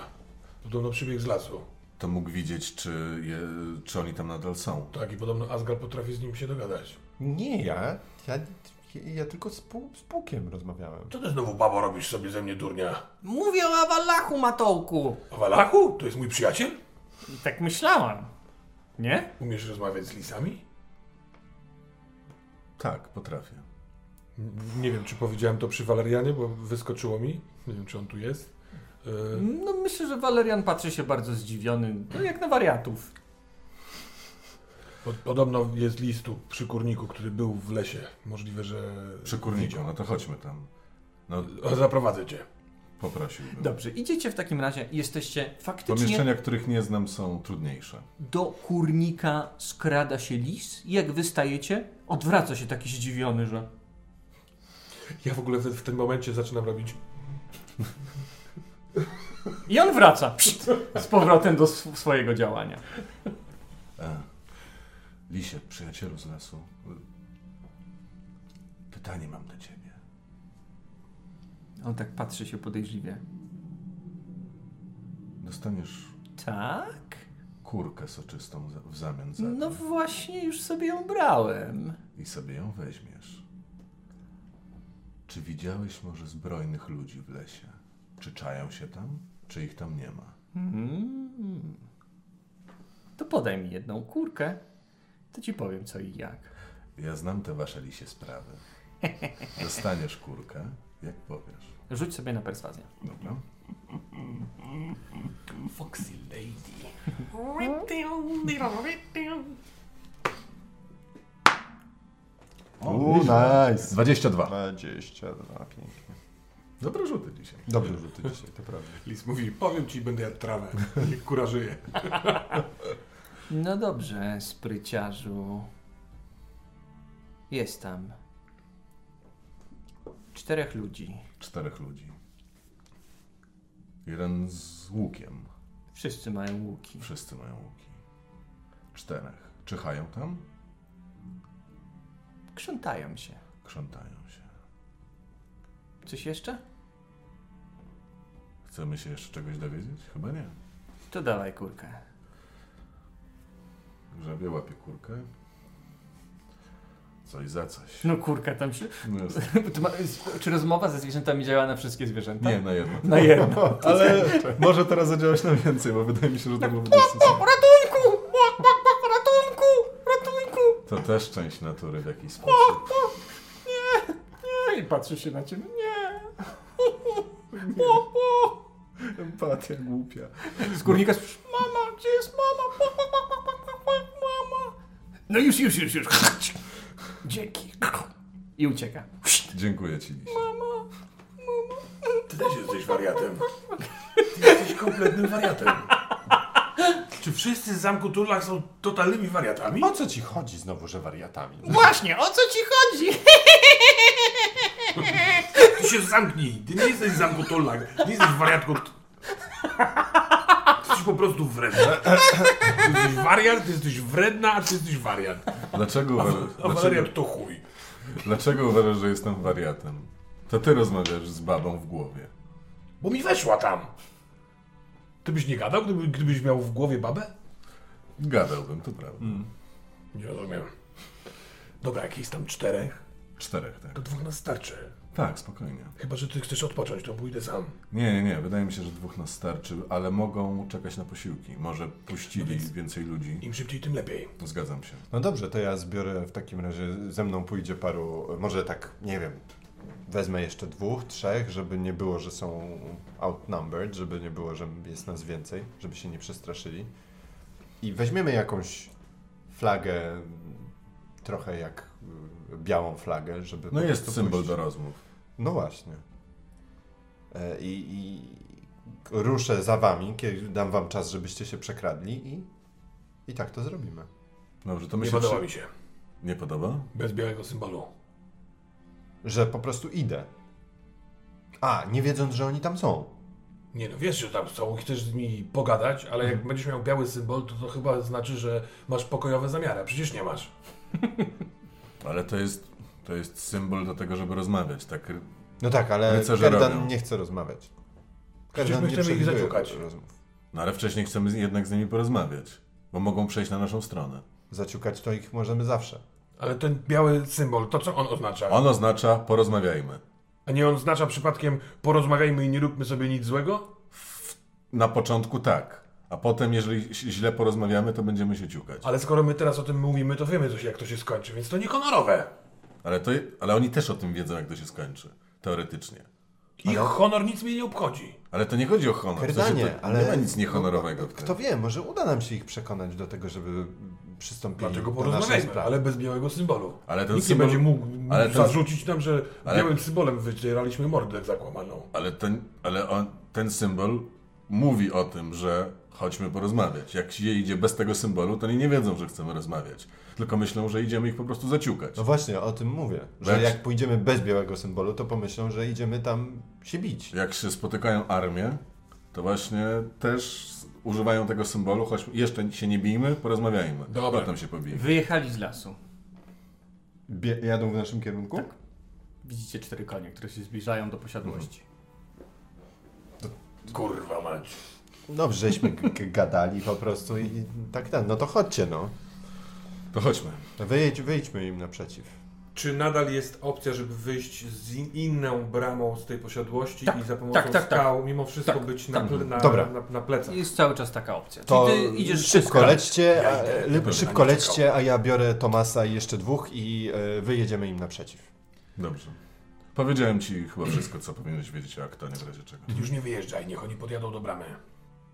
Podobno przybiegł z lasu. To mógł widzieć, czy, je, czy oni tam nadal są. Tak, i podobno Asgal potrafi z nim się dogadać. Nie, ja. Ja, ja tylko z, pół, z Pukiem rozmawiałem. Co ty znowu, babo, robisz sobie ze mnie durnia? Mówię o Awalachu, Matołku. A Walachu? To jest mój przyjaciel? Tak myślałam. Nie? Umiesz rozmawiać z lisami? Tak, potrafię. Nie wiem, czy powiedziałem to przy Walerianie, bo wyskoczyło mi. Nie wiem, czy on tu jest. E, No myślę, że Walerian patrzy się bardzo zdziwiony, no jak na wariatów. Pod, podobno jest list tu przy kurniku, który był w lesie. Możliwe, że... Przy kurniku, no to chodźmy tam. No, Zaprowadzę cię. Poprosiłbym. Dobrze, idziecie w takim razie, jesteście faktycznie... Pomieszczenia, których nie znam, są trudniejsze. Do kurnika skrada się lis i jak wystajecie, odwraca się taki zdziwiony, że... Ja w ogóle w, w tym momencie zaczynam robić... I on wraca pszt, z powrotem do sw- swojego działania. E, Lisie, przyjacielu z lasu. Pytanie mam do ciebie. On tak patrzy się podejrzliwie. Dostaniesz Tak? kurkę soczystą za- w zamian za No właśnie, już sobie ją brałem. i sobie ją weźmiesz. Czy widziałeś może zbrojnych ludzi w lesie? Czy czają się tam, czy ich tam nie ma? Mm. To podaj mi jedną kurkę, to ci powiem co i jak. Ja znam te wasze lisie sprawy. Dostaniesz kurkę, jak powiesz. Rzuć sobie na perswazję. Dobra? Foxy Lady. Uuu, nice. 22. 22, pięknie. Dobre rzuty dzisiaj. Dobrze rzuty dzisiaj, to prawda. Lis mówi, powiem ci, będę jadł trawę. Niech kura żyje. No dobrze, spryciarzu. Jest tam. Czterech ludzi. Czterech ludzi. Jeden z łukiem. Wszyscy mają łuki. Wszyscy mają łuki. Czterech. Czyhają tam? Krzątają się. Krzątają się. Coś jeszcze? Chcemy się jeszcze czegoś dowiedzieć? Chyba nie. To dawaj kurkę. Grzebie łapie kurkę. Coś za coś. No kurka tam się... No, czy rozmowa ze zwierzętami działa na wszystkie zwierzęta? nie, na jedno. Na jedno. Ale może teraz zadziałać na więcej, bo wydaje mi się, że to byłoby dosyć... Ratunku! Ratunku! Ratunku! To też część natury w jakiś sposób. Nie! I patrzy się na ciebie. Nie! Empatia głupia. Z górnika mama, gdzie jest mama? Mama! No już, już, już, już. Dzięki. I ucieka. Dziękuję ci, Lisie. Ty też jesteś wariatem. Ty jesteś kompletnym wariatem. Czy wszyscy z zamku Turlach są totalnymi wariatami? O co ci chodzi znowu, że wariatami? Właśnie, o co ci chodzi? Ty się zamknij. Ty nie jesteś z zamku Turlach. Nie jesteś wariatką. Jesteś po prostu wredna. Ty jesteś wariat, ty jesteś wredna, a ty jesteś wariat. Dlaczego A, uważasz, a wariat to chuj. dlaczego uważasz, że jestem wariatem? To ty rozmawiasz z babą w głowie. Bo mi weszła tam. Ty byś nie gadał, gdyby, gdybyś miał w głowie babę? Gadałbym, to prawda. Nie rozumiem. Dobra, jak jest tam czterech, Czterech, tak. to dwóch nas starczy. Tak, spokojnie. Chyba, że ty chcesz odpocząć, to pójdę sam. Nie, nie, nie. Wydaje mi się, że dwóch nas starczy, ale mogą czekać na posiłki. Może puścili więcej ludzi. Im szybciej, tym lepiej. Zgadzam się. No dobrze, to ja zbiorę w takim razie, ze mną pójdzie paru, może tak, nie wiem, wezmę jeszcze dwóch, trzech, żeby nie było, że są outnumbered, żeby nie było, że jest nas więcej, żeby się nie przestraszyli. I weźmiemy jakąś flagę, trochę jak białą flagę, żeby No jest prostu symbol pójść- do rozmów. No właśnie. E, I, I ruszę za wami, kiedy dam wam czas, żebyście się przekradli i, i tak to zrobimy. Dobrze, to my Nie podoba przy- mi się. Nie podoba? Bez białego symbolu. Że po prostu idę. A, nie wiedząc, że oni tam są. Nie no, wiesz, że tam są, chcesz z nimi pogadać, ale jak będziesz miał biały symbol, to to chyba znaczy, że masz pokojowe zamiary. a Przecież nie masz. Ale to jest, to jest symbol do tego, żeby rozmawiać, tak? No tak, ale Kerdan robią. nie chce rozmawiać. Przecież my nie chcemy ich zaciukać. rozmów. No ale wcześniej chcemy jednak z nimi porozmawiać, bo mogą przejść na naszą stronę. Zaciukać to ich możemy zawsze. Ale ten biały symbol, to co on oznacza? On oznacza porozmawiajmy. A nie on oznacza przypadkiem porozmawiajmy i nie róbmy sobie nic złego? Na początku tak, A potem, jeżeli źle porozmawiamy, to będziemy się ciukać. Ale skoro my teraz o tym mówimy, to wiemy, jak to się skończy, więc to niehonorowe. Ale, to, ale oni też o tym wiedzą, jak to się skończy. Teoretycznie. Ich honor nic mnie nie obchodzi. Ale to nie chodzi o honor. W sensie ale... Nie ma nic niehonorowego tym. Kto wie, może uda nam się ich przekonać do tego, żeby przystąpili Dlatego do naszej porozmawiajmy, sprawy. ale bez białego symbolu. Ale ten Nikt symbol- nie będzie mógł, mógł ale ten- zarzucić nam, że ale- białym symbolem wycieraliśmy mordę zakłamaną. Ale, ten, ale on, ten symbol mówi o tym, że chodźmy porozmawiać. Jak się idzie bez tego symbolu, to oni nie wiedzą, że chcemy rozmawiać. Tylko myślą, że idziemy ich po prostu zaciukać. No właśnie, o tym mówię. Że Jak- jak pójdziemy bez białego symbolu, to pomyślą, że idziemy tam się bić. Jak się spotykają armię, to właśnie też używają tego symbolu, choć jeszcze się nie bijmy, porozmawiajmy. Dobra. Potem się pobijmy. Wyjechali z lasu. Bie jadą w naszym kierunku? Tak. Widzicie cztery konie, które się zbliżają do posiadłości. Kurwa mać. Dobrze, żeśmy g- g- gadali po prostu i tak ten. No to chodźcie, no. To chodźmy. Wyjedź, wyjdźmy im naprzeciw. Czy nadal jest opcja, żeby wyjść z in- inną bramą z tej posiadłości Tak, i za pomocą tak, tak, tak. skał mimo wszystko Tak, być na, tak. ple, na, Dobra. na, na plecach? Jest cały czas taka opcja. To Czyli ty idziesz szybko lećcie, a, Ja idę. Dobra, szybko lećcie, a ja biorę Tomasa i jeszcze dwóch i e, wyjedziemy im naprzeciw. Dobrze. Powiedziałem ci chyba wszystko, co powinieneś wiedzieć o Aktonie w razie czego. Ty już nie wyjeżdżaj, niech oni podjadą do bramy.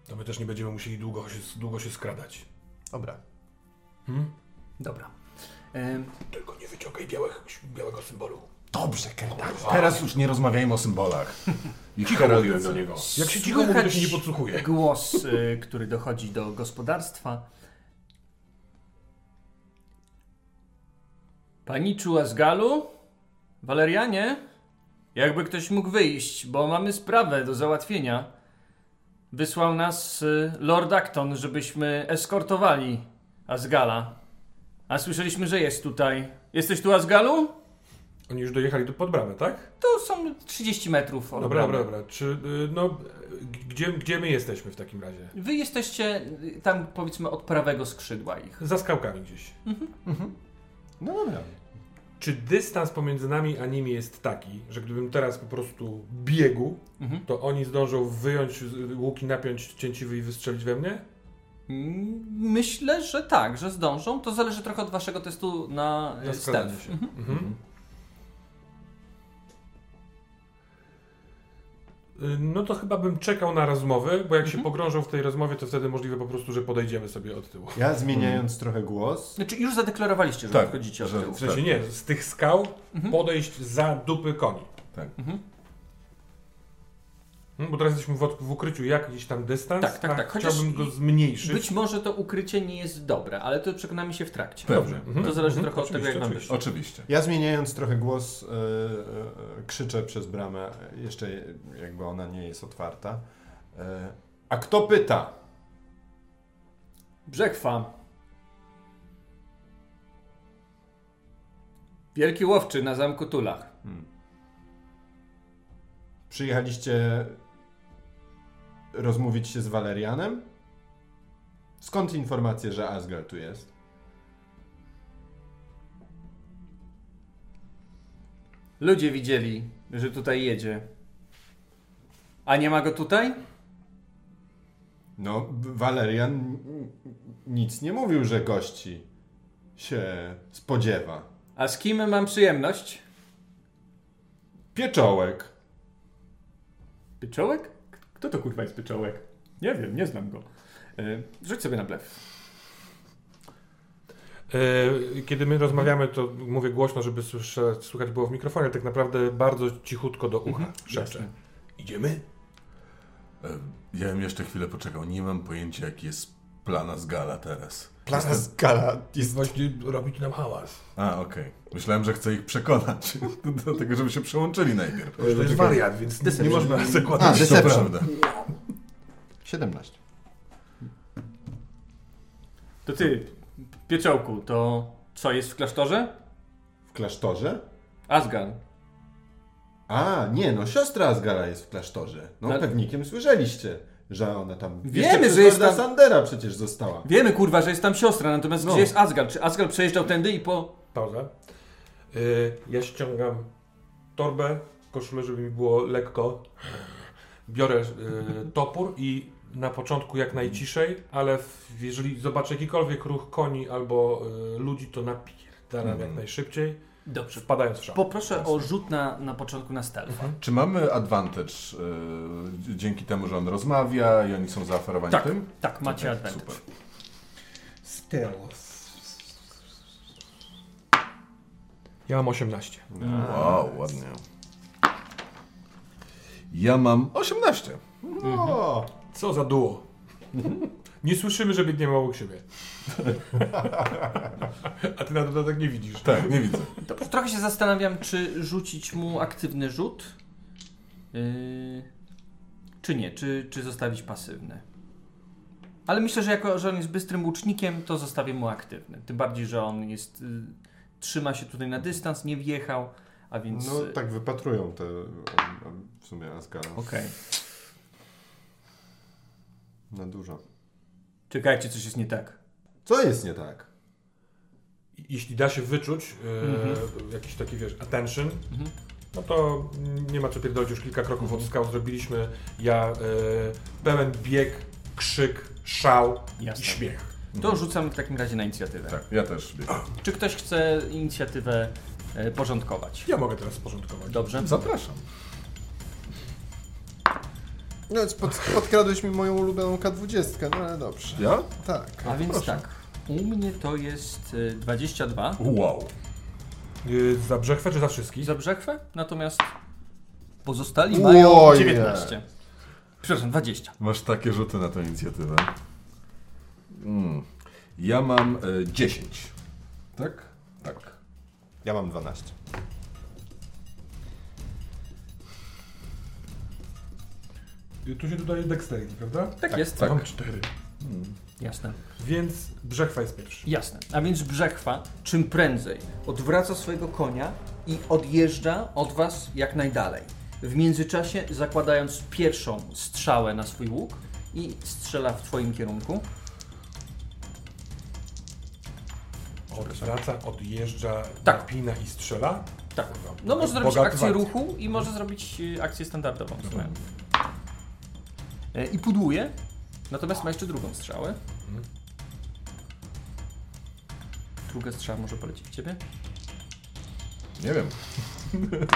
To my też nie będziemy musieli długo się, długo się skradać. Dobra. Hmm? Dobra. Em, Tylko nie wyciągaj białych, białego symbolu. Dobrze, Kerdanie. Teraz już nie rozmawiajmy o symbolach. Ich Cicho mówiłem do niego. Jak się cicho mówi, to się nie podsłuchuje. Głos, y, który dochodzi do gospodarstwa. Paniczu Azgalu? Walerianie? Jakby ktoś mógł wyjść, bo mamy sprawę do załatwienia. Wysłał nas y, Lord Acton, żebyśmy eskortowali Azgala. A słyszeliśmy, że jest tutaj. Jesteś tu, Azgalu? Oni już dojechali do pod bramę, tak? To są 30 metrów od Dobra, bramy. dobra, dobra. Czy, y, no, gdzie, gdzie my jesteśmy w takim razie? Wy jesteście y, tam, powiedzmy, od prawego skrzydła ich. Za skałkami gdzieś. No dobra. Czy dystans pomiędzy nami a nimi jest taki, że gdybym teraz po prostu biegł, Mhm. to oni zdążą wyjąć z- łuki, napiąć cięciwy i wystrzelić we mnie? Mm, Myślę, że tak, że zdążą. To zależy trochę od waszego testu na, Na stealth. się. Mhm. Mhm. No to chyba bym czekał na rozmowę, bo jak się Mhm. pogrążą w tej rozmowie, to wtedy możliwe po prostu, że podejdziemy sobie od tyłu. Ja zmieniając trochę głos. Znaczy już zadeklarowaliście, że Tak, wchodzicie od że- tyłu. W sensie nie, z tych skał Mhm. podejść za dupy koni. Tak. Mhm. Hmm, Bo teraz jesteśmy w, w ukryciu jakiś tam dystans, Tak, tak, tak. Chociaż chciałbym go zmniejszyć. Być może to ukrycie nie jest dobre, ale to przekonamy się w trakcie. Pewnie. Mhm. To zależy Mhm. trochę od tego, jak Oczywiście, oczywiście. wyszło. Oczywiście. Ja zmieniając trochę głos, e, e, krzyczę przez bramę, jeszcze jakby ona nie jest otwarta. E, a kto pyta? Brzechwa. Wielki łowczy na zamku Tulach. Przyjechaliście rozmówić się z Walerianem? Skąd informacje, że Asgard tu jest? Ludzie widzieli, że tutaj jedzie. A nie ma go tutaj? No, Walerian nic nie mówił, że gości się spodziewa. A z kim mam przyjemność? Pieczołek. Pyczołek? Kto to kurwa jest Pyczołek? Nie wiem, nie znam go. E, rzuć sobie na blef. E, Kiedy my rozmawiamy, to mówię głośno, żeby słyszeć, słychać było w mikrofonie, ale tak naprawdę bardzo cichutko do ucha szepczę. jasne. Idziemy? E, Ja bym jeszcze chwilę poczekał. Nie mam pojęcia, jaki jest plana z gala teraz. Plana skala jest... Właśnie robić nam hałas. A, okej. Myślałem, że chcę ich przekonać do tego, żeby się przełączyli najpierw. To jest wariat, więc nie, nie można A, zakładać. To deception. prawda. 17. To ty, Pieczołku, to co jest w klasztorze? W klasztorze? Asgan. A, nie, no siostra Asgara jest w klasztorze. No Ale- pewnikiem słyszeliście, że ona tam... Wiemy, że jest tam- Sandera przecież została. Wiemy kurwa, że jest tam siostra, natomiast No. gdzie jest Asgal? Czy Asgal przejeżdżał tędy i po... Pauza. Y, Ja ściągam torbę, koszulę, żeby mi było lekko. Biorę y, topór i na początku jak najciszej, ale w, jeżeli zobaczę jakikolwiek ruch koni albo y, ludzi, to napierdalam Mhm. jak najszybciej, Dobrze. wpadając w szał. Poproszę o rzut na, na początku na stealth. Czy mamy advantage y, dzięki temu, że on rozmawia i oni są zaoferowani Tak, tym? tak, macie Okej, advantage. Super. Stealth. Ja mam 18. Wow, ładnie. Ja mam 18. O, Co za duo. Nie słyszymy, że biegniemy obok siebie. A ty na dodatek nie widzisz. Tak, nie widzę. Dobrze, trochę się zastanawiam, czy rzucić mu aktywny rzut, yy, czy nie, czy, czy zostawić pasywny. Ale myślę, że jako, że on jest bystrym łucznikiem, to zostawię mu aktywny. Tym bardziej, że on jest, y, trzyma się tutaj na dystans, nie wjechał, a więc... no y, tak wypatrują te w sumie Asgara. Okej. Na dużo. Czekajcie, coś jest nie tak. Co jest nie tak? Jeśli da się wyczuć e, jakiś taki, wiesz, attention, Mhm. no to nie ma co pierdolić, już kilka kroków od skał zrobiliśmy. Ja e, pełen bieg, krzyk, szał Jasne. i śmiech. To rzucam w takim razie na inicjatywę. Tak, ja też biegam. Czy ktoś chce inicjatywę e, porządkować? Ja mogę teraz porządkować. Dobrze. Zapraszam. No więc pod, podkradłeś mi moją ulubioną K20, no ale dobrze. Ja? Tak. A więc proszę. tak, u mnie to jest y, 22 Wow. Y, za brzechwę czy za wszystkich? za brzechwę, natomiast pozostali mają Ojej. 19. Przepraszam, 20. Masz takie rzuty na tę inicjatywę. Mm. Ja mam e, 10. Tak? Tak. Ja mam 12. Tu się dodaje dexterity, prawda? Tak, jest. Ja mam 4. Jasne. Więc brzechwa jest pierwszy. Jasne. A więc brzechwa czym prędzej odwraca swojego konia i odjeżdża od was jak najdalej. W międzyczasie zakładając pierwszą strzałę na swój łuk i strzela w twoim kierunku. Odwraca, odjeżdża, Tak. napina i strzela. Tak. No może zrobić Bogaty akcję walc. ruchu i może zrobić y, akcję standardową. w sumie. E, I pudłuje. Natomiast ma jeszcze drugą strzałę. Druga strzała może polecieć w ciebie. Nie wiem.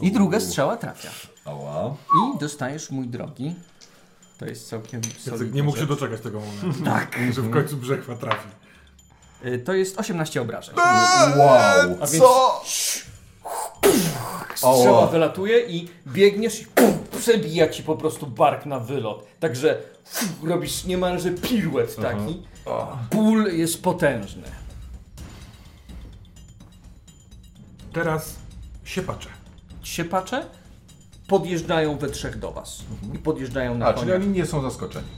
I druga strzała trafia. Ała. I dostajesz, mój drogi. To jest całkiem nie mógł się doczekać tego momentu. Tak. Że w końcu brzechwa trafi. Y, To jest 18 obrażeń. Wow. A więc strzała wylatuje i biegniesz i przebija ci po prostu bark na wylot. Także robisz niemalże piruet taki. Ból jest potężny. Teraz siepacze. Siepacze podjeżdżają we trzech do was. I podjeżdżają na A, czyli oni nie są zaskoczeni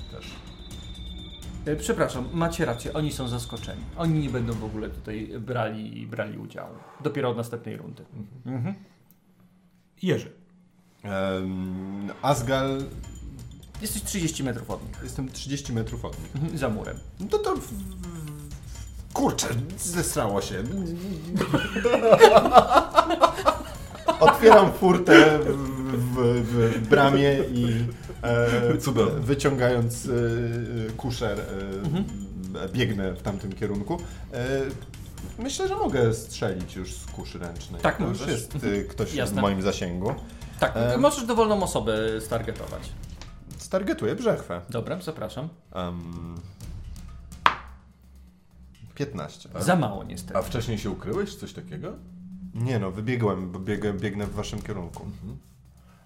Przepraszam, macie rację, oni są zaskoczeni. Oni nie będą w ogóle tutaj brali, brali udziału. Dopiero od następnej rundy. Mhm. Jerzy. Um, Asgal, Jesteś 30 metrów od nich. jestem 30 metrów od nich. Mhm, Za murem. No to... w- w- Kurczę, zesrało się. Otwieram furtę w, w, w bramie i e, Cudownie. wyciągając e, kuszer e, biegnę w tamtym kierunku. E, myślę, że mogę strzelić już z kuszy ręcznej. Tak, To już możesz. jest e, ktoś Jasne. w moim zasięgu. Tak, E, możesz dowolną osobę stargetować. Stargetuję brzechwę. Dobra, zapraszam. Um, 15. Za mało niestety. A wcześniej się ukryłeś? Coś takiego? Nie no, wybiegłem, bo biegę, biegnę w waszym kierunku.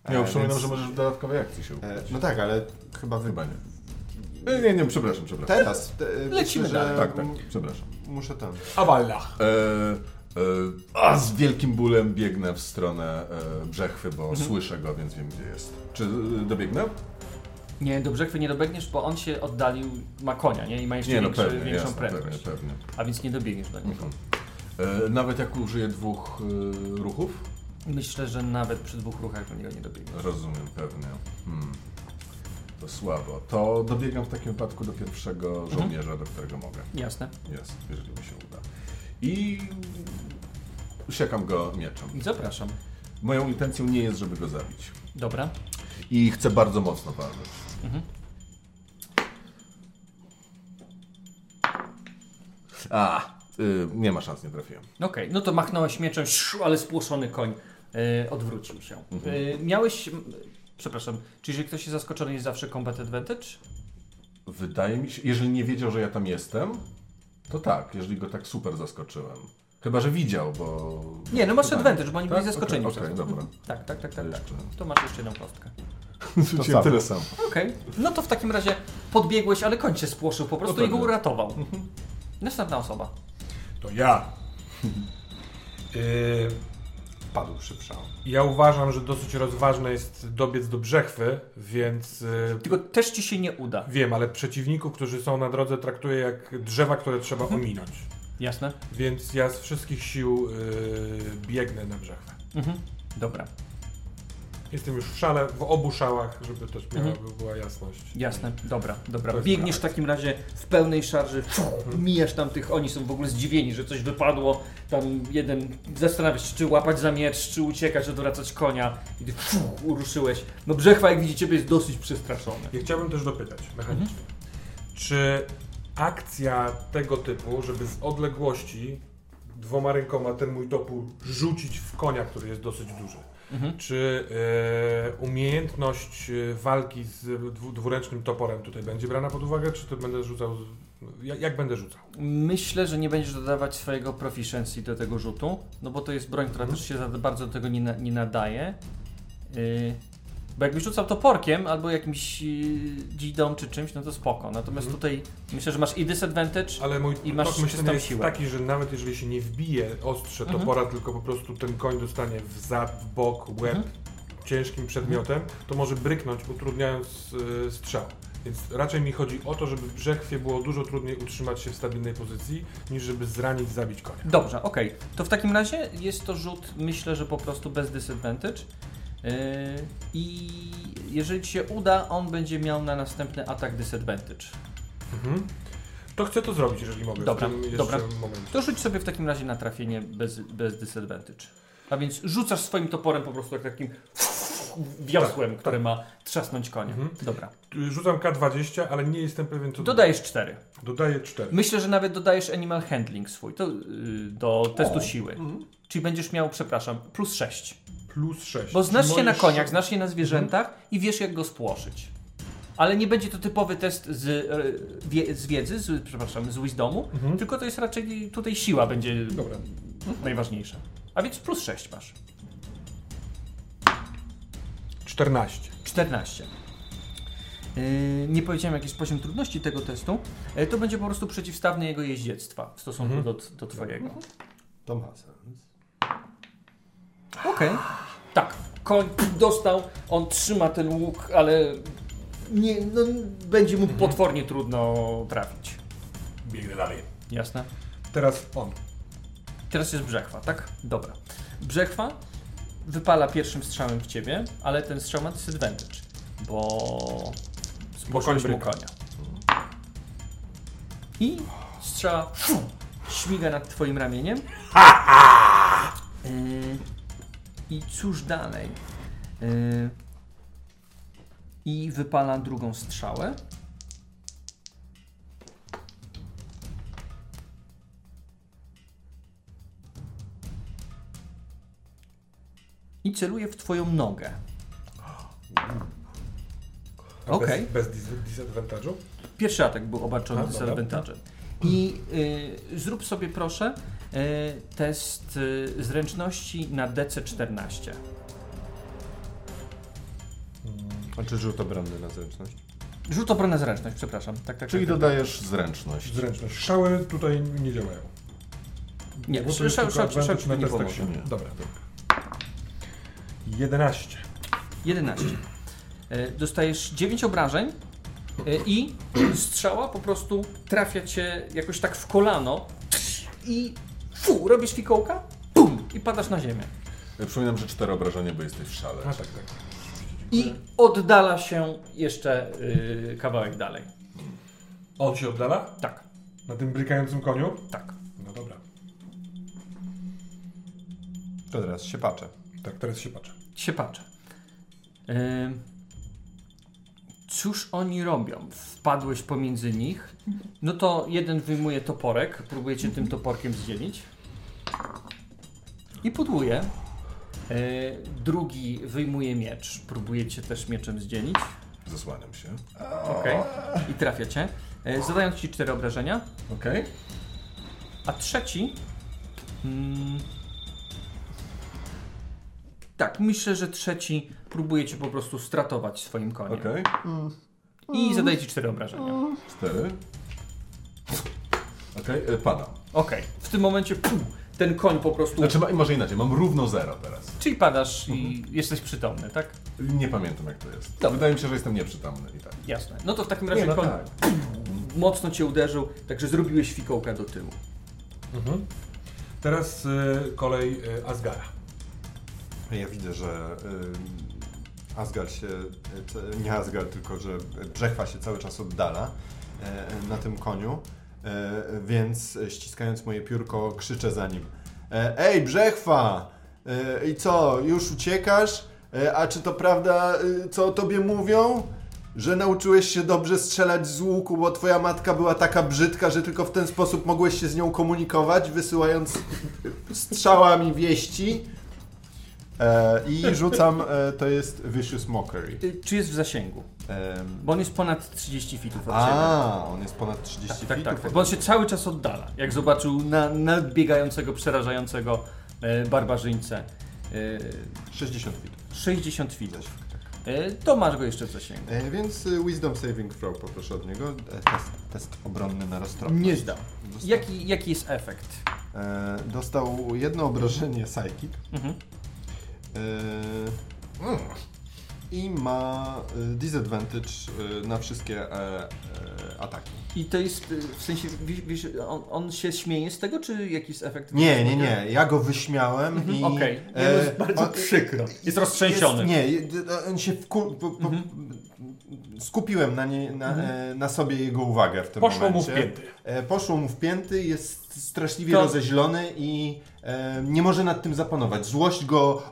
Ja E, przypominam, więc- że możesz w dodatkowej akcji się E, ukryć. no tak, ale chyba wy... Chyba nie. E, Nie, nie, przepraszam, przepraszam. Teraz. Te, Lecimy myślę, że dalej. Tak, tak, przepraszam. Muszę tam. Awalla. E, e, a z wielkim bólem biegnę w stronę e, brzechwy, bo Mhm. słyszę go, więc wiem gdzie jest. Czy e, dobiegnę? Nie, do brzechwy nie dobiegniesz, bo on się oddalił, ma konia, nie? I ma jeszcze Nie, no większy, pewnie, większą jasne, pewnie, prędkość. pewnie. A więc nie dobiegniesz do niego. E, nawet jak użyję dwóch e, ruchów? Myślę, że nawet przy dwóch ruchach do niego nie dobiegniesz. Rozumiem, pewnie. Hmm. To słabo. To dobiegam w takim wypadku do pierwszego żołnierza, do którego mogę. Jasne. Jest, jeżeli mi się uda. I siekam go mieczem. Zapraszam. Moją intencją nie jest, żeby go zabić. Dobra. I chcę bardzo mocno walnąć. A, y, nie ma szans, nie trafiłem. Okej, no to machnąłeś mieczem, szu, ale spłoszony koń odwrócił się. E, miałeś... Przepraszam, czy jeżeli ktoś jest zaskoczony, jest zawsze combat advantage? Wydaje mi się, jeżeli nie wiedział, że ja tam jestem, to tak, jeżeli go tak super zaskoczyłem. Chyba, że widział, bo... Nie, no masz advantage, bo oni byli Tak? zaskoczeni. Okej, okej, to. dobra. Mhm. Tak, tak, tak, tak, tak. To masz jeszcze jedną kostkę. Samo. tyle samo. Okej, no to w takim razie podbiegłeś, ale koń cię spłoszył po prostu No i go uratował. Następna osoba. To ja. Yy, Padł ja uważam, że dosyć rozważne jest dobiec do brzechwy, więc yy, Tylko też ci się nie uda. wiem, ale przeciwników, którzy są na drodze, traktuję jak drzewa, które trzeba ominąć. Jasne? Więc ja z wszystkich sił yy, biegnę na brzechwę. Mhm. Dobra, Jestem już w szale, w obu szałach, żeby też miała, Mhm. by była jasność. jasne, dobra, dobra. Biegniesz w prawa. takim razie w pełnej szarży, fuh, mijasz tam tych, oni są w ogóle zdziwieni, że coś wypadło. Tam jeden zastanawia się, czy łapać za miecz, czy uciekać, odwracać konia. I ty fuh, ruszyłeś. No Brzechwa, jak widzicie, jest dosyć przestraszony. Ja chciałbym też dopytać mechanicznie. Czy akcja tego typu, żeby z odległości dwoma rękoma ten mój topór rzucić w konia, który jest dosyć duży, Mhm. czy e, umiejętność e, walki z dwu, dwuręcznym toporem tutaj będzie brana pod uwagę, czy to będę rzucał, jak, jak będę rzucał? Myślę, że nie będziesz dodawać swojego proficiency do tego rzutu, no bo to jest broń, która też się za bardzo do tego nie, na, nie nadaje. Yy, bo jakbyś rzucał toporkiem albo jakimś yy, dzidą czy czymś, no to spoko. Natomiast Mhm. tutaj myślę, że masz i disadvantage. Ale mój I masz czystą jest siłę. taki, że nawet jeżeli się nie wbije ostrze Mhm. topora, tylko po prostu ten koń dostanie w zad, w bok, łeb Mhm. ciężkim przedmiotem, to może bryknąć, utrudniając y, strzał. Więc raczej mi chodzi o to, żeby w brzechwie było dużo trudniej utrzymać się w stabilnej pozycji, niż żeby zranić, zabić konia. Dobrze, okej. To w takim razie jest to rzut, myślę, że po prostu bez disadvantage. Yy, I jeżeli ci się uda, on będzie miał na następny atak disadvantage. Mhm. To chcę to zrobić, jeżeli mogę. Dobra, w tym dobra. momencie. To rzuć sobie w takim razie na trafienie bez, bez disadvantage. A więc rzucasz swoim toporem po prostu jak takim wiosłem, które ma trzasnąć konia. Mhm. Dobra. Rzucam K20, ale nie jestem pewien, co Dodajesz 4. Dodaję 4. Myślę, że nawet dodajesz animal handling swój to, yy, do testu siły. Czyli będziesz miał, przepraszam, plus 6. Plus 6. Bo znasz się na koniach, sz- znasz się na zwierzętach i wiesz jak go spłoszyć. Ale nie będzie to typowy test z, e, wie, z wiedzy, z, przepraszam, z wisdomu, Mhm. tylko to jest raczej tutaj siła będzie Dobra. najważniejsza. A więc plus 6 masz. 14. 14. Yy, nie powiedziałem jaki jest poziom trudności tego testu. Yy, to będzie po prostu przeciwstawny jego jeździectwa w stosunku Mhm. do, do twojego. To Okej. Tak. Koń dostał, on trzyma ten łuk, ale nie, no, będzie mu potwornie trudno trafić. Biegnę dalej. Jasne? Teraz on. Teraz jest brzechwa, tak? Dobra. Brzechwa wypala pierwszym strzałem w ciebie, ale ten strzał ma disadvantage, bo spłoszyłeś mu konia. I strzała śmiga nad twoim ramieniem. Yy, I cóż dalej? Yy, I wypala drugą strzałę. I celuje w twoją nogę. Okej. Bez, bez dis- disadvantage'u? Pierwszy atak był obarczony disadvantage'em. I y, zrób sobie proszę test y, zręczności na DC14. A czy rzut obronny na zręczność? Rzut obronę zręczność, przepraszam. Tak, tak, Czyli tak, tak. dodajesz zręczność. Zręczność. Szały tutaj nie działają. Nie, Bo to szał, jest szał, szał, szał nie pomoże. siły. Nie. Dobra. 11. 11. Y, Dostajesz 9 obrażeń i strzała po prostu trafia cię jakoś tak w kolano i fu, robisz fikołka, pum, i padasz na ziemię. Ja przypominam, że cztery obrażenia, bo jesteś w szale. A tak, tak. I oddala się jeszcze y, kawałek dalej. On się oddala? Tak, Na tym brykającym koniu? tak. No dobra. To teraz się patrzę. Tak, teraz się patrzę. się patrzę. Yy, Cóż oni robią? Wpadłeś pomiędzy nich. No to jeden wyjmuje toporek, próbujecie tym toporkiem zdzielić. I pudłuje. E, drugi wyjmuje miecz, próbujecie też mieczem zdzielić. Zasłaniam się. Okej. I trafiacie. E, zadając ci cztery obrażenia. Okej. A trzeci. Mm, tak, myślę, że trzeci próbuje cię po prostu stratować swoim koniem. Okej. I zadaje ci cztery obrażenia. Cztery. Okej, e, padam. Okej. W tym momencie pum, ten koń po prostu. Znaczy, ma- może inaczej, mam równo zero teraz. Czyli padasz i jesteś przytomny, tak? Nie pamiętam jak to jest. Dobra. Wydaje mi się, że jestem nieprzytomny i tak. Jasne. No to w takim razie Nie, no koń tak. mocno cię uderzył, także zrobiłeś fikołka do tyłu. Mhm. Teraz y, kolej y, Asgara. Ja widzę, że y, Asgard się, nie Asgard, tylko że Brzechwa się cały czas oddala y, na tym koniu, y, więc ściskając moje piórko krzyczę za nim. E, Ej, Brzechwa! I co, już uciekasz? E, A czy to prawda, y, co o tobie mówią? Że nauczyłeś się dobrze strzelać z łuku, bo twoja matka była taka brzydka, że tylko w ten sposób mogłeś się z nią komunikować, wysyłając strzałami wieści. E, I rzucam, e, to jest Vicious Mockery. Y, Czy jest w zasięgu? Bo on jest ponad 30 fitów od a, on jest ponad 30 Tak, feet. tak, tak, tak. Bo on się cały czas oddala. Jak zobaczył na, nadbiegającego, przerażającego e, barbarzyńcę. E, 60 feet. 60 fitów. E, to masz go jeszcze w zasięgu. E, więc y, Wisdom Saving Throw poproszę od niego. Test, test obronny na roztropność. Nie zdał. Dostał, Jaki, jaki jest efekt? e, dostał jedno obrażenie Psychic. Mhm. E, mm, I ma y, disadvantage y, na wszystkie e, e, ataki. I to jest y, w sensie, wiesz, on, on się śmieje z tego, czy jaki jest efekt? Nie, nie, nie. Ja go wyśmiałem Mhm, i... Okej, e, Nie, no jest bardzo on- przykro. Jest roztrzęsiony. Jest, nie, on się wku, po, po, Mhm. skupiłem na, nie, na, e, na sobie jego uwagę w tym Poszło mu momencie. w pięty. E, poszło mu w pięty, jest straszliwie To- rozeźlony i e, nie może nad tym zapanować. Złość go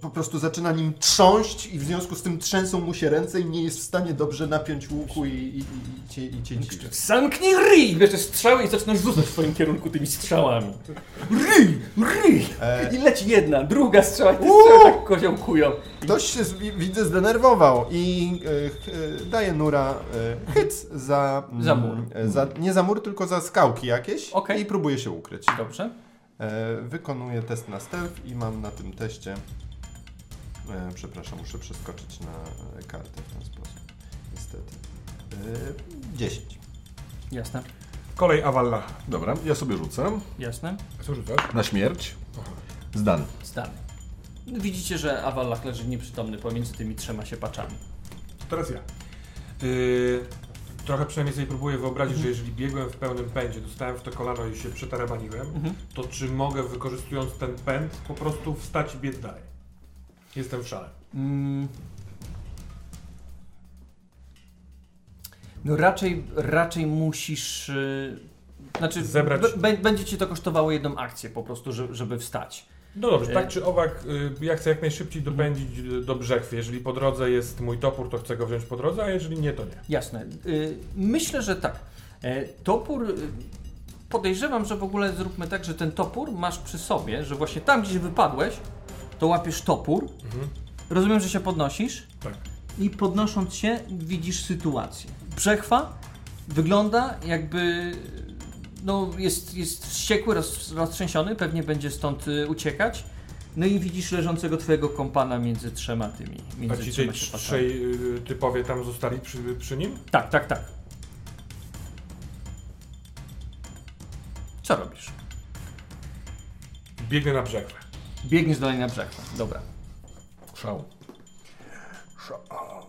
po prostu zaczyna nim trząść i w związku z tym trzęsą mu się ręce i nie jest w stanie dobrze napiąć łuku i, i, i, i, cię, i cię dziczy. Zamknij ryj! Bierzesz strzały i zaczynasz rzucać w swoim kierunku tymi strzałami. Ryj! Ryj! E, I leci jedna, druga strzała i te Uuu! strzały tak koziołkują. Ktoś się, widzę, zdenerwował i e, e, daje Nura e, hyc za... Za mur. e, Za, nie za mur, tylko za skałki jakieś Okej. i próbuje się ukryć. Dobrze. E, wykonuję test na stealth i mam na tym teście... E, przepraszam, muszę przeskoczyć na e, kartę w ten sposób. Niestety. E, 10. Jasne, Kolej Avallacha. Dobra, ja sobie rzucę. jasne. Co rzucasz? Na śmierć. Zdany. Zdany. Widzicie, że Awallach leży nieprzytomny pomiędzy tymi trzema siepaczami. Teraz ja. Yy, trochę przynajmniej sobie próbuję wyobrazić, że jeżeli biegłem w pełnym pędzie, dostałem w to kolano i się przetarabaniłem, Mhm. to czy mogę wykorzystując ten pęd po prostu wstać i biec dalej? Jestem w szale. Mm. No raczej, raczej musisz... Yy, znaczy, Zebrać- będzie ci to kosztowało jedną akcję po prostu, żeby wstać. No dobrze, E- tak czy owak, y, ja chcę jak najszybciej dopędzić do brzechwy. Jeżeli po drodze jest mój topór, to chcę go wziąć po drodze, a jeżeli nie, to nie. Jasne. Y, myślę, że tak. E, topór. y, Podejrzewam, że w ogóle zróbmy tak, że ten topór masz przy sobie, że właśnie tam, gdzie wypadłeś, to łapiesz topór. Mhm. Rozumiem, że się podnosisz. Tak. I podnosząc się, widzisz sytuację. Brzechwa wygląda jakby. No, jest, jest wściekły, roz, roztrzęsiony, pewnie będzie stąd y, uciekać. No i widzisz leżącego twojego kompana między trzema tymi. A Między ci trzema tej trzej y, typowie tam zostali przy, przy nim? Tak, tak, tak. Co robisz? Biegnę na brzechwę. Biegniesz dalej na brzeg. Dobra. Szał.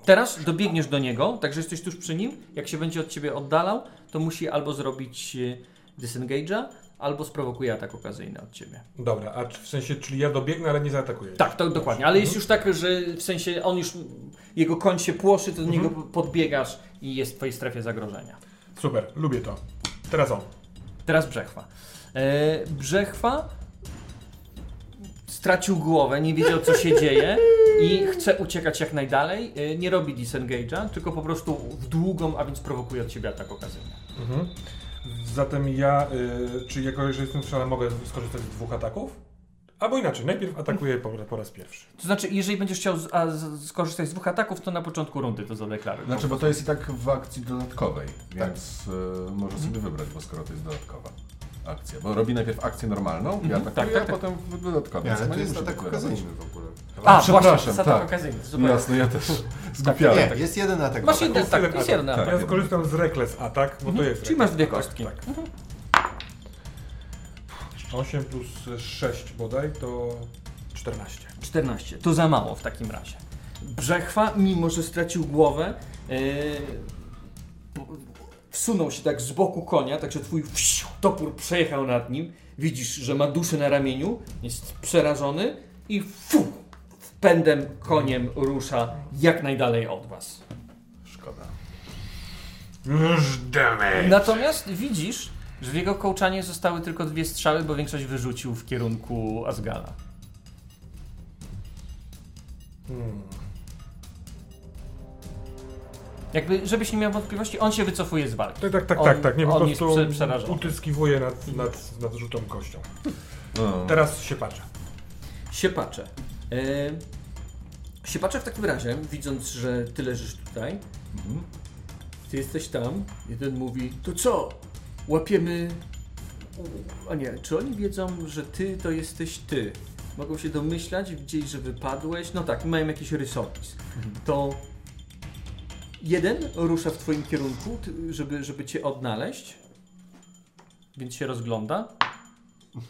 Teraz dobiegniesz do niego, także jesteś tuż przy nim. Jak się będzie od ciebie oddalał, to musi albo zrobić e, disengage'a, albo sprowokuje atak okazyjny od ciebie. Dobra, a w sensie, czyli ja dobiegnę, ale nie zaatakuję. Tak, to dokładnie. Ale jest już tak, że w sensie on już, jego koń się płoszy, to do niego podbiegasz i jest w twojej strefie zagrożenia. Super, lubię to. Teraz on. Teraz Brzechwa. E, Brzechwa stracił głowę, nie wiedział co się dzieje i chce uciekać jak najdalej. Y, Nie robi disengage'a, tylko po prostu w długą, a więc prowokuje od ciebie atak okazyjny. Mhm. Zatem ja, y, czy jako, jeżeli jestem w szale, mogę skorzystać z dwóch ataków? Albo inaczej, najpierw atakuję po, po raz pierwszy. To znaczy, jeżeli będziesz chciał z, a, z, skorzystać z dwóch ataków, to na początku rundy to zadeklaruj. Znaczy, bo to jest i tak w akcji dodatkowej, więc y, może sobie wybrać, bo skoro to jest dodatkowa akcja. Bo robi najpierw akcję normalną i atakuje, tak, tak, a tak. potem w dodatkowej. Nie, ale to nie jest atak okazyjny w ogóle. A, przepraszam, właśnie, jest atak tak. okazyjny. Super. Jasne, ja też zgubiłem. Nie, tak. jest jeden atak. Masz jeden, tak, jest atak, jeden tak. atak. Ja skorzystam z Reckless Attack, bo to jest Czyli masz dwie kostki. Tak. 8 plus 6 bodaj to 14. 14. To za mało w takim razie. Brzechwa, mimo że stracił głowę, yy, wsunął się tak z boku konia, tak że twój wsiu, topór przejechał nad nim. Widzisz, że ma duszę na ramieniu, jest przerażony i fu, pędem koniem rusza jak najdalej od was. Szkoda. Natomiast widzisz, że w jego kołczanie zostały tylko dwie strzały, bo większość wyrzucił w kierunku Asgala. Hmm. Jakby, żebyś nie miał wątpliwości, on się wycofuje z walki. Tak, tak, tak, On- tak, tak. Nie, po on jest prostu utyskiwuje nad, nad, nad rzutą kością. No. Teraz się patrzę. Siepacze. Yy, siepacze w takim razie, widząc, że ty leżysz tutaj, Mhm. ty jesteś tam, jeden mówi, to co, łapiemy... A nie, czy oni wiedzą, że ty to jesteś ty? Mogą się domyślać gdzieś, że wypadłeś? No tak, mają jakiś rysopis. To jeden rusza w twoim kierunku, żeby, żeby cię odnaleźć, więc się rozgląda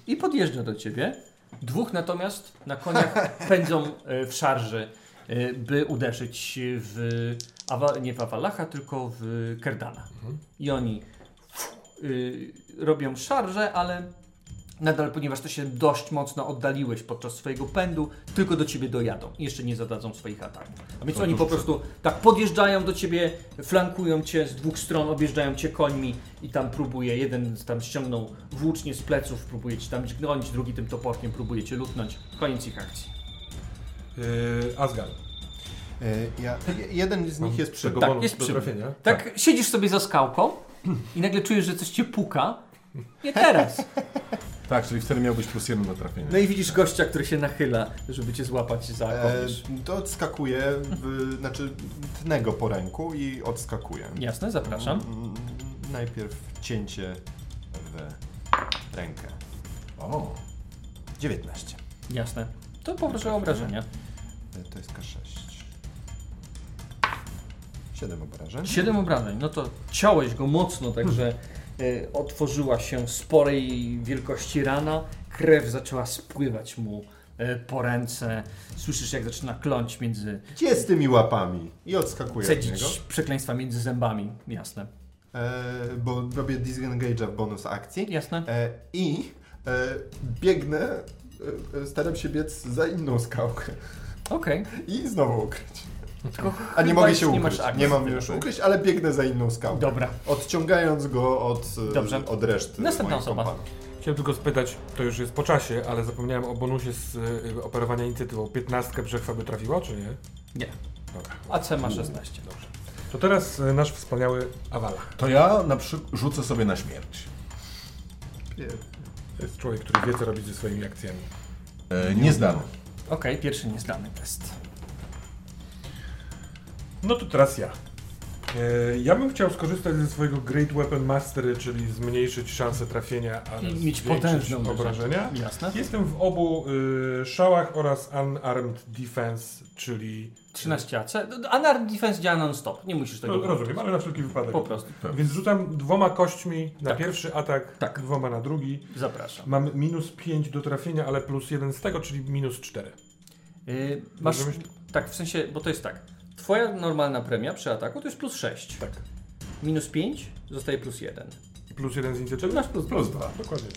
i podjeżdża do ciebie. Dwóch natomiast na koniach pędzą e, w szarży, e, by uderzyć w, nie w Awalacha, tylko w Kerdana. I oni y, robią szarże, ale nadal, ponieważ ty się dość mocno oddaliłeś podczas swojego pędu, tylko do ciebie dojadą i jeszcze nie zadadzą swoich ataków. A więc To oni po prostu tak podjeżdżają do ciebie, flankują cię z dwóch stron, objeżdżają cię końmi i tam próbuje, jeden tam ściągnął włócznie z pleców, próbuje cię tam dźgnąć, drugi tym toporkiem próbuje cię lutnąć. Koniec ich akcji. Yy, Asgal. E, Ja, jeden z nich jest przy... Tak, jest przy- trafienia. Tak, siedzisz sobie za skałką i nagle czujesz, że coś cię puka. Nie teraz. Tak, czyli wtedy miałbyś plus jeden do trafienia. No i widzisz gościa, który się nachyla, żeby cię złapać za E, to odskakuje, w, znaczy tnę go po ręku i odskakuje. Jasne, zapraszam. Mm, Najpierw cięcie w rękę. O, 19. Jasne. To poproszę o obrażenia. E, To jest K6. 7 obrażeń. Siedem obrażeń. No to ciąłeś go mocno, także otworzyła się sporej wielkości rana. Krew zaczęła spływać mu e, po ręce. Słyszysz, jak zaczyna kląć między... Gdzie z tymi łapami? I odskakuję od niego. Cedzić przekleństwa między zębami. Jasne. E, bo robię disengage'a w bonus akcji. Jasne. E, I e, biegnę, e, e, staram się biec za inną skałkę. Okej. I znowu ukryć. Tylko A nie mogę się nie ukryć. Nie mam już ukryć, ale biegnę za inną skałkę. Dobra. Odciągając go od, e, Dobrze. od reszty. Następna moich osoba. kompanów. Chciałem tylko spytać, to już jest po czasie, ale zapomniałem o bonusie z y, operowania inicjatywą. 15 brzechwa by trafiła, czy nie? Nie. Dobra. AC ma 16. Dobrze. To teraz y, nasz wspaniały Awala. to ja na przykład rzucę sobie na śmierć. To jest człowiek, który wie, co robić ze swoimi akcjami. E. Okej, pierwszy niezdany test. No to teraz ja. E, Ja bym chciał skorzystać ze swojego Great Weapon Mastery, czyli zmniejszyć szanse trafienia, ale I mieć zwiększyć potężne uderzenie. obrażenia. Jasne. Jestem w obu y, szałach oraz Unarmed Defense, czyli... 13 AC. Unarmed Defense działa non-stop. Nie musisz tego No, rozumiem, ale na wszelki wypadek. Po prostu. Więc rzucam dwoma kośćmi na Tak. pierwszy atak, Tak. dwoma na drugi. Zapraszam. Mam minus 5 do trafienia, ale plus 1 z tego, czyli minus 4. Yy, masz, tak, w sensie, bo to jest tak. Twoja normalna premia przy ataku to jest plus 6. Tak. Minus 5 zostaje plus 1. Plus 1 z inicjatywy? Masz plus, Plus dwa. Dokładnie.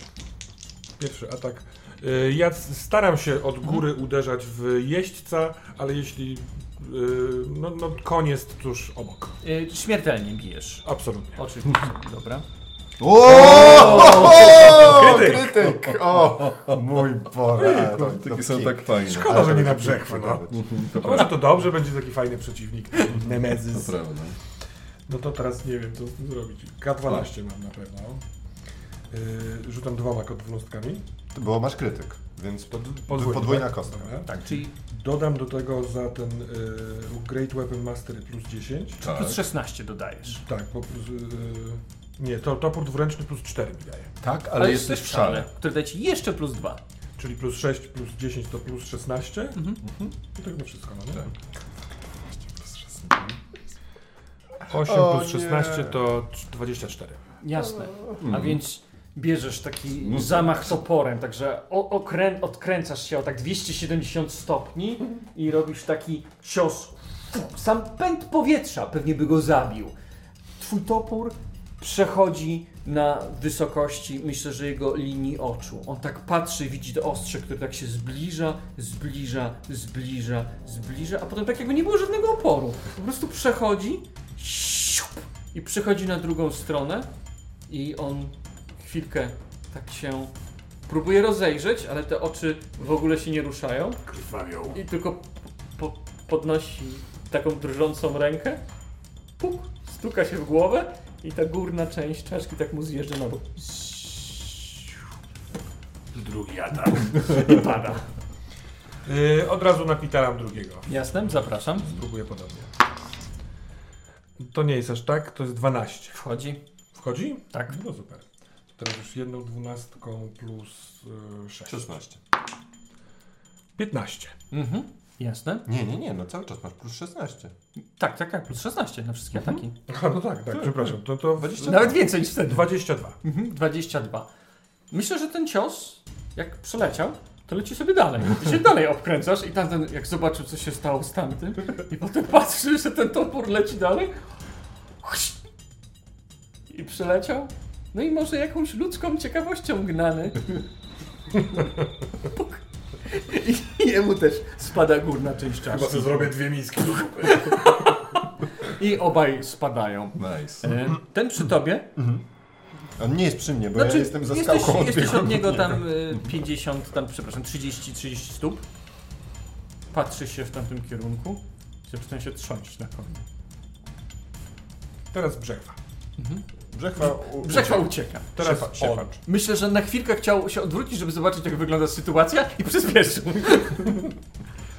Pierwszy atak. Y, Ja staram się od góry uderzać w jeźdźca, ale jeśli y, no, no, koń jest tuż obok. Yy, śmiertelnie bijesz. Absolutnie. Oczywiście, dobra. O, krytyk! O, mój Boże. To, to Takie są tak fajne. Szkoda, że nie na brzechwę, no. To Może to dobrze, będzie taki fajny przeciwnik. Nemezis. To prawda. No to teraz nie wiem, co z tym zrobić. K12 mam na pewno. Yy, rzucam dwoma dwunastkami. Bo masz krytyk, więc To d- podwójna tak? kostka. Dobra. Tak, czyli Dodam do tego za ten yy, Great Weapon Mastery plus 10. Tak. plus 16 dodajesz. Tak, bo plus, yy, nie, to topór dwuręczny plus 4 mi daje. Tak, Ale jest też w szale, który daje ci jeszcze plus 2. Czyli plus 6 plus 10 to plus 16. Mhm. I tak na wszystko, no nie? Tak. 8 O plus nie. 16 to 24. Jasne. A Mhm. więc bierzesz taki No zamach toporem, także o, okrę, odkręcasz się o tak 270 stopni i robisz taki cios. Sam pęd powietrza pewnie by go zabił. Twój topór przechodzi na wysokości, myślę, że jego linii oczu. On tak patrzy, widzi to ostrze, które tak się zbliża, zbliża, zbliża, zbliża, a potem tak jakby nie było żadnego oporu. Po prostu przechodzi siup, i przechodzi na drugą stronę i on chwilkę tak się próbuje rozejrzeć, ale te oczy w ogóle się nie ruszają Krwawią. i tylko po, podnosi taką drżącą rękę, puk, stuka się w głowę i ta górna część czaszki tak mu zjeżdża na bok Drugi atak. i pada. Yy, od razu napitalam drugiego. Jasne? Zapraszam. Spróbuję podobnie. To nie jest aż tak, to jest 12. Wchodzi. Wchodzi? Tak. No super. Teraz już jedną dwunastką plus yy, 6. 16. 15. Mhm. Jasne? Nie, nie, nie, no cały czas masz plus 16. Tak, tak, tak. Plus 16 na wszystkie ataki. Aha, no tak, tak, przepraszam. To, to 20. Nawet więcej niż wtedy. 22. Mhm, 22. Myślę, że ten cios, jak przeleciał, to leci sobie dalej. Ty się dalej obkręcasz i tamten, jak zobaczył, co się stało z tamtym, i potem patrzy, że ten topór leci dalej. I przeleciał. No i może jakąś ludzką ciekawością gnany. I jemu też spada górna część Chyba czaszki. sobie zrobię dwie miski. I obaj spadają. Nice. E, Ten przy tobie On nie jest przy mnie, bo Znaczy, ja jestem za jesteś, skałką od jesteś od niego tam y, 50, tam przepraszam, 30, 30 stóp. Patrzy się w tamtym kierunku. Zaczyna się trząść na koniu. Teraz brzechwa. Brzechwa, u- Brzechwa ucieka. Teraz Siepa- on. siepacz. Myślę, że na chwilkę chciał się odwrócić, żeby zobaczyć, jak wygląda sytuacja i przyspieszył.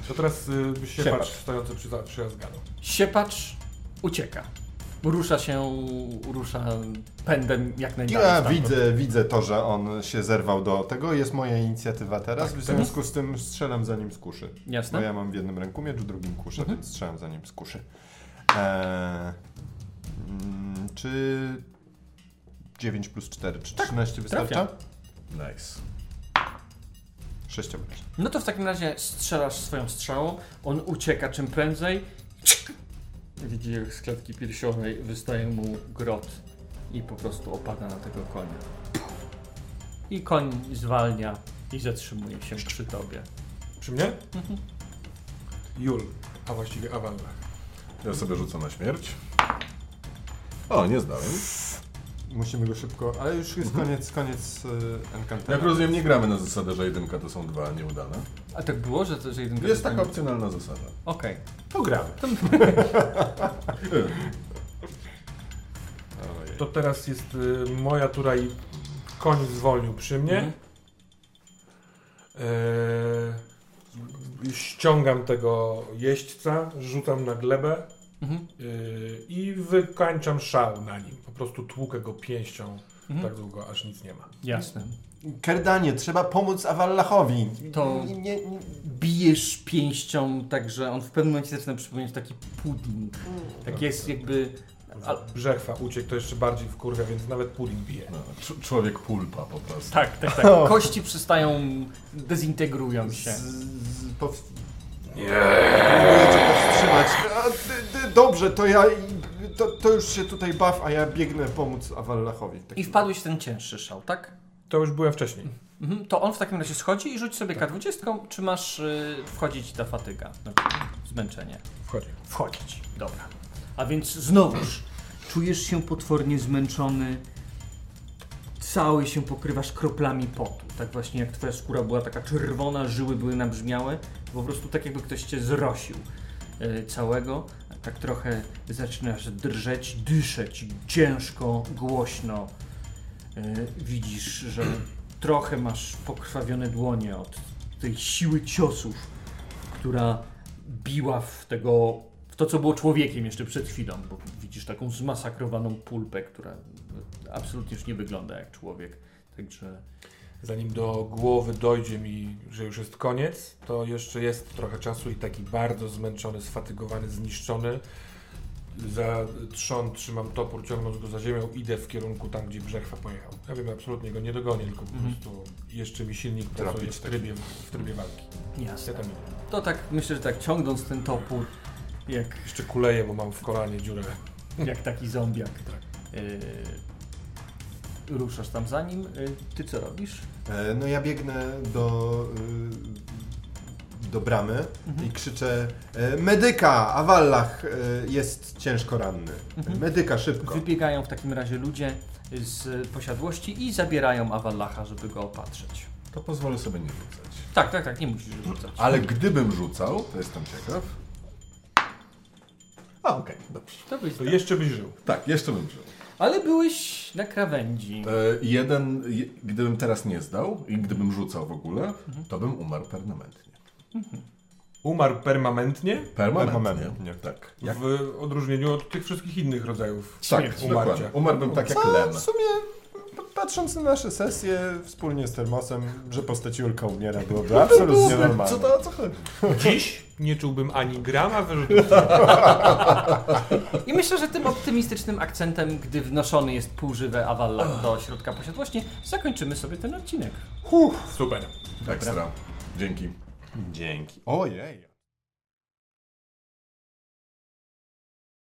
To teraz y, siepacz Siepacz. stojący przy, przy Asgardu. Siepacz ucieka. Rusza się, rusza pędem jak najdalej. Ja stamtąd. widzę, widzę to, że on się zerwał do tego. Jest moja inicjatywa teraz. w związku z tym strzelam za nim z kuszy. Jasne. Bo ja mam w jednym ręku miecz, w drugim kuszę, Mhm. więc strzelam za nim z kuszy. Eee, czy 9 plus 4, czy 13 wystarcza? trafia. Nice. 6 obrażeń. No to w takim razie strzelasz swoją strzałą, on ucieka czym prędzej. Widzi, jak z klatki piersiowej wystaje mu grot i po prostu opada na tego konia. I koń zwalnia i zatrzymuje się przy tobie. Przy mnie? Jul, a właściwie Awalna. Ja sobie rzucę na śmierć. O, nie zdałem. Musimy go szybko, ale już jest koniec, koniec y, Encantera. Jak rozumiem, nie gramy na zasadę, że jedynka to są dwa nieudane. A tak było, że, że jeden Jest taka opcjonalna zasada. Okej. Pogramy. To teraz jest y, moja tura i koń zwolnił przy mnie. Mhm. Eee, ściągam tego jeźdźca, rzucam na glebę Mhm. yy, i wykańczam szał na nim. Po prostu tłukę go pięścią Mhm. tak długo, aż nic nie ma. Jasne. Kerdanie, trzeba pomóc Awallachowi. To- Nie, nie, nie. Bijesz pięścią, tak że on w pewnym momencie zaczyna przypominać taki pudding. Tak jest jakby... A, Brzechwa uciekł, to jeszcze bardziej wkurwia, więc nawet pudding bije. No, cz- człowiek pulpa po prostu. tak, tak, tak. Kości przestają, dezintegrują się. Z, z, pow... Próbuję cię powstrzymać. A, dobrze, to ja. To, to już się tutaj baw, a ja biegnę pomóc Awallachowi. Tak- I wpadłeś w ten cięższy szał, tak? To już byłem wcześniej. Mhm. To on w takim razie schodzi i rzuć sobie K20, czy masz y, wchodzić ta fatyga, znaczy zmęczenie? Wchodzi. Wchodzić, dobra. A więc znowuż czujesz się potwornie zmęczony cały się pokrywasz kroplami potu. Tak właśnie jak twoja skóra była taka czerwona, żyły były nabrzmiałe, po prostu tak jakby ktoś cię zrosił e, całego. Tak trochę zaczynasz drżeć, dyszeć ciężko, głośno. E, Widzisz, że trochę masz pokrwawione dłonie od tej siły ciosów, która biła w tego, w to co było człowiekiem jeszcze przed chwilą, bo widzisz taką zmasakrowaną pulpę, która absolutnie już nie wygląda jak człowiek. Także Zanim do głowy dojdzie mi, że już jest koniec, to jeszcze jest trochę czasu i taki bardzo zmęczony, sfatygowany, zniszczony. Za trzon trzymam topór, ciągnąc go za ziemią, idę w kierunku tam, gdzie Brzechwa pojechał. Ja wiem, absolutnie go nie dogonię, tylko po Mhm. prostu jeszcze mi silnik pracuje w trybie, w trybie walki. Ja jasne. tam idę. To tak, myślę, że tak ciągnąc ten topór, jak, Jeszcze kuleję, bo mam w kolanie dziurę. jak taki zombiak. Yy, ruszasz tam za nim. Yy, ty co robisz? E, No ja biegnę do, y, do bramy Mhm. i krzyczę e, Medyka! Awallach e, jest ciężko ranny. Mhm. Medyka, szybko. Wybiegają w takim razie ludzie z posiadłości i zabierają Awallacha, żeby go opatrzyć. To pozwolę sobie nie rzucać. Tak, tak, tak, nie musisz rzucać. Ale gdybym rzucał, to jestem ciekaw. A, okej, dobrze. To byś To tak. jeszcze byś żył. Tak, jeszcze bym żył. Ale byłeś na krawędzi. E, jeden, je, gdybym teraz nie zdał i gdybym rzucał w ogóle, to bym umarł permanentnie. Umarł permanentnie, Permanentnie. Permanentnie. Tak. Jak, w odróżnieniu od tych wszystkich innych rodzajów tak, umarcia. dokładnie. Umarłbym tak jak Co Len. w sumie, patrząc na nasze sesje wspólnie z Termosem, że postać Julka umiera byłoby absolutnie normalne. Co to o co chodzi? Dziś nie czułbym ani grama wyrzutów. I myślę, że tym optymistycznym akcentem, gdy wnoszony jest półżywy Awallach do środka posiadłości, zakończymy sobie ten odcinek. Super. Ekstra. Dzięki. Dzięki. Ojej.